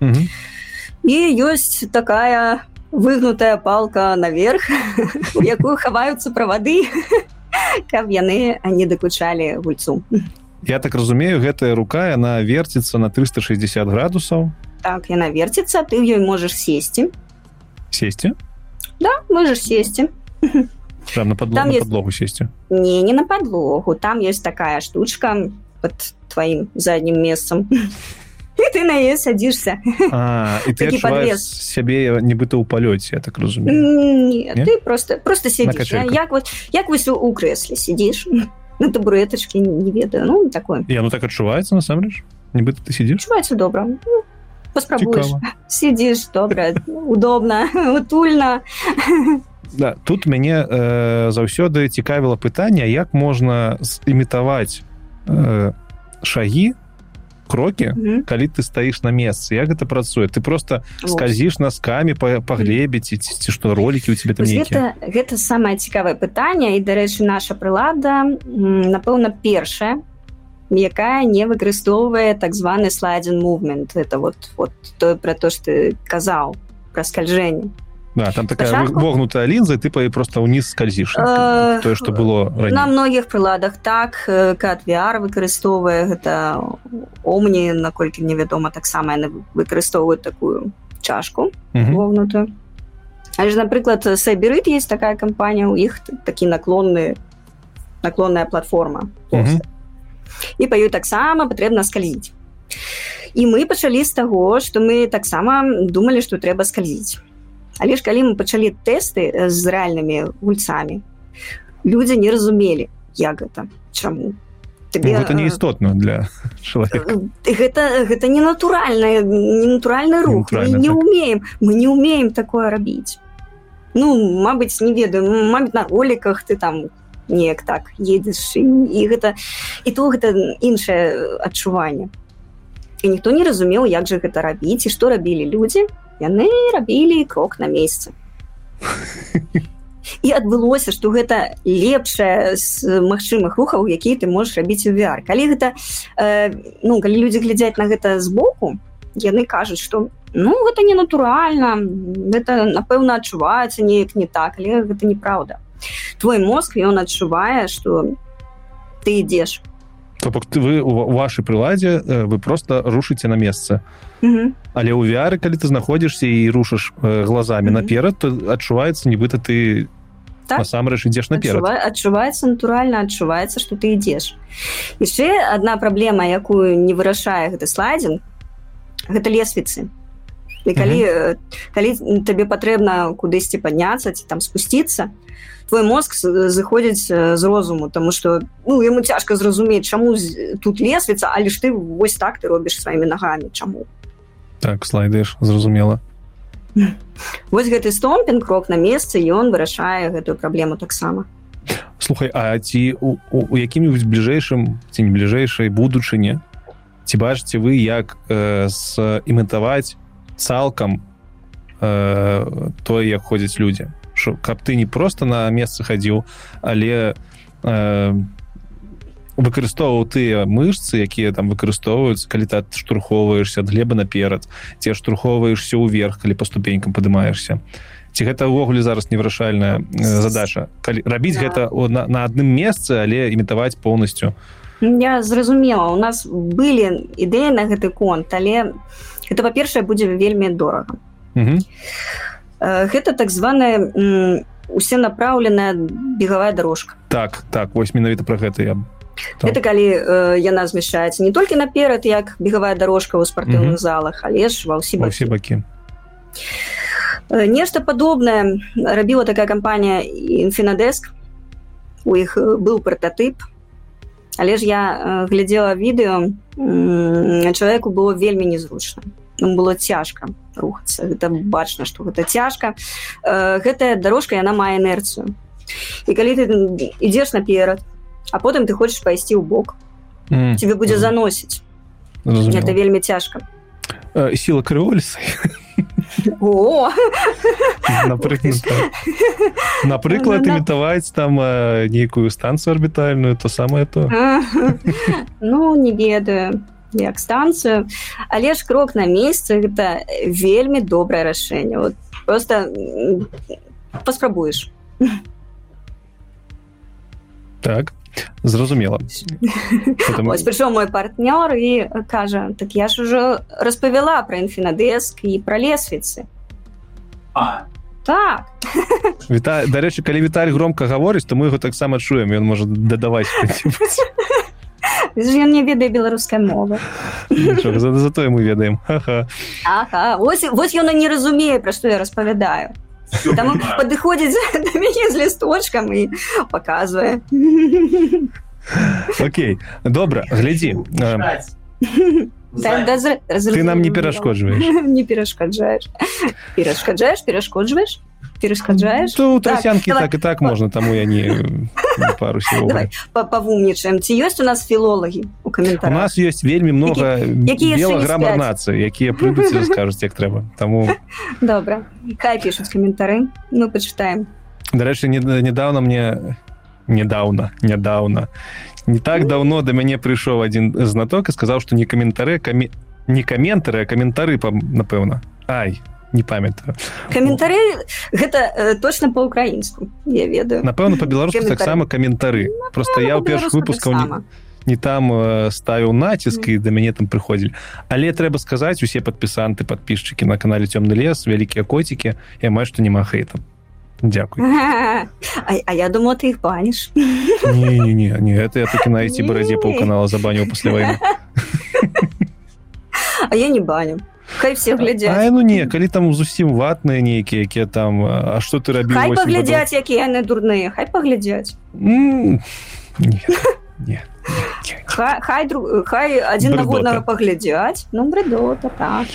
[SPEAKER 1] Mm -hmm і ёсць такая выгнутая палка наверх у якую хаваюцца правады каб яны не дакучалі гульцу.
[SPEAKER 2] Я так разумею гэтая рука яна верціцца на 360 градусаў
[SPEAKER 1] так яна верціцца ты ў ёй можаш сесці
[SPEAKER 2] сесці
[SPEAKER 1] да можаш сесці
[SPEAKER 2] на подлогу, есть... подлогу сесці
[SPEAKER 1] не не на подлогу там есть такая штучка под тваім заднім месцам і ты на е садишься.
[SPEAKER 2] Сябе нібыта ў палёце я так разумею.
[SPEAKER 1] Ты просто просто сидишь. Як вот як вось у крэсле сидишь на табуретачке не ведаю. Ну такое.
[SPEAKER 2] Я ну так адчуваецца насамрэч нібыта ты сидишь?
[SPEAKER 1] Добра ну, паспрабуеш сидишь добра удобно утульна
[SPEAKER 2] да, тут мяне э, заўсёды цікавіла пытанне як можна імітаваць э, шагі крокі mm -hmm. калі ты стаіш на месцы як гэта працуе ты просто сказіш наскамі па, па глебе ці, ці, што ролікі у тебе там
[SPEAKER 1] гэта, гэта самае цікавае пытанне і дарэчы наша прылада напэўна першая якая не выкарыстоўвае так званы слайдзін movement. Это вот вот тое пра то что ты казаў пра скальжэнне
[SPEAKER 2] Да, там такая Спачатку... вогнутая лінза ты па просто ўніз скальзіш э... тое што было раней.
[SPEAKER 1] на многіх прыладах так кат VR выкарыстоўвае гэта омні наколькі невядома таксама яны выкарыстоўваюць такую чашку вогнутую. Але ж напрыклад сайберыт есть такая кампанія у іх такі наклонны наклонная платформа і па ёй таксама патрэбна скальзіць і мы пачалі з таго што мы таксама думалі што трэба скальзіць але ж калі мы пачалі тэсты з рэальнымі гульцамі людзі не разумелі як гэта чаму
[SPEAKER 2] Тебе, ну, гэта не істотна для
[SPEAKER 1] чалавека гэта гэта не натуральна ненатуральны рух. Не, не так. умеем мы не умеем такое рабіць ну Мабыць не ведаю мабыць на роліках ты там неяк так едзеш і, і гэта і то гэта іншае адчуванне і ніхто не разумеў як жа гэта рабіць і што рабілі людзі яны рабілі крок на месцы. І адбылося што гэта лепшае з магчымых рухаў якія ты можаш рабіць у VR калі гэта э, ну калі людзі глядзяць на гэта збоку яны кажуць што ну гэта не натуральна это напэўна адчуваецца неяк не так але гэта неправда твой мозг ён адчувае што ты ідзеш
[SPEAKER 2] То бок вы у вашай прыладзе вы просто рушыце на месца але ў VR калі ты знаходзішся і рушыш глазамі наперад то адчуваецца нібыта ты так? насамрэч ідзеш наперад.
[SPEAKER 1] Адчуваецца натуральна адчуваецца што ты ідзеш. Яшчэ одна праблема якую не вырашае гэты слайдинг гэта лесвіцы. І калі uh -huh. калі табе патрэбна кудысьці падняцца ці там спусціцца твой мозг заходзіць з розуму тому что ну яму цяжка зразумець чаму тут лесвіца але ж ты вось так ты робіш сваімі нагамі чаму
[SPEAKER 2] так слайдыш зразумела.
[SPEAKER 1] Вось гэты стомпінг крок на месцы ён вырашае гэтую праблему таксама
[SPEAKER 2] лухай А ці у, у, у якім-нибудь бліжэйшым ці не бліжэйшай будучыне ці бачыце вы як э, імітаваць цалкам э, тое як ходзяць людзі? Шо, каб ты не просто на месцы хадзіў але э, выкарыстоўваў тыя мышцы якія там выкарыстоўваюць калі ты штурхоўваешься ад глеба наперад ці штурхоўваешься ўверх калі по ступенькам падымаешься ці гэта ўвогуле зараз невырашальная задача? Калі рабіць да. гэта на, на адным месцы але імітаваць полностью
[SPEAKER 1] я зразумела у нас былі ідэі на гэты конт але это па-першае будзе вельмі дорага гэта так званая усе направленая бегавая дорожка
[SPEAKER 2] так так вось менавіта про гэта я
[SPEAKER 1] Так. Это калі э, яна змяшчаецца не толькі наперад як бегавая дорожка ў спартыўных mm -hmm. залах але ж ва ўсе
[SPEAKER 2] ўсе бакі.
[SPEAKER 1] Э, нешта падобнае рабіла такая кампанія інфінадеск у іх э, быў пратотып але ж я э, глядзела відэо чалавеку было вельмі незручна было цяжка рухацца. Гэта бачна што гэта цяжка. Э, гэтая дорожка яна мае інерцыю. І калі ты ідзеш наперад а потым ты хочаш пайсці ў бок mm. тебе будзе заносіць. Это вельмі цяжка.
[SPEAKER 2] Э, сила крыоліса напрыклад імітаваць там э, нейкую станцыю арбітальную то самае то.
[SPEAKER 1] Ну не ведаю як станцыю але ж крок на месцы гэта вельмі добрае рашэнне вот просто паспрабуеш
[SPEAKER 2] так зразумела
[SPEAKER 1] прыйшоў мой партнёр і кажа так я ж ужо распавяла про інфінадеск і пра лесвіцы так.
[SPEAKER 2] Віта дарэчы калі Віталь громко гаворыць то мы его таксама чуем ён можа дадаваць
[SPEAKER 1] ён не ведае беларускай мовы.
[SPEAKER 2] Затое мы ведаем.
[SPEAKER 1] Вось ён не разумее пра што я распавядаю. Там падыходзіць да мяне з лісточкам і паказвае.
[SPEAKER 2] Окей, добра, глядзі. Ты нам не перашкоджваеш
[SPEAKER 1] не перашкаджаеш перашкаджаеш перашкоджваеш перашкаджаеш
[SPEAKER 2] трасянкі так, так і так можна таму я не пару
[SPEAKER 1] павумнічаем ці ёсць у нас філолагі у каментар
[SPEAKER 2] у нас ёсць вельмі много грамар нацыі якія прыйдуць скажуць як трэба таму
[SPEAKER 1] добра. Хай пішуць каментары мы пачытаем
[SPEAKER 2] дарэчы недавно мне недавно нядаўна не так давно да мяне прыйшоў адзін знаток і сказаў што не каментары камі... не каментары а каментары напэўна ай не памятаю
[SPEAKER 1] каментары гэта э, точно по-украінску я ведаю.
[SPEAKER 2] Напэўна по-беларуску таксама каментары ну, просто я ў першых выпускаў не, не там э, ставіў націск і да мяне там прыходзілі але трэба сказаць усе падпісанты подписчики на канале цёмны лес вялікія коцікі я маю што няма хейта. Дякую.
[SPEAKER 1] А, а я думаю ты их банишь.
[SPEAKER 2] Не, не, не, не это я таки на эти баразе полканала забанил после войны.
[SPEAKER 1] А я не баню Хай все глядяць
[SPEAKER 2] а, ну не калі там зусім ватныя нейкія якія там А что ты рабіў
[SPEAKER 1] хай паглядзяць якія яны дурныя хай паглядзяць хай, хай, друг, хай адзін нагоднага паглядзяць ну брэдота так.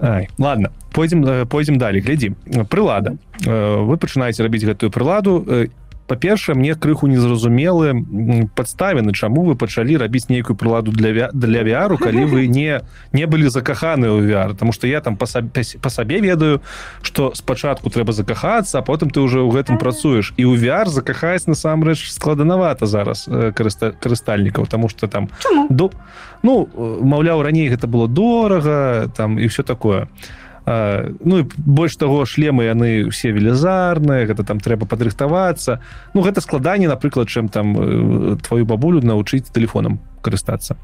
[SPEAKER 2] Ай, ладно пойдзем пойдзем далей глядзі прылада вы пачынаеце рабіць гэтую прыладу і па-першае мне крыху незразумелы падставены чаму вы пачалі рабіць нейкую прыладу для для вяру калі вы не не былі закаханы ў вяр потому что я там па сабе, па сабе ведаю что спачатку трэба закахацца а потым ты уже ў гэтым працуеш. І ў вяр закахаць насамрэч складанавата зараз карыста карыстальнікаў тому что там до ну маўляў раней гэта было дорага там і все такое. а ну і больш таго шлемы яны все велізарныя гэта там трэба падрыхтавацца. Ну гэта складанне напрыклад чым там э, твою бабулю навучыць телефоном карыстацца.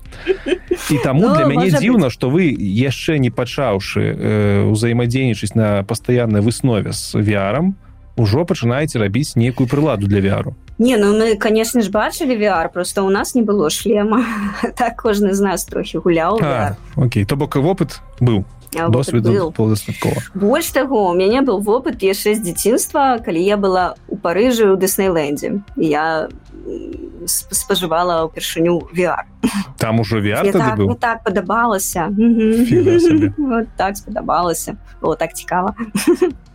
[SPEAKER 2] І таму ну, для мяне дзіўна что вы яшчэ не пачаўшы э, ўзаемадзейнічаць на пастаяннай выснове з вярам ужо пачынаеце рабіць нейкую прыладу для вяру
[SPEAKER 1] Не, ну мы конечно ж бачылі VR просто у нас не было шлема. Так кожны з нас трохі гуляў
[SPEAKER 2] Окей то бок вопыт быў досведу
[SPEAKER 1] больш таго у мяне был вопыт яшчэ з дзяцінства калі я была у парыжы ў дыснейлендзе я спажывала ўпершыню VR
[SPEAKER 2] там ужо VR так,
[SPEAKER 1] быў? так падабалася вот, так спадабалася было так цікава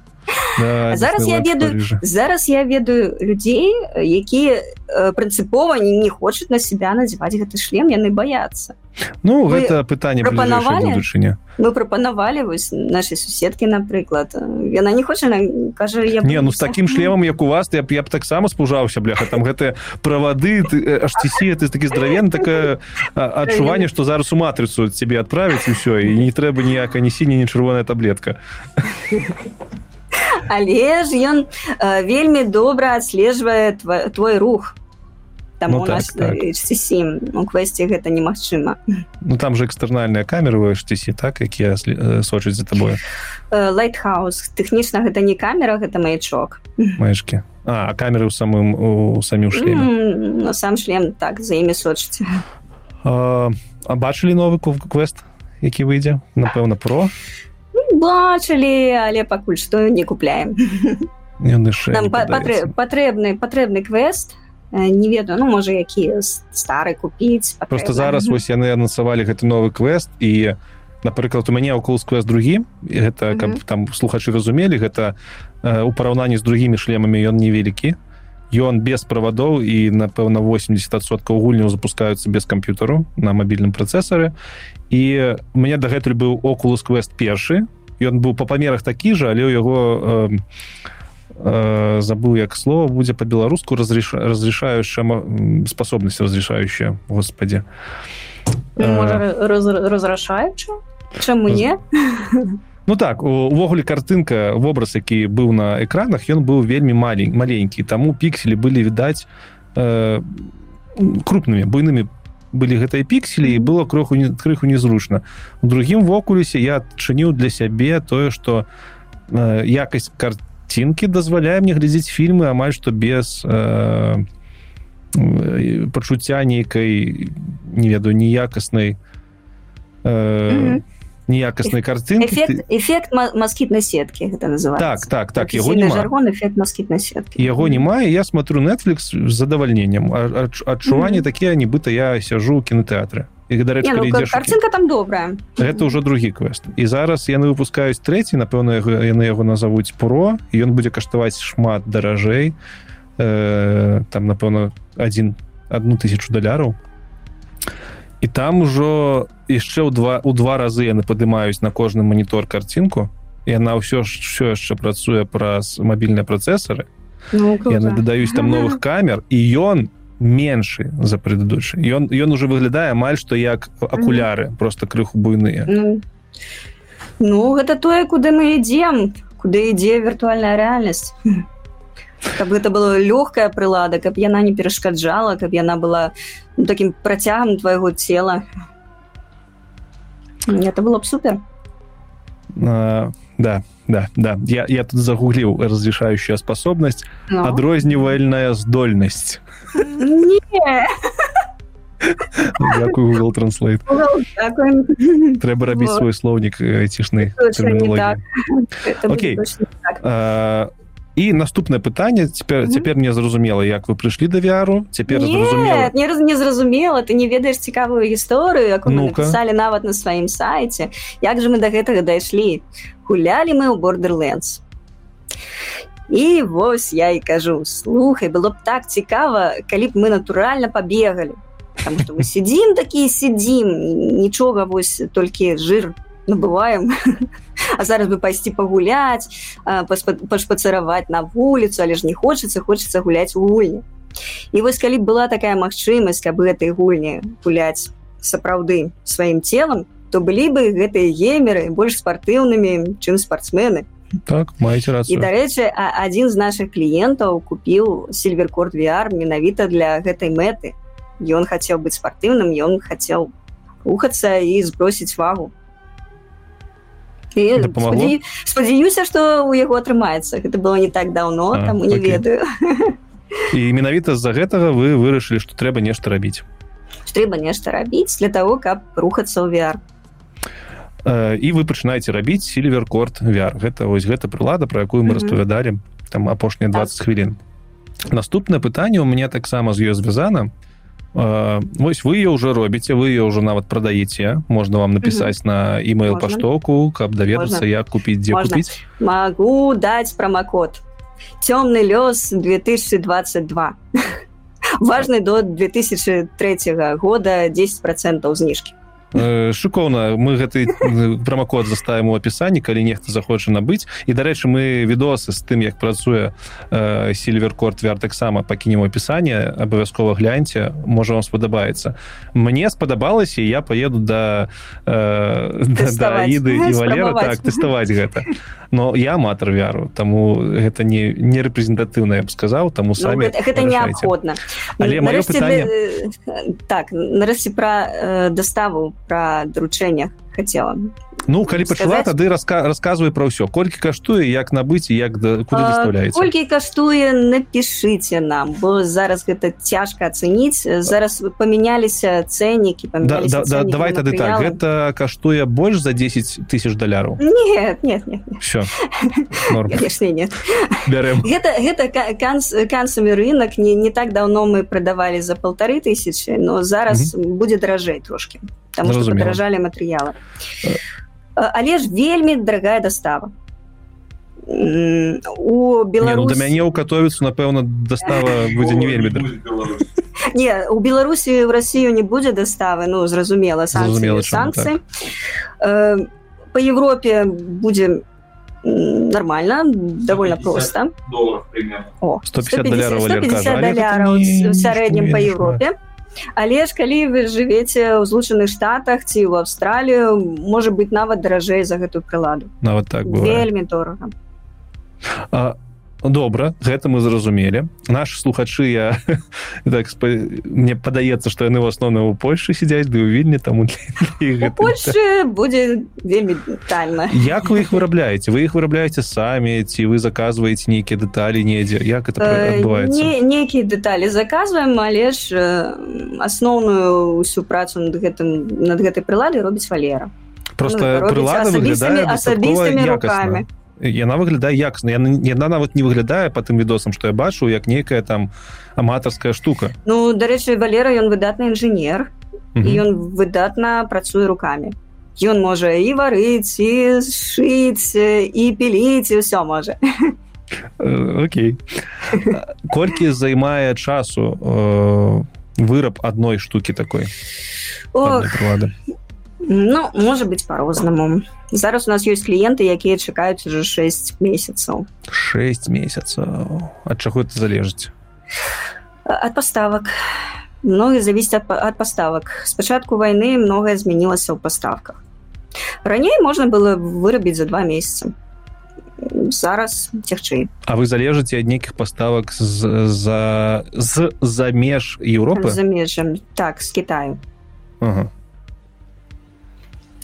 [SPEAKER 1] да, зараз я ведаю зараз я ведаю людзей якія прынцыпова не, не хочуць на себя надзяваць гэты шлем яны баяцца
[SPEAKER 2] Ну вы гэта пытанне
[SPEAKER 1] будучыня мы прапанавалі вось нашай суседкі напрыклад яна не хоча кажа я
[SPEAKER 2] не ну с таким шлемам як у вас я б я б таксама спужаўся бляха. Там гэтыя правады HTC ты такі здравен такое адчуванне что зараз у матрыцу тебе адправіць усё і не трэба ніякая не сіняя не чырвоная таблетка
[SPEAKER 1] але ж ён э, вельмі добра адслежвае твой, рух. Там ну, у так, нас так. HTC, у квесце гэта немагчыма.
[SPEAKER 2] Ну там же экстэрнальныя камеры у HTC так якія э, сочыць за табою
[SPEAKER 1] лайтхаус тэхнічна гэта не камера гэта маячок.
[SPEAKER 2] Маешкі а камеры ў самым у самім шлеме
[SPEAKER 1] mm, сам шлем так за імі сочыць
[SPEAKER 2] а, а бачылі новы квест які выйдзе напэўна про
[SPEAKER 1] бачылі але пакуль што не купляем. Патрэбны патрэбны квест не ведаю ну можа які стары купіць
[SPEAKER 2] просто зараз вось яны анансавалі гэты новы квест і напрыклад у мяне около квест другі гэта каб там слухачы разумелі гэта у параўнанні з другімі шлемамі ён невялікі ён без правадоў і напэўна 80соткаў гульняў запускаюцца без камп'ютару на мабільным працэсары і у мяне дагэтуль быў окулус квест першы ён быў па памерах такі жа але ў яго э, э, забыў як слово будзе по-беларуску разреш... разрешающая способность разрешающая господи.
[SPEAKER 1] Ну, э, раз... разрашаюча чаму не
[SPEAKER 2] ну так увогуле картынка вобраз які быў на экранах ён быў вельмі малень маленькі. Таму пікселі былі відаць э, крупнымі буйнымі былі гэтыя пікселі і было кроху не крыху незручна. У другім вокулюсе я адчыніў для сябе тое что э, якасць картинкі дазваляе мне глядзець фільмы амаль што без э, пачуцця нейкай не ведаю ніякаснай э, mm -hmm ніякаснай картынкі
[SPEAKER 1] эфект, эфект маскітнай сеткі гэта
[SPEAKER 2] называется. Так так так яго жаргон
[SPEAKER 1] эфект маскітнай сеткі
[SPEAKER 2] яго не мае я смотрю netflix з задавальненнем адчуванне mm -hmm. такія нібыта я сяжу ў кінотэатры
[SPEAKER 1] дарэч ну, картинка там добрая
[SPEAKER 2] это ўжо другі квест. І зараз яны выпускаюць трэці напэўна яны яго назовуць про ён будзе каштаваць шмат даражэй э, там напэўна один одну тысячу даляраў і там ужо яшчэ ў два у два разы яны падымаюць на кожны манітор карцінку і яна ўсё ж все яшчэ працуе праз мабільныя працэсары. Ну, яны дадаюць там новых камер і ён меншы за предыдучы ён ён уже выглядае амаль што як акуляры mm просто крыху буйныя.
[SPEAKER 1] Ну, Ну гэта тое куды мы ідзем куды ідзе віртуальная рэальнасць каб гэта было лёгкая прылада каб яна не перашкаджала каб яна была ну, таким працягам твайго цела это было б супер.
[SPEAKER 2] А, да да да. Я, я тут загугліў разрешающая способность. Ну. адрознівальная здольнасць Дякую Google Translate. Трэба рабіць свой слоўнік айцішны Окей і наступнае пытанне цяпер цяпер мне зразумела як вы прыйшлі да вяру цяпер
[SPEAKER 1] не раз не зразумела ты не ведаеш цікавую гісторыю ну писали нават на сваім сайце. Як же мы до гэтага дайшлі? Гулялі мы ў бордерленс і вось я і кажу слухай было б так цікава калі б мы натуральна пабегалі мы сидзім такія сидзім нічога вось толькі жир набываем а зараз бы пайсці пагуляць пашпацараваць на вуліцу але ж не хочацца хочацца гуляць у гульні. І вось калі была такая магчымасць каб гэтай гульні гуляць сапраўды сваім целам то былі бы гэтыя геймеры больш спартыўнымі чым спартсмены.
[SPEAKER 2] Так маеце раз
[SPEAKER 1] і дарэчы адзін з наших кліентаў купіў сильверкорд VR менавіта для гэтай мэты. Ён хацеў быць спартыўным ён хацеў рухацца і збросіць вагу спадзяюся что у яго атрымаецца гэта было не так давно а, там не окей. ведаю
[SPEAKER 2] і менавіта з-за гэтага вы вырашылі что трэба нешта рабіць
[SPEAKER 1] трэба нешта рабіць для того каб рухацца ў VR
[SPEAKER 2] і вы пачынаеце рабіць сильверкорд VR гэта вось гэта прылада про якую мы mm -hmm. распавядалі там апошнія 20 так. хвілін наступнае пытанне у мяне таксама з ёй звязана Вось вы ее уже робіце вы ее уже нават прадаеце можна вам написать угу. на email паштоку каб даведацца як купіць дзе купіць
[SPEAKER 1] могу даць промокод. Цёмны лёс 2022 важный до 2003 года 10 процентов зніжкі
[SPEAKER 2] Э, шыкоўна мы гэты прамакод заставім у апісанні калі нехта захоча набыць. І дарэчы мы відосы з тым як працуе сильверкорд вер таксама пакінем апісанне абавязкова гляньце можа вам спадабаецца. Мне спадабалася я поеду да даіды і валера так тэставаць гэта. Но я аматар вяру таму гэта не не рэпрэзентатыўна я б сказаў таму ну, самі
[SPEAKER 1] гэта, гэта неабходна. Але нарэшце, пытанне... так нарэшце пра э, доставу пра даручэннях хацела
[SPEAKER 2] Ну калі пачала тады раска расказвай пра ўсё колькі каштуе як набыць як да куды даставляецца
[SPEAKER 1] колькі каштуе напішыце нам бо зараз гэта цяжка ацэніць зараз памяняліся цэннікі
[SPEAKER 2] да, да, да, давай тады так. гэта каштуе больш за 10 тысяч даляраў?
[SPEAKER 1] Нет нет, нет, нет.
[SPEAKER 2] все
[SPEAKER 1] нет. Бярем. Гэта гэта кансамі рынок. Не не так давно мы прадавалі за полторы тысячи но зараз будзе даражэй трошки потому что падаражалі матэрыялы але ж вельмі дарагая дастава у беларус
[SPEAKER 2] ну, да мяне ў катовіцу напэўна дастава будзе не вельмі
[SPEAKER 1] не у беларусі в россию не будзе доставы ну зразумела санкцыі по Европе будзе нормально довольно просто.
[SPEAKER 2] 150 долларов
[SPEAKER 1] в сярэднім по Европе але ж калі вы жывеце ў злучаных штатах ці ў австралію. Можа быть нават даражэй за гэтую прыладу.
[SPEAKER 2] Нават так
[SPEAKER 1] вельмі дорага.
[SPEAKER 2] А добра гэта мы зразумелі. Наши слухачы я так спа... мне падаецца что яны в асноўным у Польшы сядзяць ды ў вільні там
[SPEAKER 1] будзе вельмі тальна
[SPEAKER 2] як вы іх вырабляеце? Вы іх вырабляеце самі ці вы заказваеце нейкія дэталі недзе? Як это адбываецца?
[SPEAKER 1] не, нейкія дэталі заказваем але ж асноўную ўсю працу над гэтым над гэтай прыладай робіць валера.
[SPEAKER 2] Просто ну, прылада выглядае асабістымі руками яна выглядае якасна яна, яна нават не выглядае по тым відосам что я бачу як нейкая там аматарская штука.
[SPEAKER 1] Ну дарэчы валера ён выдатны інжынер ён выдатна працуе руками. Ён можа і варыць і шыць і піліць і ўсё можа
[SPEAKER 2] Окей. Колькі займае часу э, выраб адной штукі такой
[SPEAKER 1] Ну можа быть по-рознаму зараз у нас ёсць кліенты якія чакаюць уже 6 месяцаў.
[SPEAKER 2] 6 месяцаў. Ад чаго это залежыць?
[SPEAKER 1] Ад паставак. Многое зависит ад, ад паставак спачатку войны многае змянілася ў паставках. Раней можна было вырабіць за два месяца. Зараз цягчэй.
[SPEAKER 2] А вы залежыце ад нейкіх паставак з за з за меж Еўропы
[SPEAKER 1] за межам так з Китаю.
[SPEAKER 2] Ага.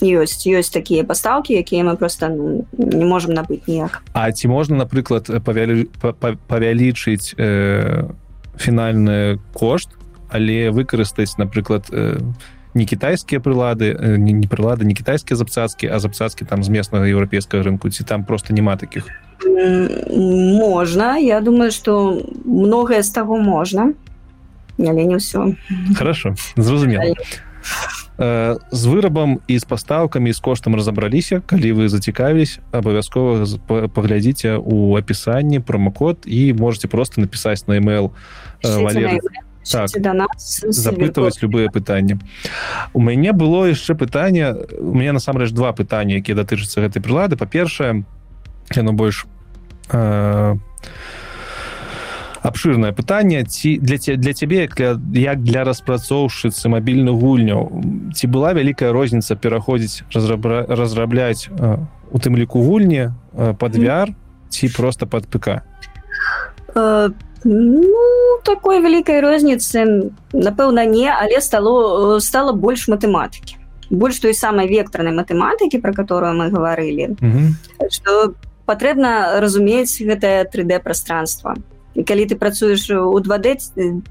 [SPEAKER 1] Ёсць ёсць такія пастаўкі якія мы просто ну, не можемм набыць ніяк
[SPEAKER 2] А ці можна напрыклад павялі павялічыць э, фінальны кошт але выкарыстаць напрыклад э, не кітайскія прылады э, не, не прылады не кітайскія запцацкі а запцацкі там з местнага еўрапейскага рынку ці там просто няма таких?
[SPEAKER 1] Можна я думаю что многае з таго можна але не ўсё
[SPEAKER 2] хорошо зразумела з вырабам і з пастаўкамі з коштам разабраліся калі вы зацікавілись абавязкова паглядзіце у апісанні промокод і можете просто напісаць на email валеры так,
[SPEAKER 1] да нас
[SPEAKER 2] запытваць любые пытанні у мяне было яшчэ пытанне у меня насамрэч два пытання якія датычацца гэтай прылады па-першае яно больш э, абшырнае пытанне ці для для цябе як для, як для распрацоўшчыцы мабільных гульняў ці была вялікая розніца пераходзіць разрабра, разрабляць у тым ліку гульні под VR ці просто под ПК
[SPEAKER 1] э, ну, такой вялікай розніцы напэўна не але стало стало больш матэматыкі. Больш той самай вектарнай матэматыкі про которую мы гаварылі что патрэбна разумець гэтае 3d пространство і калі ты працуеш у 2d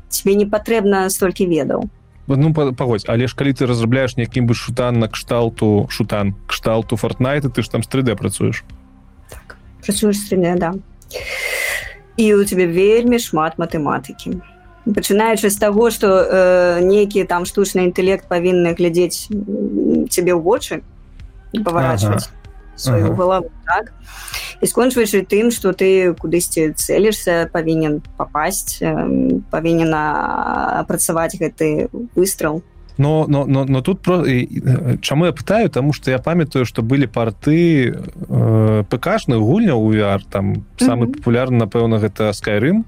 [SPEAKER 1] тебе не патрэбна столькі ведаў.
[SPEAKER 2] Ну пагодь але ж калі ты разрабляешь нейкім бы шутан на кшталту шутан кшталту фортнайта ты ж там з 3d працуеш
[SPEAKER 1] так, працуеш 3D, да. І у тебе вельмі шмат матэматыкі. Пачынаючы з таго что э, нейкі там штучны інтэлект павінны глядзець цябе ў вочы паварачваць. Ага сваю ага. галаву так і скончваючы тым что ты кудысьці цэлішся павінен попасть павінен апрацаваць гэты выстрел
[SPEAKER 2] но но но, но тут про чаму я пытаю тому что я памятаю что былі порты э, пкшных гульня у VR там самый mm -hmm. популярны напэўна гэта скайрым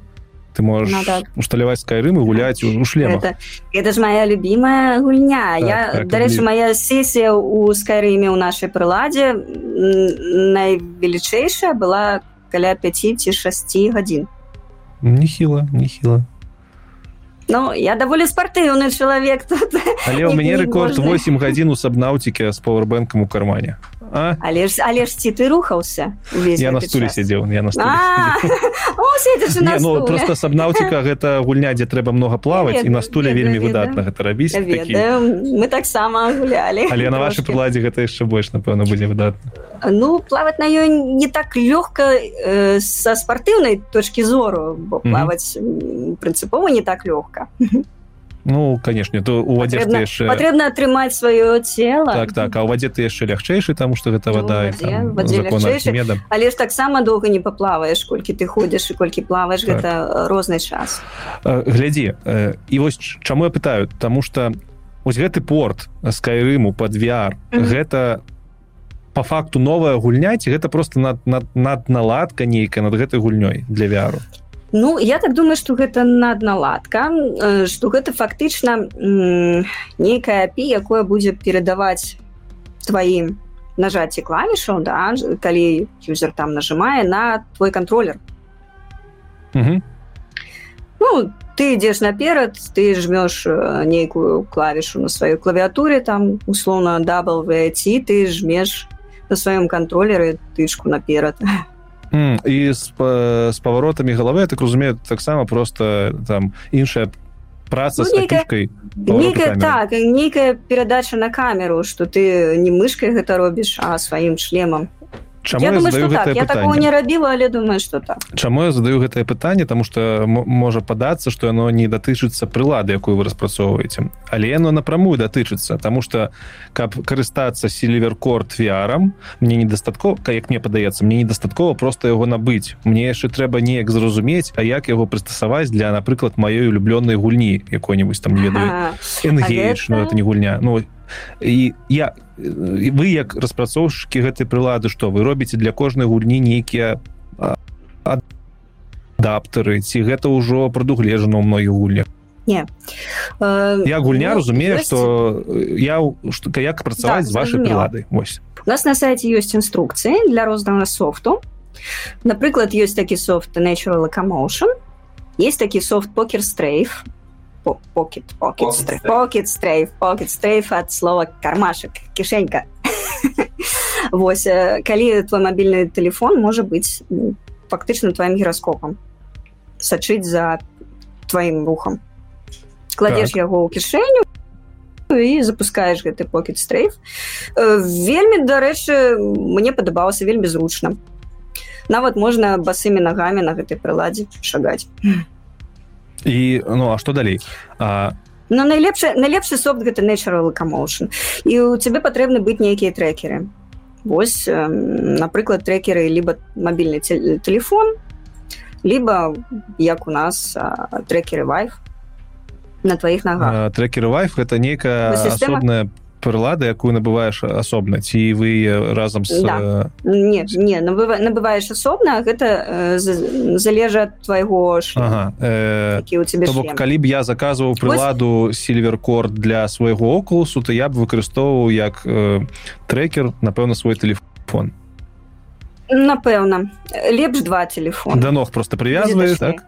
[SPEAKER 2] ты можешь ну, да. усталяваць скайрым і гуляць у шлема.
[SPEAKER 1] Это, это ж моя любимая гульня. Так, я так, дарэчы моя сесія у скайрыме у нашай прыладзе найвелічэйшая была каля 5 ці 6 гадзін
[SPEAKER 2] нехіла нехіла
[SPEAKER 1] Ну я даволі спартыўны чалавек тут
[SPEAKER 2] але у мяне рэкорд 8 гадзін у сабнаўцікі з пауэрбэнкам у кармане
[SPEAKER 1] А? Але ж але ж ці ты рухаўся
[SPEAKER 2] я на стуле сядзеў я на
[SPEAKER 1] ну,
[SPEAKER 2] просто сабнаўціка гэта гульня дзе трэба много плаваць і на стуле вельмі выдатна гэта рабіць
[SPEAKER 1] мы таксама гулялі
[SPEAKER 2] але на вашай прыладзе гэта яшчэ больш напэўна будзе выдатна
[SPEAKER 1] Ну плаваць на ёй не так лёгка э, са спартыўнай точки зору. Бо плаваць прынцыпова не так лёгка
[SPEAKER 2] Ну канешне то у вадзе
[SPEAKER 1] яшчэ патрэбна атрымаць сваё цело
[SPEAKER 2] так так а ў вадзе ты яшчэ лягчэйшы таму што гэта вада
[SPEAKER 1] ну, але ж таксама доўга не паплаваеш колькі ты ходзіш і колькі плаваеш так. гэта розны час.
[SPEAKER 2] Глядзі і вось чаму я пытаю Таму что ось гэты порт скайрыму под VR mm -hmm. гэта по факту новая гульня ці гэта просто над над, над наладка нейкая над гэтай гульнёй для вяру
[SPEAKER 1] Ну я так думаю что гэта надналадка что э, гэта фактычна нейкая апі якое будзе перадаваць тваім нажаці клавішаў да калі юзер там нажимае на твой контроллер Ну ты ідзеш наперад ты жмешь э, нейкую клавішу на сваёй клавіатуре там условно даблці ты жмеш на сваём контроллеры тычку наперад
[SPEAKER 2] і з, з паваротамі галавы так разумею таксама просто там іншая праца ну,
[SPEAKER 1] нейкая так нейкая перадача на камеру что ты не мышкой гэта робіш а сваім шлемам
[SPEAKER 2] Чаму я, я думаю,
[SPEAKER 1] так. я такого не рабіла але думаю что так.
[SPEAKER 2] Чаму я задаю гэтае пытанне? Тому что можа падацца что яно не датычыцца прылады якую вы распрацоўваеце. Але яно напрамую датычыцца тому что каб карыстацца сильверкорд віарам мне недастаткова як мне падаецца мне недастаткова просто яго набыць. Мне яшчэ трэба неяк зразумець А як яго прыстасаваць для напрыклад маёй улюблёнай гульні якой-нибудь там не ведаю гэта... ну, это не гульня. Ну і я вы як распрацоўшчыкі гэтай прылады што вы робіце для кожнай гульні нейкія адаптары ці гэта ўжо прадугледжана ў многіх гульнях?
[SPEAKER 1] Не.
[SPEAKER 2] Я гульня ну, разумею ёсць... что я што, як працаваць з вашай прыладай. Вось.
[SPEAKER 1] У нас на сайте ёсць інструкцыі для рознага софту. Напрыклад ёсць такі софт natural locomotion есть такі софт покер стрейф покет покет стрейф покет стрейф ад слова кармашак кішенька Вось калі твой мабільны телефон можа быць фактычна твоим гіраскопам сачыць за тваім рухам кладзеш так. яго ў кішэню і запускаеш гэты покет стрейф вельмі дарэчы мне падабалася вельмі зручна нават можна басымі нагамі на гэтай прыладзе шагаць
[SPEAKER 2] і ну а что далей? А
[SPEAKER 1] Ну, найлепшы найлепшы софт гэта natural locomotion. І у цябе патрэбны быць нейкія трекеры. Восьось э, напрыклад трекеры либо мабільны телефон либо як у нас э, трекеры вайф на твоих ногах.
[SPEAKER 2] Трекеры вайф это нейкая система... асобная прылада якую набываешь асобна ці вы разам с
[SPEAKER 1] да. не не набыва, набываешь асобна гэта э, залежа ад твайго
[SPEAKER 2] ага. э, у тебе бок, калі б я заказваў прыладу сильверкорд для свайго окулусу то я б выкарыстоўваў як э, трекер напэўна свой телефон
[SPEAKER 1] напэўна. Лепш два телефона
[SPEAKER 2] да ног просто привязываешь так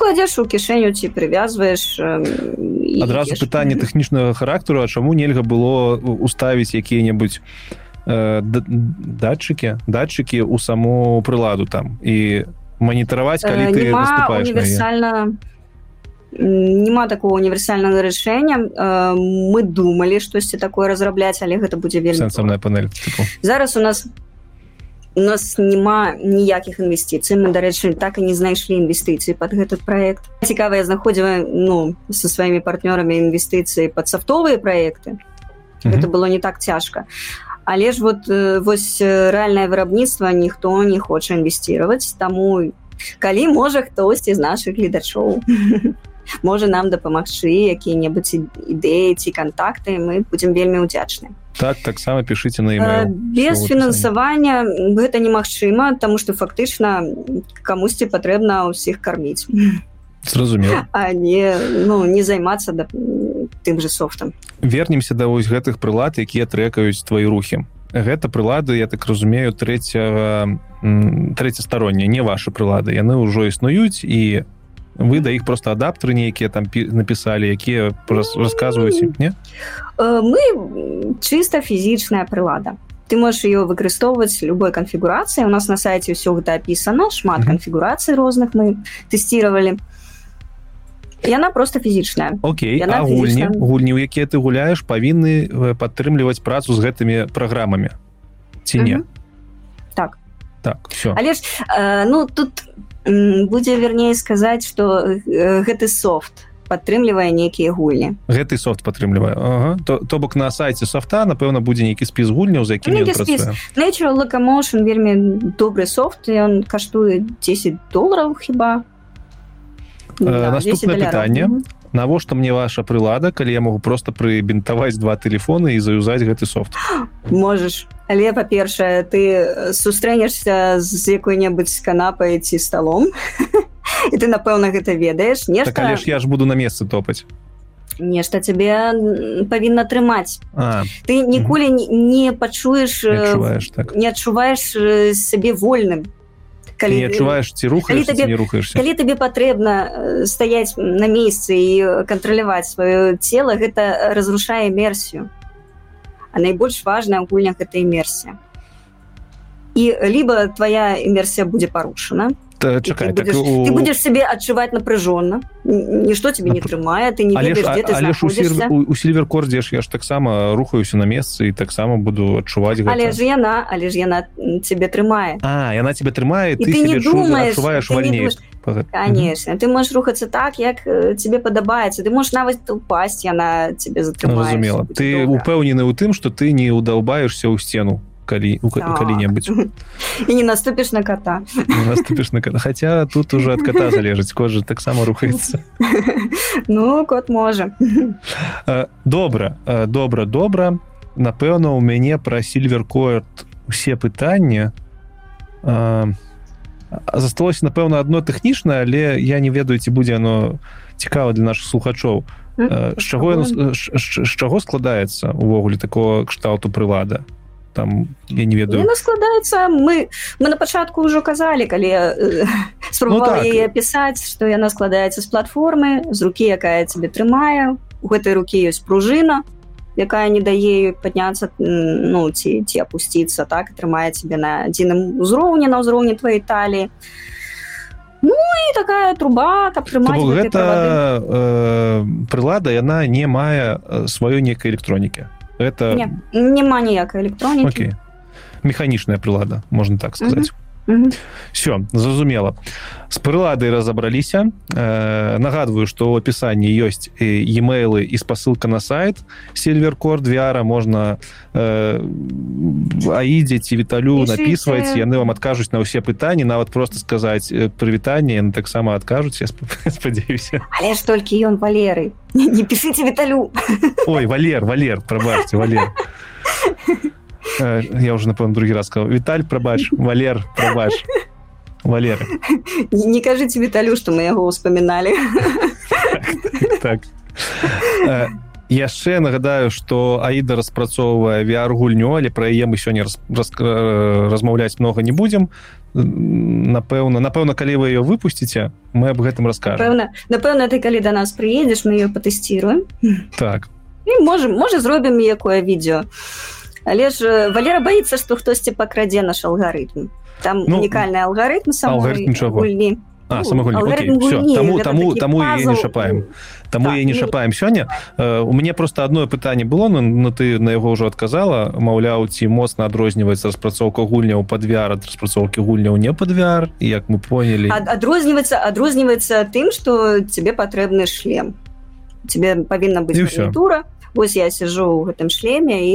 [SPEAKER 1] кладзеш у кішэню ці прывязваеш
[SPEAKER 2] адразу пытанне тэхнічнага характару а чаму нельга было уставіць якія-небудзь э, датчыкі датчыкі ў саму прыладу там і манітараваць калі ты
[SPEAKER 1] універсальна няма такого універсальнага рашэння мы думалі штосьці такое разрабляць але гэта будзе вельмі
[SPEAKER 2] панель
[SPEAKER 1] зараз у нас у нас няма ніякіх інвестыцый мы дарэчы так і не знайшлі інвестыцыі под этот проект цікава я знаходзіла ну со сваімі партнёрамі інвестыцыі под софтовыя проекты это было не так цяжка. Але ж вот вось рэальнае вырабніцтва ніхто не хоча інвесціировать таму калі можа хтосьці з наших гледачоў можа нам дапамагчы якія-небудзь ідэі ці контакты мы будем вельмі удзячны
[SPEAKER 2] так таксама пішыце на email.
[SPEAKER 1] без фінансавання гэта немагчыма тому что фактычна камусьці патрэбна ўсіх карміць
[SPEAKER 2] зразумеў
[SPEAKER 1] а не ну не займацца да, тым же софтам
[SPEAKER 2] вернемся да вось гэтых прылад якія трекаюць твои рухи гэта прылады я так разумею трэцяга трэцястароннія не ваши прылады. Яны ўжо існуюць і вы да іх просто адаптары нейкія там напісалі якія расказваюць не
[SPEAKER 1] э, мы чыста фізічная прылада ты можешь ее выкарыстоўваць любой канфігурацыі у нас на сайте ўсё гэта опісана шмат канфігурацый розных мы тестировали. Яна просто фізічная
[SPEAKER 2] Окей гульні гульні у якія ты гуляешь павінны э, падтрымліваць працу з гэтымі праграмамі? Ці не?
[SPEAKER 1] Так.
[SPEAKER 2] Так все
[SPEAKER 1] але ж э, ну тут у будзе верней сказаць что э, гэты софт падтрымлівае нейкія гульні.
[SPEAKER 2] Гэты софт падтрымлівае ага. то, то бок на сайте софта напэўна будзе нейкі спіс гульняў за які
[SPEAKER 1] локомошн вельмі добры софт ён каштуе 10 долларов хіба.
[SPEAKER 2] Э, да, наступное пытанне навошта мне ваша прылада калі я могу просто прыбінтаваць два телефоны і заюзаць гэты софт?
[SPEAKER 1] Можешь але па-першае ты сустрэнешся з якой-небудзь канапай ці сталом і ты напэўна гэта ведаеш.
[SPEAKER 2] Не так, ж я ж буду на месцы топаць.
[SPEAKER 1] Нешта цябе павінна трымаць. А. ты ніколі не, не пачуеш
[SPEAKER 2] так.
[SPEAKER 1] не адчуваеш сябе вольным
[SPEAKER 2] калі не адчуваеш ці рухаеш табе, не рухаешься.
[SPEAKER 1] Калі табе патрэбна стаяць на месцы і кантраляваць сваё цело гэта разрушае мерсію а найбольш важная гульнях гэта імерсія і либо твоя імерсія будзе парушана
[SPEAKER 2] Э, чакай,
[SPEAKER 1] ты, так, у... ты будешь себе адчуваць напряженно нішто тебе не трымае ты не
[SPEAKER 2] але ведаешь, ж, але ж у, сер... у сильверкордзе ж я ж таксама рухаюся на месцы і таксама буду адчуваць
[SPEAKER 1] гэта. але ж яна але ж яна тебе трымае
[SPEAKER 2] А яна тебе трымае ты, ты не думаешь вальней
[SPEAKER 1] конечно ты можешь рухацца так як тебе падабаецца ты можешь нават упасть яна тебе затрымала
[SPEAKER 2] ты упэўнены ў тым что ты не удалбаешься ў сцену калі калі-небудзь
[SPEAKER 1] і не наступіш на кота.
[SPEAKER 2] Наступіш на кота. Хотя тут уже от кота залежыць кожа таксама рухаецца
[SPEAKER 1] ну кот можа
[SPEAKER 2] добра добра добра напэўна у мяне про сильверкоерт усе пытанні. Засталося напэўна одно тэхнічнае але я не ведаю ці будзе оно цікава для наших слухачоў. З чаго з чаго складаецца увогуле такого кшталту прылада там я не ведаю.
[SPEAKER 1] Яна складаецца мы мы на пачатку ўжо казалі калі спрабавала ну, так. яе пісаць што яна складаецца з платформы з рукі якая цябе трымае у гэтай рукі ёсць пружына якая не дае падняцца ну ці ці опусціцца так трымае тебе на адзіным узроўні на ўзроўні твоей таліі Ну і такая труба каб трымаць
[SPEAKER 2] гэта э, прылада яна не мае сваёй некай электронікі это
[SPEAKER 1] не, няма ніякай электронікі
[SPEAKER 2] механічная прылада можна так сказаць все зразумела. С прыладай разабраліся. Э, нагадываю что у опісанні ёсць e-mailы і спасылка на сайт сильверкор вяра можна э, аідзе ці віталю напісваць яны вам адкажуць на ўсе пытанні нават просто сказаць прывітанне таксама адкажуць я спадзяюся.
[SPEAKER 1] Але ж толькі ён валеры не пішыце віталю.
[SPEAKER 2] Ой валер валер прабачце валер. Э, я уже напэўна другі раз сказал. Віталь прабач валер прабач валер.
[SPEAKER 1] Не кажыце віталю что мы яго успаміналі
[SPEAKER 2] так. Э, яшчэ нагадаю что аіда распрацоўвае vr гульню але пра яе мы сёння э, размаўляць много не будзем. Напэўна напэўна калі вы ее выпусціце мы об гэтым раскажем
[SPEAKER 1] напэўна ты калі до нас приедзеш мы ее патэсціруем.
[SPEAKER 2] Так.
[SPEAKER 1] І можем можа зробім якое відео а але ж э, валера боится что хтосьці пакрадзе наш алгарытм там ну, унікальны алгарытм
[SPEAKER 2] гульні тому тому тому не шапаем таму так, я не шапаем сёння э, у мяне просто одно пытанне было но, но ты на яго ўжо адказала маўляў ці моцна адрозніваецца распрацоўка гульняў падвяр ад распрацоўкі гульняў не падвяр як мы поняли
[SPEAKER 1] адрозніваецца адрозніваецца тым что тебе патрэбны шлем. Тебе павінна быць тура вось я сижу ў гэтым шлеме і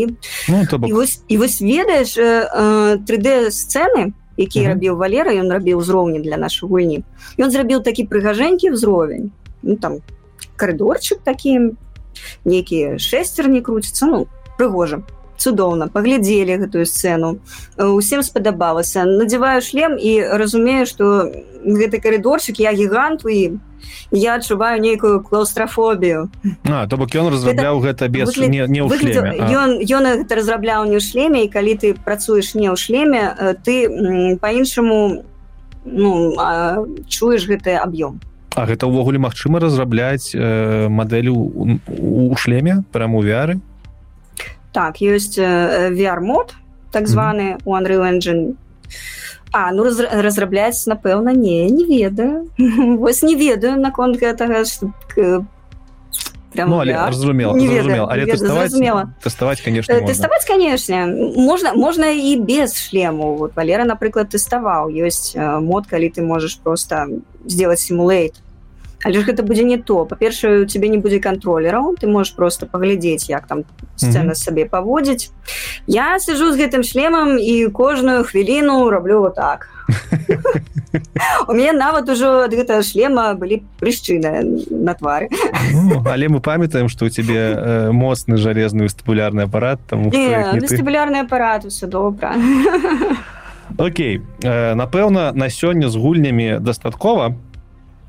[SPEAKER 1] ну, і, вось, і вось ведаеш 3d э, сцены які uh -huh. рабіў валера ён рабіў узроўні для нашай гульні. Ён зрабіў такі прыгажэнькі ўзровень. Ну, там коридорчык таким нейкія шестерні круцяцца ну прыгожа цудоўна паглядзелі гэтую сцэну. Усім спадабалася. Надзяваю шлем і разумею что гэты коридорчик я гіганту і я адчуваю нейкую клаустрафобію
[SPEAKER 2] то бок ён разрабляў гэта без выгляд... не, не
[SPEAKER 1] ён ён гэта разрабляў не ў шлеме і калі ты працуеш не ў шлеме ты по-іншаму ну чуеш гэты аб'ём.
[SPEAKER 2] А гэта ўвогуле магчыма разрабляць э, мадэлю у шлеме прямо вяры
[SPEAKER 1] так ёсць э, VR мод так званы mm -hmm. у Unreal Engine. А ну раз, разрабляць напэўна не не ведаю. Вось не ведаю наконт гэтага
[SPEAKER 2] ну, разумела тэставаць конечно
[SPEAKER 1] тэставаць конечно. Можна можна і без шлему вот валера напрыклад тэставаў ёсць мод калі ты можаш просто сделать симулейт але ж гэта будзе не то. Па-першае у тебе не будзе контролераў ты можешь просто паглядзець як там сцена mm -hmm. сабе паводзіць я сижу з гэтым шлемам і кожную хвіліну раблю вот так. У меня нават ужо ад гэтага шлема былі прышчыны на твары
[SPEAKER 2] ну, але мы памятаем что у тебе э, моцны жалезны вестыбулярны апарат там
[SPEAKER 1] вестыбулярны апарат все добра
[SPEAKER 2] Окей э, напэўна на сёння з гульнямі дастаткова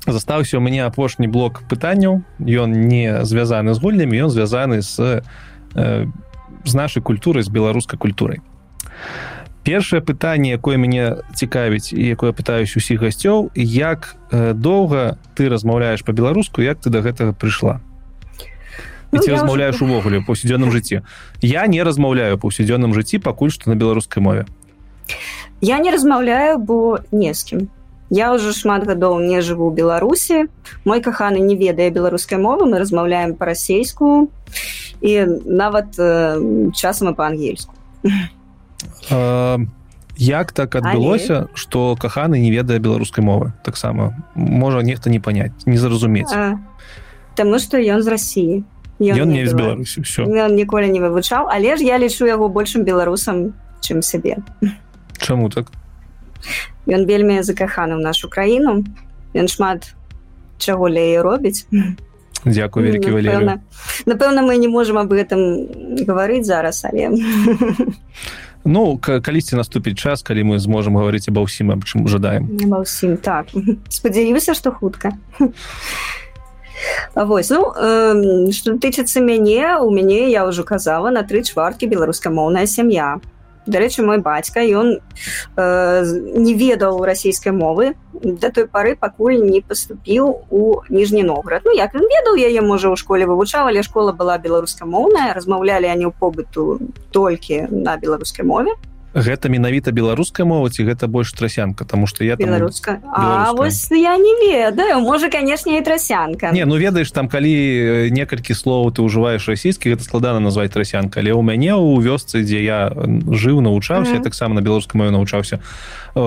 [SPEAKER 2] застаўся у мяне апошні блок пытанняў. Ён не звязаны з гульнямі ён звязаны з э, з нашай культурай з беларускай культурай. Першае пытанне якое мяне цікавіць і якое пытаюсь усіх гасцёў як э, доўга ты размаўляеш по-беларуску як ты до гэтага прыйшла? Ну, ці размаўляеш уже... увогуле паўсядзённым жыцці? Я не размаўляю паўсядзённым жыцці пакуль што на беларускай мове.
[SPEAKER 1] Я не размаўляю бо не з кім Я ўжо шмат гадоў не жыву ў Беларусі. Мой каханы не ведае беларускай мовы, мы размаўляем па-расейску і нават э, часам і па-ангельску.
[SPEAKER 2] Як так адбылося, што каханы не ведае беларускай мовы таксама можа нехта не паняць, не зразумець.
[SPEAKER 1] Таму што ён з рассіі.
[SPEAKER 2] Ён не з Беларусі ўсё.
[SPEAKER 1] Ён ніколі не вывучаў, але ж я лічу яго большым беларусам, чым сабе.
[SPEAKER 2] Чаму так?
[SPEAKER 1] Ён вельмі закаханы ў нашу краіну. Ён шмат чаго ля яе робіць.
[SPEAKER 2] Дякую вялікі
[SPEAKER 1] напэўна, напэўна мы не можемм аб гэтым гаварыць зараз але
[SPEAKER 2] Ну калісьці наступіць час калі мы зможам гаварыць аба ўсім аб чым жадаем.
[SPEAKER 1] Ўсім так. Спадзяюся што хутка. Вось ну э, што тычыцца мяне у мяне я ўжо казала на тры чварткі беларускамоўная сям'я дарэчы мой бацька ён э, не ведаў расійскай мовы. Да той пары пакуль не паступіў у ніжні новград Ну як ён ведаў яе можа ў школе вывучаў але школа была беларускамоўная размаўлялі они ў побыту толькі на беларускай мове
[SPEAKER 2] гэта менавіта беларуская мова ці гэта больш трасянка? Тому что я
[SPEAKER 1] беларуска. А вось я не ведаю. Можа канешне і трасянка.
[SPEAKER 2] Не ну ведаеш там калі э, некалькі слоў ты ўжываеш расійскі гэта складана назваць трасянка. Але ў мяне ў вёсцы дзе я жыў навучаўся mm -hmm. таксама на беларускай маю навучаўся э,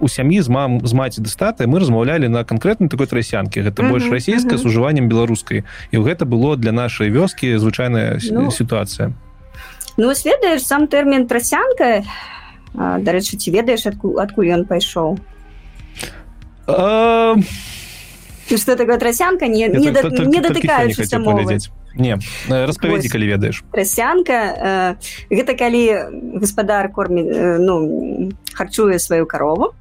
[SPEAKER 2] у сям'і з мам з маці дыстаты мы размаўлялі на канкрэтнай такой трасянкі. Гэта mm -hmm. больш расійска mm -hmm. з ужываннем беларускай. І гэта было для нашай вёскі звычайная ну, сітуацыя
[SPEAKER 1] Ну ведаеш сам тэрмін трасянка дарэчы ці ведаеш адкуль адкуль ён пайшоў?
[SPEAKER 2] А...
[SPEAKER 1] что такое трасянка не, не, да, не датыкаючыся мовы.
[SPEAKER 2] не распавядзі калі ведаеш.
[SPEAKER 1] Трасянка э, гэта калі гаспадар кормі э, ну харчуе сваю карову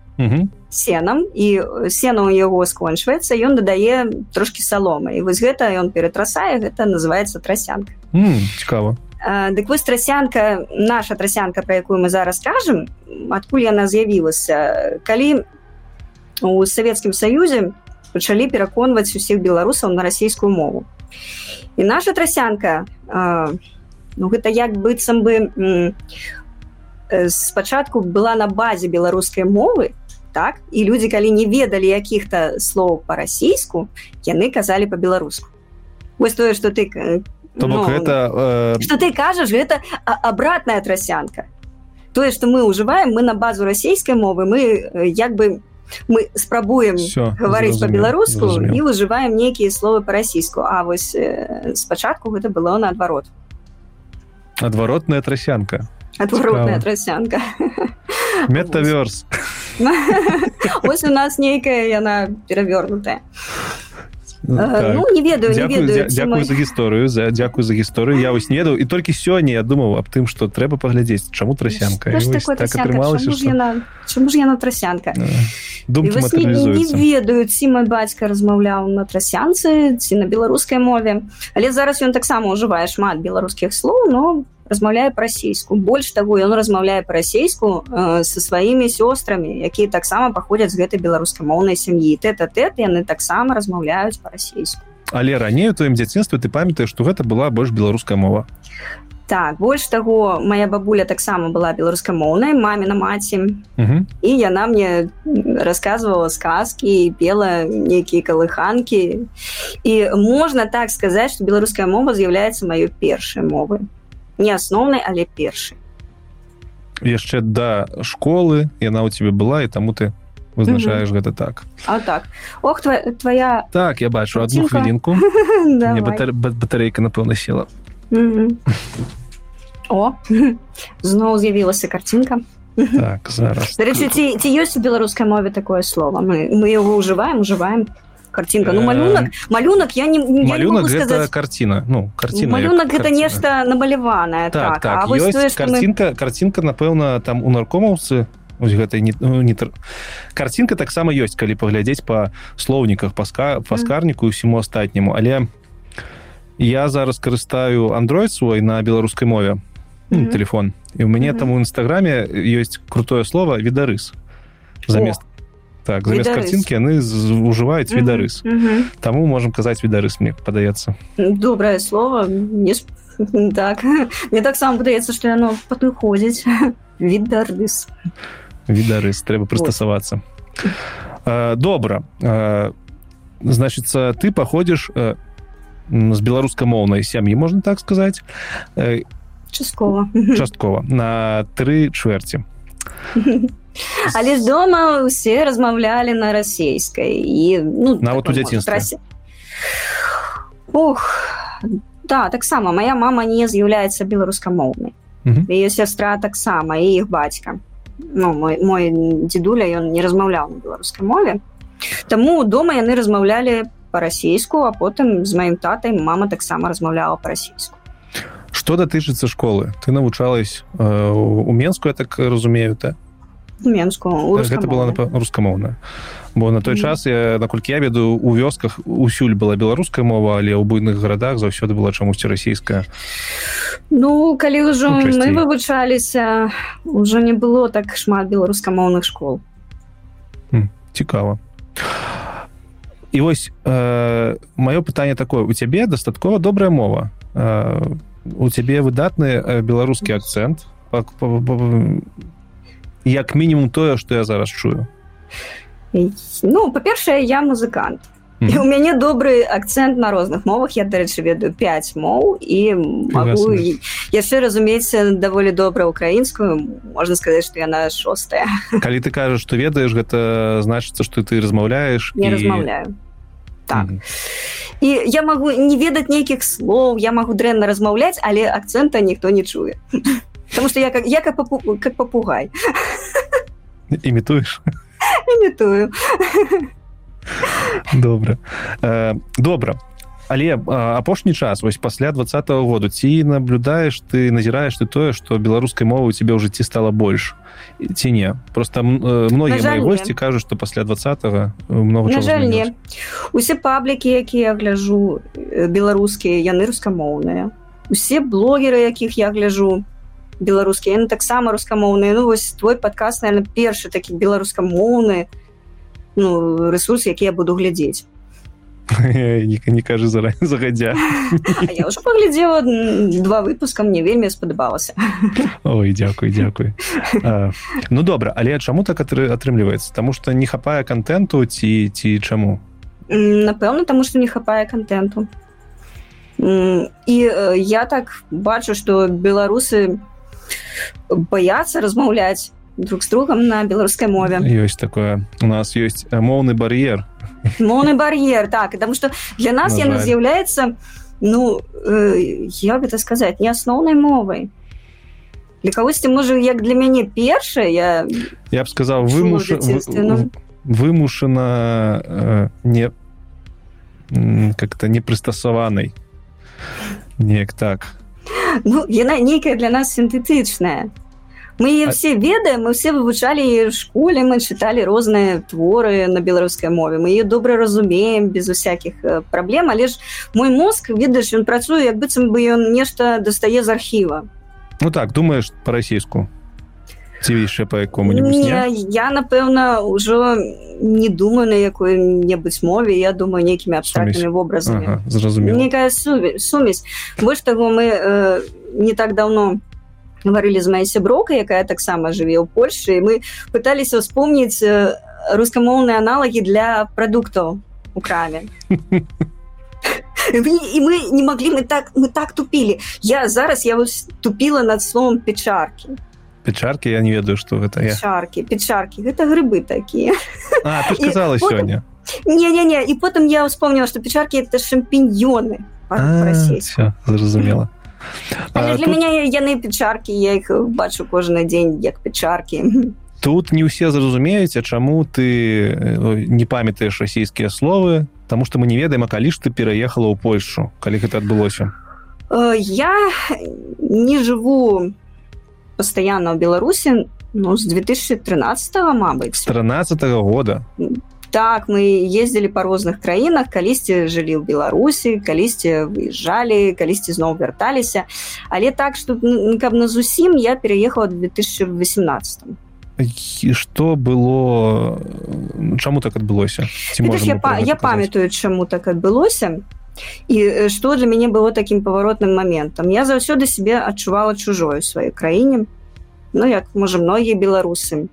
[SPEAKER 1] сенам і сена у яго скончваецца ён дадае трошки саломы. І вось гэта ён ператрасае гэта называется трасянка.
[SPEAKER 2] Цікава
[SPEAKER 1] Дык вось трасянка наша трасянка про якую мы зараз скажем адкуль яна з'явілася? Калі у савецкім саюзе пачалі пераконваць усіх беларусаў на расійскую мову. І наша трасянка ну гэта як быццам бы спачатку была на базе беларускай мовы так? І людзі калі не ведалі якіх-то слоў па-расійску яны казалі по-беларуску вось тое что ты
[SPEAKER 2] То бок ну, гэта
[SPEAKER 1] э... что ты кажаш гэта абратная трасянка тое что мы ўжываем мы на базу расійскай мовы мы як бы мы спрабуем гаварыць по-беларуску і выжываем нейкія словы по-расійску А вось э, спачатку гэта было наадварот
[SPEAKER 2] адваротная трасянка
[SPEAKER 1] адваротная трасянка
[SPEAKER 2] метаверс.
[SPEAKER 1] Ось у нас нейкая яна перавернутая Ну, так. ну не ведаю
[SPEAKER 2] не ведаю дзякую за гісторыю за дзякую за гісторыю я вось не ведаў і толькі сёння я думаў аб тым што трэба паглядзець чаму трасянка
[SPEAKER 1] так чаму ж яна трасянка не ведаю ці мой бацька размаўляў на трасянцы ці на беларускай мове але зараз ён таксама ўжывае шмат беларускіх слоў но размаўляе па-расейску больш таго ён размаўляе па-расейску э, со сваімі сёстрамі якія таксама паходзяць з гэтай беларускамоўнай сям'і. Тэта тэт яны таксама размаўляюць па-расейску.
[SPEAKER 2] Але раней у тваім дзяцінстве ты памятаеш што гэта была больш беларуская мова.
[SPEAKER 1] Так больш таго моя бабуля таксама была беларускамоўнай маміна маці. І яна мне рассказывала сказкі пела нейкія калыханкі і можна так сказаць што беларуская мова з'яўляецца маёй першай мовы не асноўнай але першай
[SPEAKER 2] яшчэ да школы яна у тебе была і таму ты вызначаеш гэта так.
[SPEAKER 1] А так. Ох твоя, твоя...
[SPEAKER 2] так я бачу одну хвілінку. Батарейка напэўна села.
[SPEAKER 1] О зноў з'явілася карцінка
[SPEAKER 2] так,
[SPEAKER 1] ці, ці ёсць у беларускай мове такое слово? Мы мы его ужываем. уживаем картинка. Ну малюнак малюнак я не
[SPEAKER 2] малюнак не сказать... картина. Ну картина
[SPEAKER 1] малюнак это нешта намаляваная
[SPEAKER 2] так, так, так. Тое, картинка мы... картинка напэўна там у наркомаўцы гэтай не, ну, не картинка таксама ёсць калі паглядзець по слоўніках паска паскарніку усіму астатняму але я зараз карыстаю android свой на беларускай мове mm -hmm. телефон. І у мяне mm -hmm. там у нстаграме ёсць крутое слово відарыс замест так замест картинки яны ужываюць відарыс таму можем казаць відарыс мне падаецца
[SPEAKER 1] добрае слово. Не так. Мне таксама падаецца што яно падыходзіць відарыс
[SPEAKER 2] відарыс трэба прыстасавацца добра значится ты паходзіш з беларускамоўнай сям'і можна так сказаць
[SPEAKER 1] часткова
[SPEAKER 2] часткова на тры чвэрці
[SPEAKER 1] але з дома усе размаўлялі на расійскай і ну
[SPEAKER 2] нават у дзяцінстве
[SPEAKER 1] Ох да таксама моя мама не з'яўляецца беларускамоўнай ее сястра таксама і іх бацька ну, мой, мой дзедуля ён не размаўляў на беларускай мове. Таму дома яны размаўлялі па-расійску а потым з маім татай мама таксама размаўляла па-расійску
[SPEAKER 2] что датычыцца школы? Ты навучалась э, у менску я так разумею то
[SPEAKER 1] менску
[SPEAKER 2] гэта была рускамоўная бо на той mm час я наколькі я ведаю у вёсках усюль была беларуская мова але ў буйных гарадах заўсёды была чамусьці расійская.
[SPEAKER 1] Ну калі ўжо мы вывучаліся ўжо не было так шмат беларускамоўных школ.
[SPEAKER 2] Цікава. І вось э, маё пытанне такое. У цябе дастаткова добрая мова. Э, у цябе выдатны э, беларускі акцэнт як мінімум тое што я зараз чую.
[SPEAKER 1] Ну па-першае я музыкант. Mm -hmm. у мяне добры акцэнт на розных мовах. Я дарэчы ведаю 5 моў і могу яшчэ разумець даволі добра украінскую можна сказаць што яна шостая.
[SPEAKER 2] Калі ты кажаш што ведаеш гэта значыцца што ты размаўляеш
[SPEAKER 1] не і... размаўляю. Так. Mm -hmm. і я магу не ведаць нейкіх слоў я магу дрэнна размаўляць але акцэнта ніхто не чуе потому что я как я как папу, как попугай.
[SPEAKER 2] Імітуеш
[SPEAKER 1] імітую
[SPEAKER 2] добра э, добра але апошні час вось пасля двадцатого году ці наблюдаеш ты назіраеш ты тое что беларускай мовы у тебе ў жыцці стала больш ці не. Просто многія мои гости кажуць что пасля двадцатого много
[SPEAKER 1] жаль усе паблікі якія я гляжу беларускія яны рускамоўныя. Усе блогеры якіх я гляжу беларускія яны таксама рускамоўныя ну вось твой падказ наверное першы такі беларускамоўны ну ресурс які я буду глядзець
[SPEAKER 2] не, не кажы за загадзя
[SPEAKER 1] я уже паглядзела два выпуска мне вельмі спадабалася
[SPEAKER 2] Ой дзякуй дзякуй ну добра. Але чаму так атрымліваецца? Тому что не хапае контенту ці ці чаму?
[SPEAKER 1] Напэўна тому что не хапае контенту і я так бачу что беларусы баяцца размаўляць друг с другом на беларускай мове.
[SPEAKER 2] Ёсць такое. У нас есть моўны бар'ер
[SPEAKER 1] моўны бар'ер так потому что для нас на яна з'яўляецца ну э, як гэта сказаць не асноўнай мовай для кагосьці можа як для мяне першая я
[SPEAKER 2] я б сказал вымуш вымушана э, не как-то не прыстасаванай неяк так
[SPEAKER 1] ну яна нейкая для нас сінтэтычная мы ее все ведаем мы все вывучалі школе мы чыталі розныя творы на беларускай мове. Мы ее добра разумеем без усякіх э, праблем але ж мой мозг ведаеш ён працуе як быццам бы ён нешта дастае з архіва
[SPEAKER 2] ну так думаешь по-расійску ці яшчэ по
[SPEAKER 1] якому-нибудь я напэўна ўжо не думаю на якой-небудзь мове я думаю нейкімі абстрактнымі вобразамі ага,
[SPEAKER 2] зразумела
[SPEAKER 1] некая сумесь больш таго мы э, не так давно гаварылі з маёй сяброўкай якая таксама жыве ў польльше мы пыталіся вспомніць рускамоўныя аналагі для прадуктаў у краме і мы не маглі мы так мы так тупілі я зараз я вось тупіла над словом печаркі
[SPEAKER 2] печаркі я не ведаю что гэта
[SPEAKER 1] печаркі печаркі гэта грыбы такія
[SPEAKER 2] сказала сёння
[SPEAKER 1] не не не і потым я вспомніла что печаркі это шампіньёны
[SPEAKER 2] зразумела
[SPEAKER 1] для тут... меня яны печаркі я іх бачу кожны дзень як печаркі
[SPEAKER 2] тут не ўсе зразумеюць а чаму ты не памятаеш расійскія словы Таму что мы не ведаем а калі ж ты пераехала ў Польшу калі гэта адбылося
[SPEAKER 1] я не жыву постоянно ў беларусі ну з 2013 мабыць
[SPEAKER 2] 13 -го года?
[SPEAKER 1] Так мы ездзілі па розных краінах калісьці жылі ў беларусі калісьці выязджалі калісьці зноў вярталіся але так что каб на зусім я переехала 2018
[SPEAKER 2] что было чаму так адбылося
[SPEAKER 1] я, па, я памятаю чаму так адбылося і что для мяне было таким паваротным моментам я заўсёды себе адчувала чужое сваёй краіне Ну як можа многія беларусы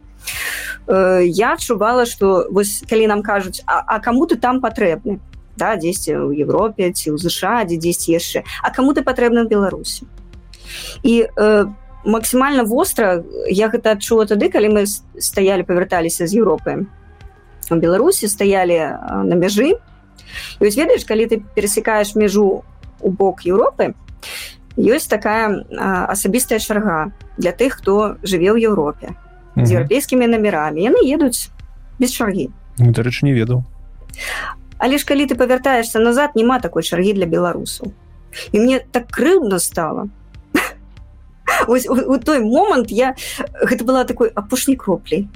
[SPEAKER 1] Э, я адчувала что вось калі нам кажуць а, а кому ты там патрэбны да дзесьці ў Европе ці ў ЗША дзе дзесьці яшчэ а кому ты патрэбна в Беларусі і э, максімальна востра я гэта адчула тады калі мы стаялі павярталіся з Еўропы у Беларусі стаялі на мяжы і вось ведаеш калі ты перасекаеш мяжу у бок Еўропы ёсць такая асабістая чарга для тых хто жыве ў Еўропе з еўрапейскімі номерамі яны едуць без чаргі
[SPEAKER 2] ну, дарэчы не ведаў
[SPEAKER 1] але ж калі ты павяртаешься назад няма такой чаргі для беларусаў і мне так крыўдна стала Ось, у, у той момант я гэта была такой апошняй кроплей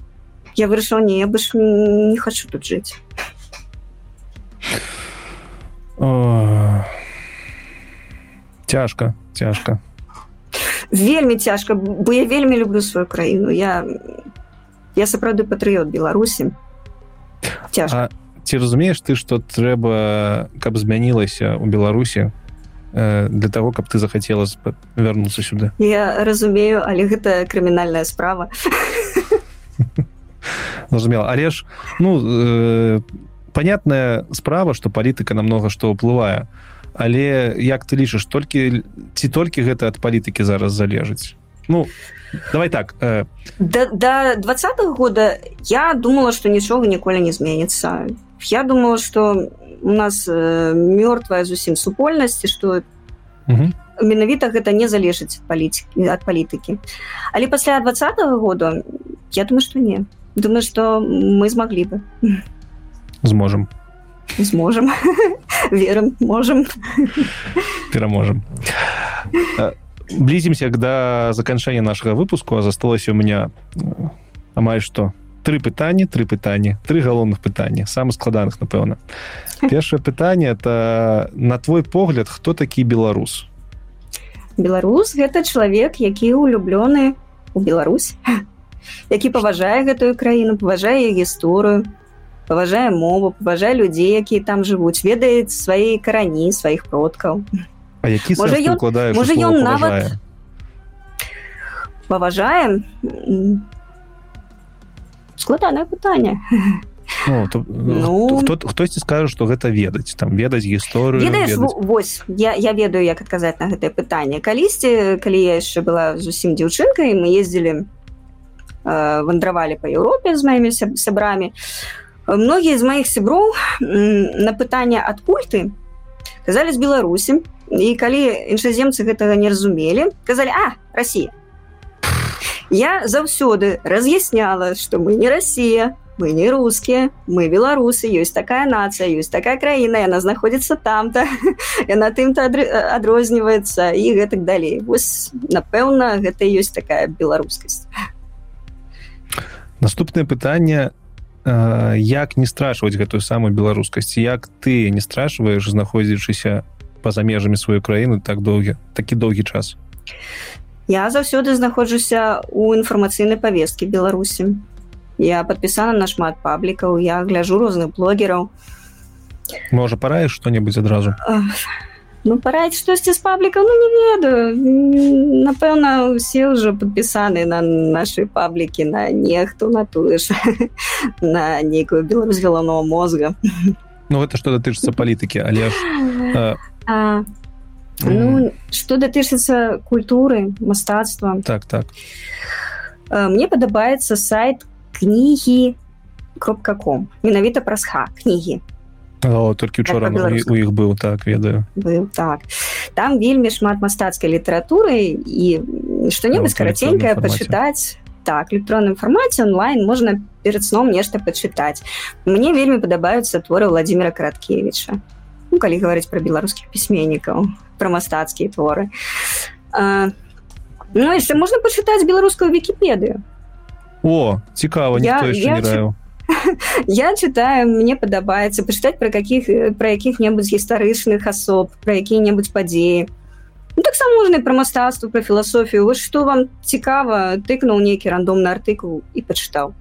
[SPEAKER 1] я вырашыла не я больш не хочу тут жыць
[SPEAKER 2] цяжка цяжка
[SPEAKER 1] вельмі цяжка бо я вельмі люблю сваю краіну я я сапраўды патрыот беларусі.
[SPEAKER 2] Цяжка ці разумееш ты што трэба каб змянілася у беларусі э, для того каб ты захацела вярнуцца сюды
[SPEAKER 1] я разумею але гэта крымінальная справа.
[SPEAKER 2] Зразумела але ж ну понятная справа что палітыка намного што ўплывае але як ты лічыш толькі ці толькі гэта ад палітыкі зараз залежыць? Ну давай так
[SPEAKER 1] э... до, до двадцатого года я думала что нічога ніколі не зменится я думала что у нас э, мёртвая зусім супольнасці что менавіта гэта не залежыць палітыкі ад палітыкі. Але пасля двадцатого года я думаю что не. Думаю что мы змаглі бы
[SPEAKER 2] зможем.
[SPEAKER 1] Зможем. Верым можем.
[SPEAKER 2] Пераможем блізімся до заканчэння нашага выпуску а засталася у меня амаль что три пытанні три пытанні три галоўных пытання самых складаных напэўна. Першае пытанне это на твой погляд хто такі беларус
[SPEAKER 1] беларус гэта чалавек які улюблёны у Беларусь які паважае гэтую краіну паважае гісторыю паважае мову паважае людзей якія там жывуць ведаюць свае карані сваіх продкаў
[SPEAKER 2] А які можа ён,
[SPEAKER 1] можа ён нават? Паважаем складанае пытанне
[SPEAKER 2] ну, то, ну, хто, хтосьці скажа што гэта ведаць там ведаць гісторыю
[SPEAKER 1] ведаеш, ведаць... Вось я, я ведаю як адказаць на гэтае пытанне. Калісьці калі я яшчэ была зусім дзяўчынкай мы ездзілі э, вандравалі па Еўропе з маімі сябрамі многія з маіх сяброў на пытанне адкуль ты казалі з беларусі і калі іншаземцы гэтага не разумелі казалі а Росія я заўсёды раз'ясняла что мы не Росія мы не рускія мы беларусы ёсць такая нацыя ёсць такая краіна яна знаходзіцца там-то яна тым-то адрозніваецца і гэтак далей. Вось напэўна гэта ёсць такая беларускасць.
[SPEAKER 2] Наступнае пытанне як не страшваць гэтую самую беларускасць? Як ты не страшваеш знаходзячыся па-за межамі сваю краіну так доўгі такі доўгі час?
[SPEAKER 1] Я заўсёды знаходжуся у інфармацыйнай павесткі беларусі. Я подпісана на шмат паблікаў я гляжу розных блогераў.
[SPEAKER 2] Можа параеш что-небудзь адразу
[SPEAKER 1] ну параіць штосьці з паблікаў ну не ведаю напэўна усе ўжо падпісаны на нашай паблікі на нехту на тую ж на нейкую беларусь галаўного мозга
[SPEAKER 2] ну это что датычыцца палітыкі але ж,
[SPEAKER 1] э, а, ну что датычыцца культуры мастацтва
[SPEAKER 2] так так
[SPEAKER 1] э, мне падабаецца сайт кнігі кропка ком менавіта праз ха кнігі
[SPEAKER 2] О, толькі учора у іх быў так ведаю.
[SPEAKER 1] Быў так. Там вельмі шмат мастацкай літаратуры і што-небудзь караценькае пачытаць. Так электронным фармаце онлайн можна перад сном нешта пачытаць. Мне вельмі падабаюцца творы владимира караткевича ну, калі гаварыць пра беларускіх пісьменнікаў пра мастацкія творы. А, ну яшчэ можна пачытаць беларускую вкіпедыю
[SPEAKER 2] о цікава я, я, я,
[SPEAKER 1] я читаю мне падабаецца пачытаць про каких про якіх-небудзь гістарычных асоб про якія-небудзь падзеі ну, таксама можна про мастацтва про філасофію вот что вам цікава тыкнуў нейкі рандомны артыкул і пачытаў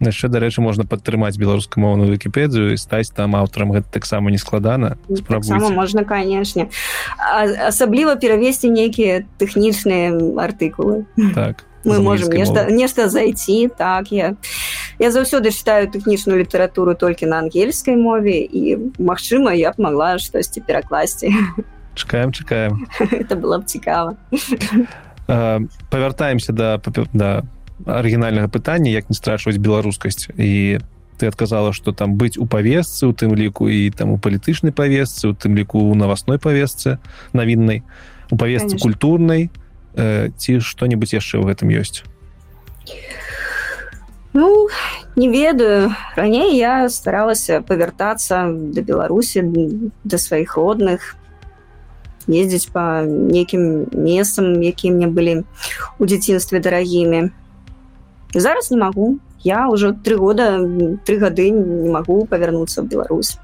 [SPEAKER 2] яшчэ дарэчы можна падтрымаць беларускамоўную вкіпедыю і стаць там аўтарам гэта таксама не складана.
[SPEAKER 1] Можна канешне асабліва перавесці нейкія тэхнічныя артыкулы
[SPEAKER 2] так
[SPEAKER 1] мы можем нешта нешта зайти так я я заўсёды читаю тэхнічную літаратуру толькі на ангельскай мове і Мачыма я б могла штосьці перакласці
[SPEAKER 2] чакаем чакаем
[SPEAKER 1] это было б цікава
[SPEAKER 2] павяртаемся да да арыгінальнага пытання як не страчваць беларускасць і ты адказала что там быць у павесцы у тым ліку і там у палітычнай павесцы у тым ліку у навасной павесцы навіннай у павесцы культурнай э, ці што-небудзь яшчэ ў гэтым ёсць
[SPEAKER 1] ну не ведаю. Раней я старалася павяртацца да беларусі да сваіх родных ездзіць па нейкім месцам якія мне былі у дзяцінстве дарагімі зараз не магу я ўжо три года три гады не магу павярнуцца ў Беларусь.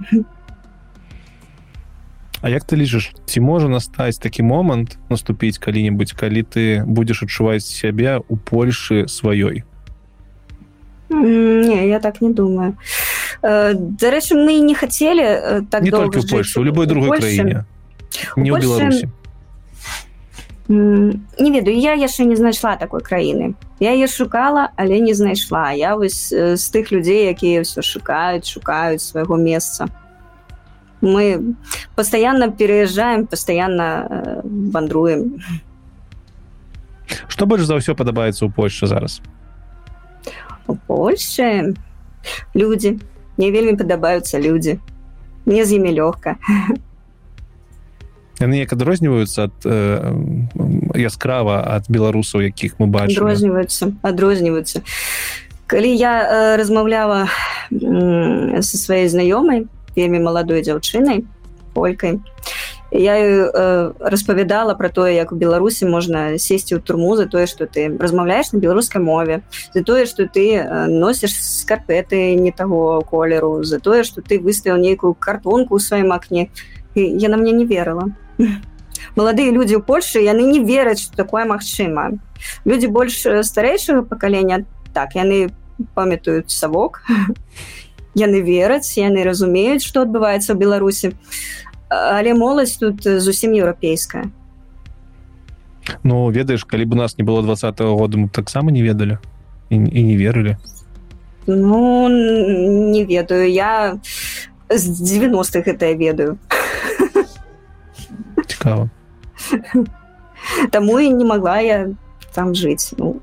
[SPEAKER 2] А як ты лічыш ці можа настаць такі момант наступіць калі-небудзь калі ты будзеш адчуваць сябе у Польшы сваёй
[SPEAKER 1] не я так не думаю. Дарэчы мы не хацелі так
[SPEAKER 2] не только в Польшу у любой другой краіне не ў Беларусі
[SPEAKER 1] не ведаю я яшчэ не знайшла такой краіны я ее шукала але не знайшла. Я вось з тых людзей якія ўсё шукаюць шукаюць свайго месца. Мы постоянно переязджаем постоянно вандруем.
[SPEAKER 2] Что больш за ўсё падабаецца ў Польше зараз
[SPEAKER 1] у Польше. Люди. Мне вельмі падабаюцца люди. Мне з імі лёгка
[SPEAKER 2] яны як адрозніваюцца ад э, яскрава ад беларусаў якіх мы бачым?
[SPEAKER 1] Адрозніваюцца адрозніваюцца. Калі я э, размаўляла э, со сваёй знаёмай вельмі маладой дзяўчынай полькай я э, распавядала про тое як у беларусі можна сесці ў турму за тое что ты размаўляешь на беларускай мове за тое что ты носіш скарпеты не таго колеру за тое что ты выставіў нейкую картонку ў сваім акне. Яна мне не верыла. Маладыя людзі ў польльше яны не вераць что такое магчыма. Люди больш старэйшага пакалення так яны памятаюць савок яны вераць яны разумеюць что адбываецца ў беларусі але моладзь тут зусім еўрапейская.
[SPEAKER 2] Ну ведаеш калі б у нас не было два года мы таксама не ведалі. І, і не верылі.
[SPEAKER 1] Ну не ведаю. Я з 90-х гэта ведаю.
[SPEAKER 2] Цікава.
[SPEAKER 1] Таму і не могла я там жыць. Ну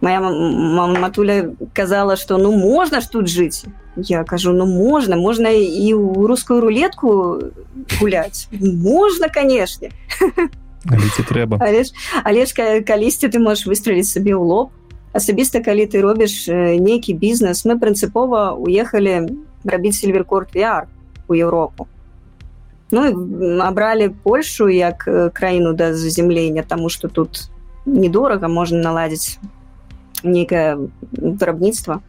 [SPEAKER 1] моя мама матуля казала что ну можна ж тут жыць я кажу ну можна можна і ў рускую рулетку гуляць можна канешне
[SPEAKER 2] трэба
[SPEAKER 1] але ж, але ж калісьці ты можешь выстреліць сабе ў лоб. Асабіста калі ты робіш нейкі бізнес мы прынцыпова уехалі рабіць сильверкорд VR у Еўропу Ну абралі Польшу як краіну да заземлення тому что тут недорага можна наладзіць нейкае вырабніцтва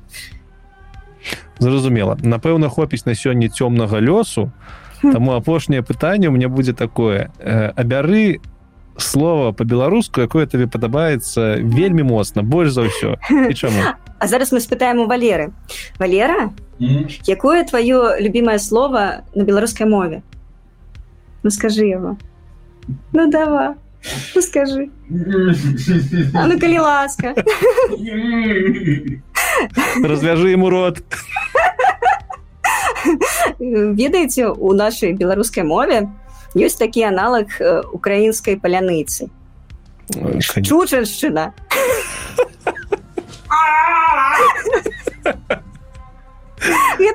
[SPEAKER 2] зразумела. Напэўна хопіць на сёння цёмнага лёсу. Таму апошняе пытанне у меня будзе такое. Абяры слова по-беларуску якое табе падабаецца вельмі моцна больш за ўсё. І чаму?
[SPEAKER 1] А зараз мы спытаем у валеры. Валера якое твоё любимое слово на беларускай мове? Ну скажи его ну давай. Ну, скажи. А ну, калі ласка.
[SPEAKER 2] Развяжи ему рот.
[SPEAKER 1] Ведаеце, у нашай беларускай мове ёсць такі аналаг украінскай паляныцы. Чучаншчына.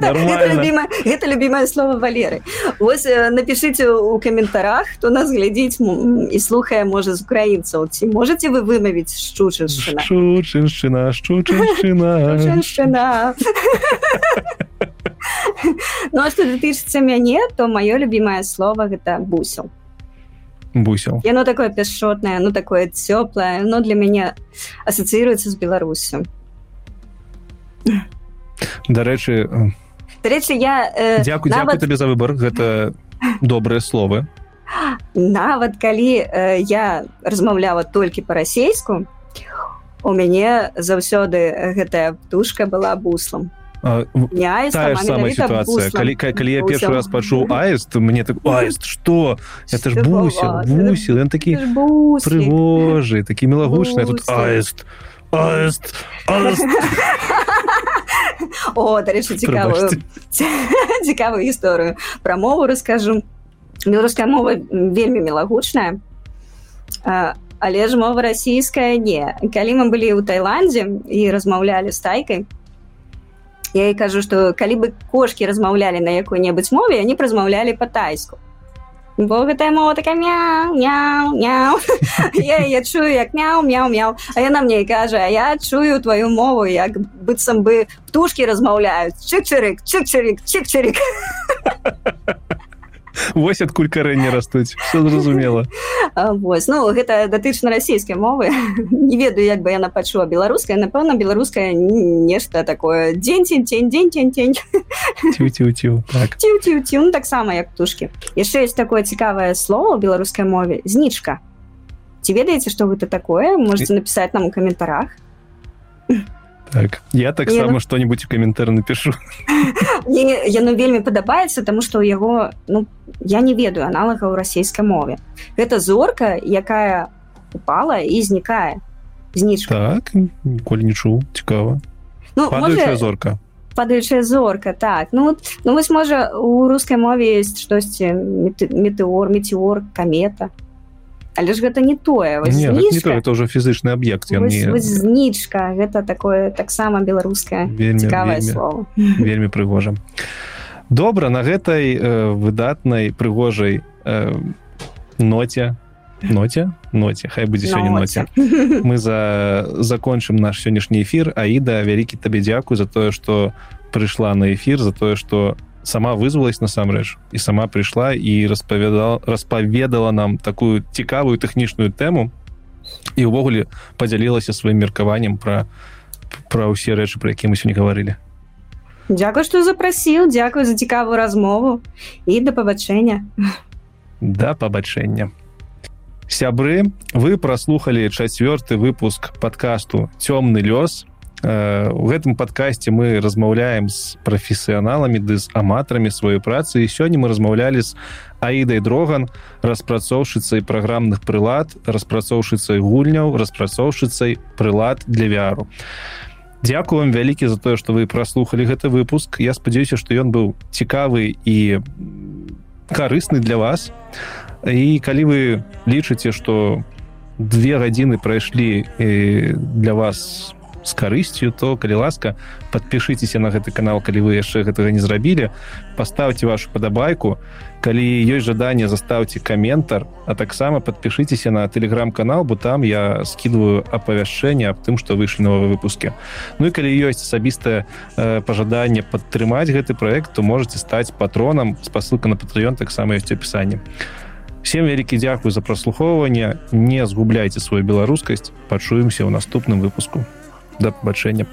[SPEAKER 1] Это, это, любимое, это любимое слово Валеры. Вось напишите у каментарах, хто нас глядзіць і слухае можа з украінцаў. Ці можете вы вымавіць шчучыншчына?
[SPEAKER 2] Шчучыншчына, шчучыншчына.
[SPEAKER 1] Ну а што датычыцца мяне, то маё любимае слово гэта бусел.
[SPEAKER 2] Бусел.
[SPEAKER 1] Яно такое пяшотнае, ну такое цёплае, но для мяне асацыіруецца з Беларусю
[SPEAKER 2] дарэчы
[SPEAKER 1] дарэчы я
[SPEAKER 2] э, дзякую нават... табе за выбор. Гэта добрыя словы
[SPEAKER 1] нават калі э, я размаўляла толькі па-расейску у мяне заўсёды гэтая птушка была буслом.
[SPEAKER 2] Самая ситуация. калі, калі я першы раз пачуў аист мне так аист что? Это ж бусел бусел. Ён такі прыгожы такі мелагучны тут аист аист аист
[SPEAKER 1] О, дарэчы цікавую. Цікавую гісторыю пра мову раскажу беларуская мова вельмі мелагучная. Але ж мова расійская не. Калі мы былі ў Тайландзе і размаўлялі з тайкай я і кажу што калі бы кошки размаўлялі на якой-небудзь мове они размаўлялі па-тайску бо гэтая мова такая мяу мяу мяу я, я чую як мяу мяу мяу а яна мне кажа я чую твою мову як быццам бы птушки размаўляюць чыкчырык чыкчырик чыкчырик
[SPEAKER 2] вось адкуль карэнне растуць. Все зразумела.
[SPEAKER 1] Вось. Ну гэта датычна расійскай мовы. Не ведаю як бы яна пачула беларуская напэўна беларуская нешта такое. Дзень дзень дзень дзень дзень дзень.
[SPEAKER 2] Так.
[SPEAKER 1] ну, таксама як птушки яшчэ есть такое цікавае слово ў беларускай мове знічка. Ці ведаеце што гэта такое? Можете напісаць нам у каментарах
[SPEAKER 2] так. Я таксама ну... что-нибудь у каментар напишу.
[SPEAKER 1] Яно вельмі падабаецца тому что у яго ну я не ведаю аналага ў расійскай мове гэта зорка якая упала і знікае знічка.
[SPEAKER 2] Так, коль не чуў цікава
[SPEAKER 1] ну, можа...
[SPEAKER 2] зорка.
[SPEAKER 1] падаючая зорка так. Ну ну вось можа у рускай мове есть штосьці метэор метеор камета але ж гэта не тое
[SPEAKER 2] не, не то, это уже фізычны аб'ект
[SPEAKER 1] не... знічка гэта такое таксама беларускае цікавае слово.
[SPEAKER 2] вельмі прыгожа. Добра на гэтай э, выдатнай прыгожай э, ноце ноце ноце хай будзе сёння ноце. мы за закончым наш сённяшні эфир аіда вялікі табе дзякуй за тое что прыйшла на эфир за тое что сама вызвалась насамрэч і сама прыйшла і распавядала распаведала нам такую цікавую тэхнічную тэму і ўвогуле падзялілася сваім меркаваннем пра пра ўсе рэчы про які мы сёння гаварылі.
[SPEAKER 1] Дякую што запрасіў дзякую за цікавую размову і да пабачэння.
[SPEAKER 2] Да пабачэння. Сябры вы праслухалі чацвёрты выпуск подкасту цёмны лёс у гэтым падкасці мы размаўляем з прафесіяналамі ды з аматарамі сваёй працы. І сёння мы размаўлялі з аідай дроган распрацоўшыцай праграмных прылад распрацоўшыцай гульняў распрацоўшыцай прылад для вяру Дякую вам вялікі за тое што вы праслухалі гэты выпуск. Я спадзяюся што ён быў цікавы і карысны для вас. І калі вы лічыце што две гадзіны прайшлі для вас у з карысцю то калі ласка подпішыцеся на гэты канал калі вы яшчэ гэтага не зрабілі поставьте вашу падабайку. Калі ёсць жаданне заставце каментар а таксама подпішыцеся на телеграм-канал бо там я скидываю апавяшчэнне аб тым что выйшлі новыя выпуске Ну і калі ёсць асабістае э, пажаданне падтрымаць гэты проект то можете стаць патронам спасылка на патрыён таксама ёсць опісанне всем вялікі дзякую за праслухоўванне. Не згубляйте сваю беларускасць. Пачуемся ў наступным выпуску да пабачэння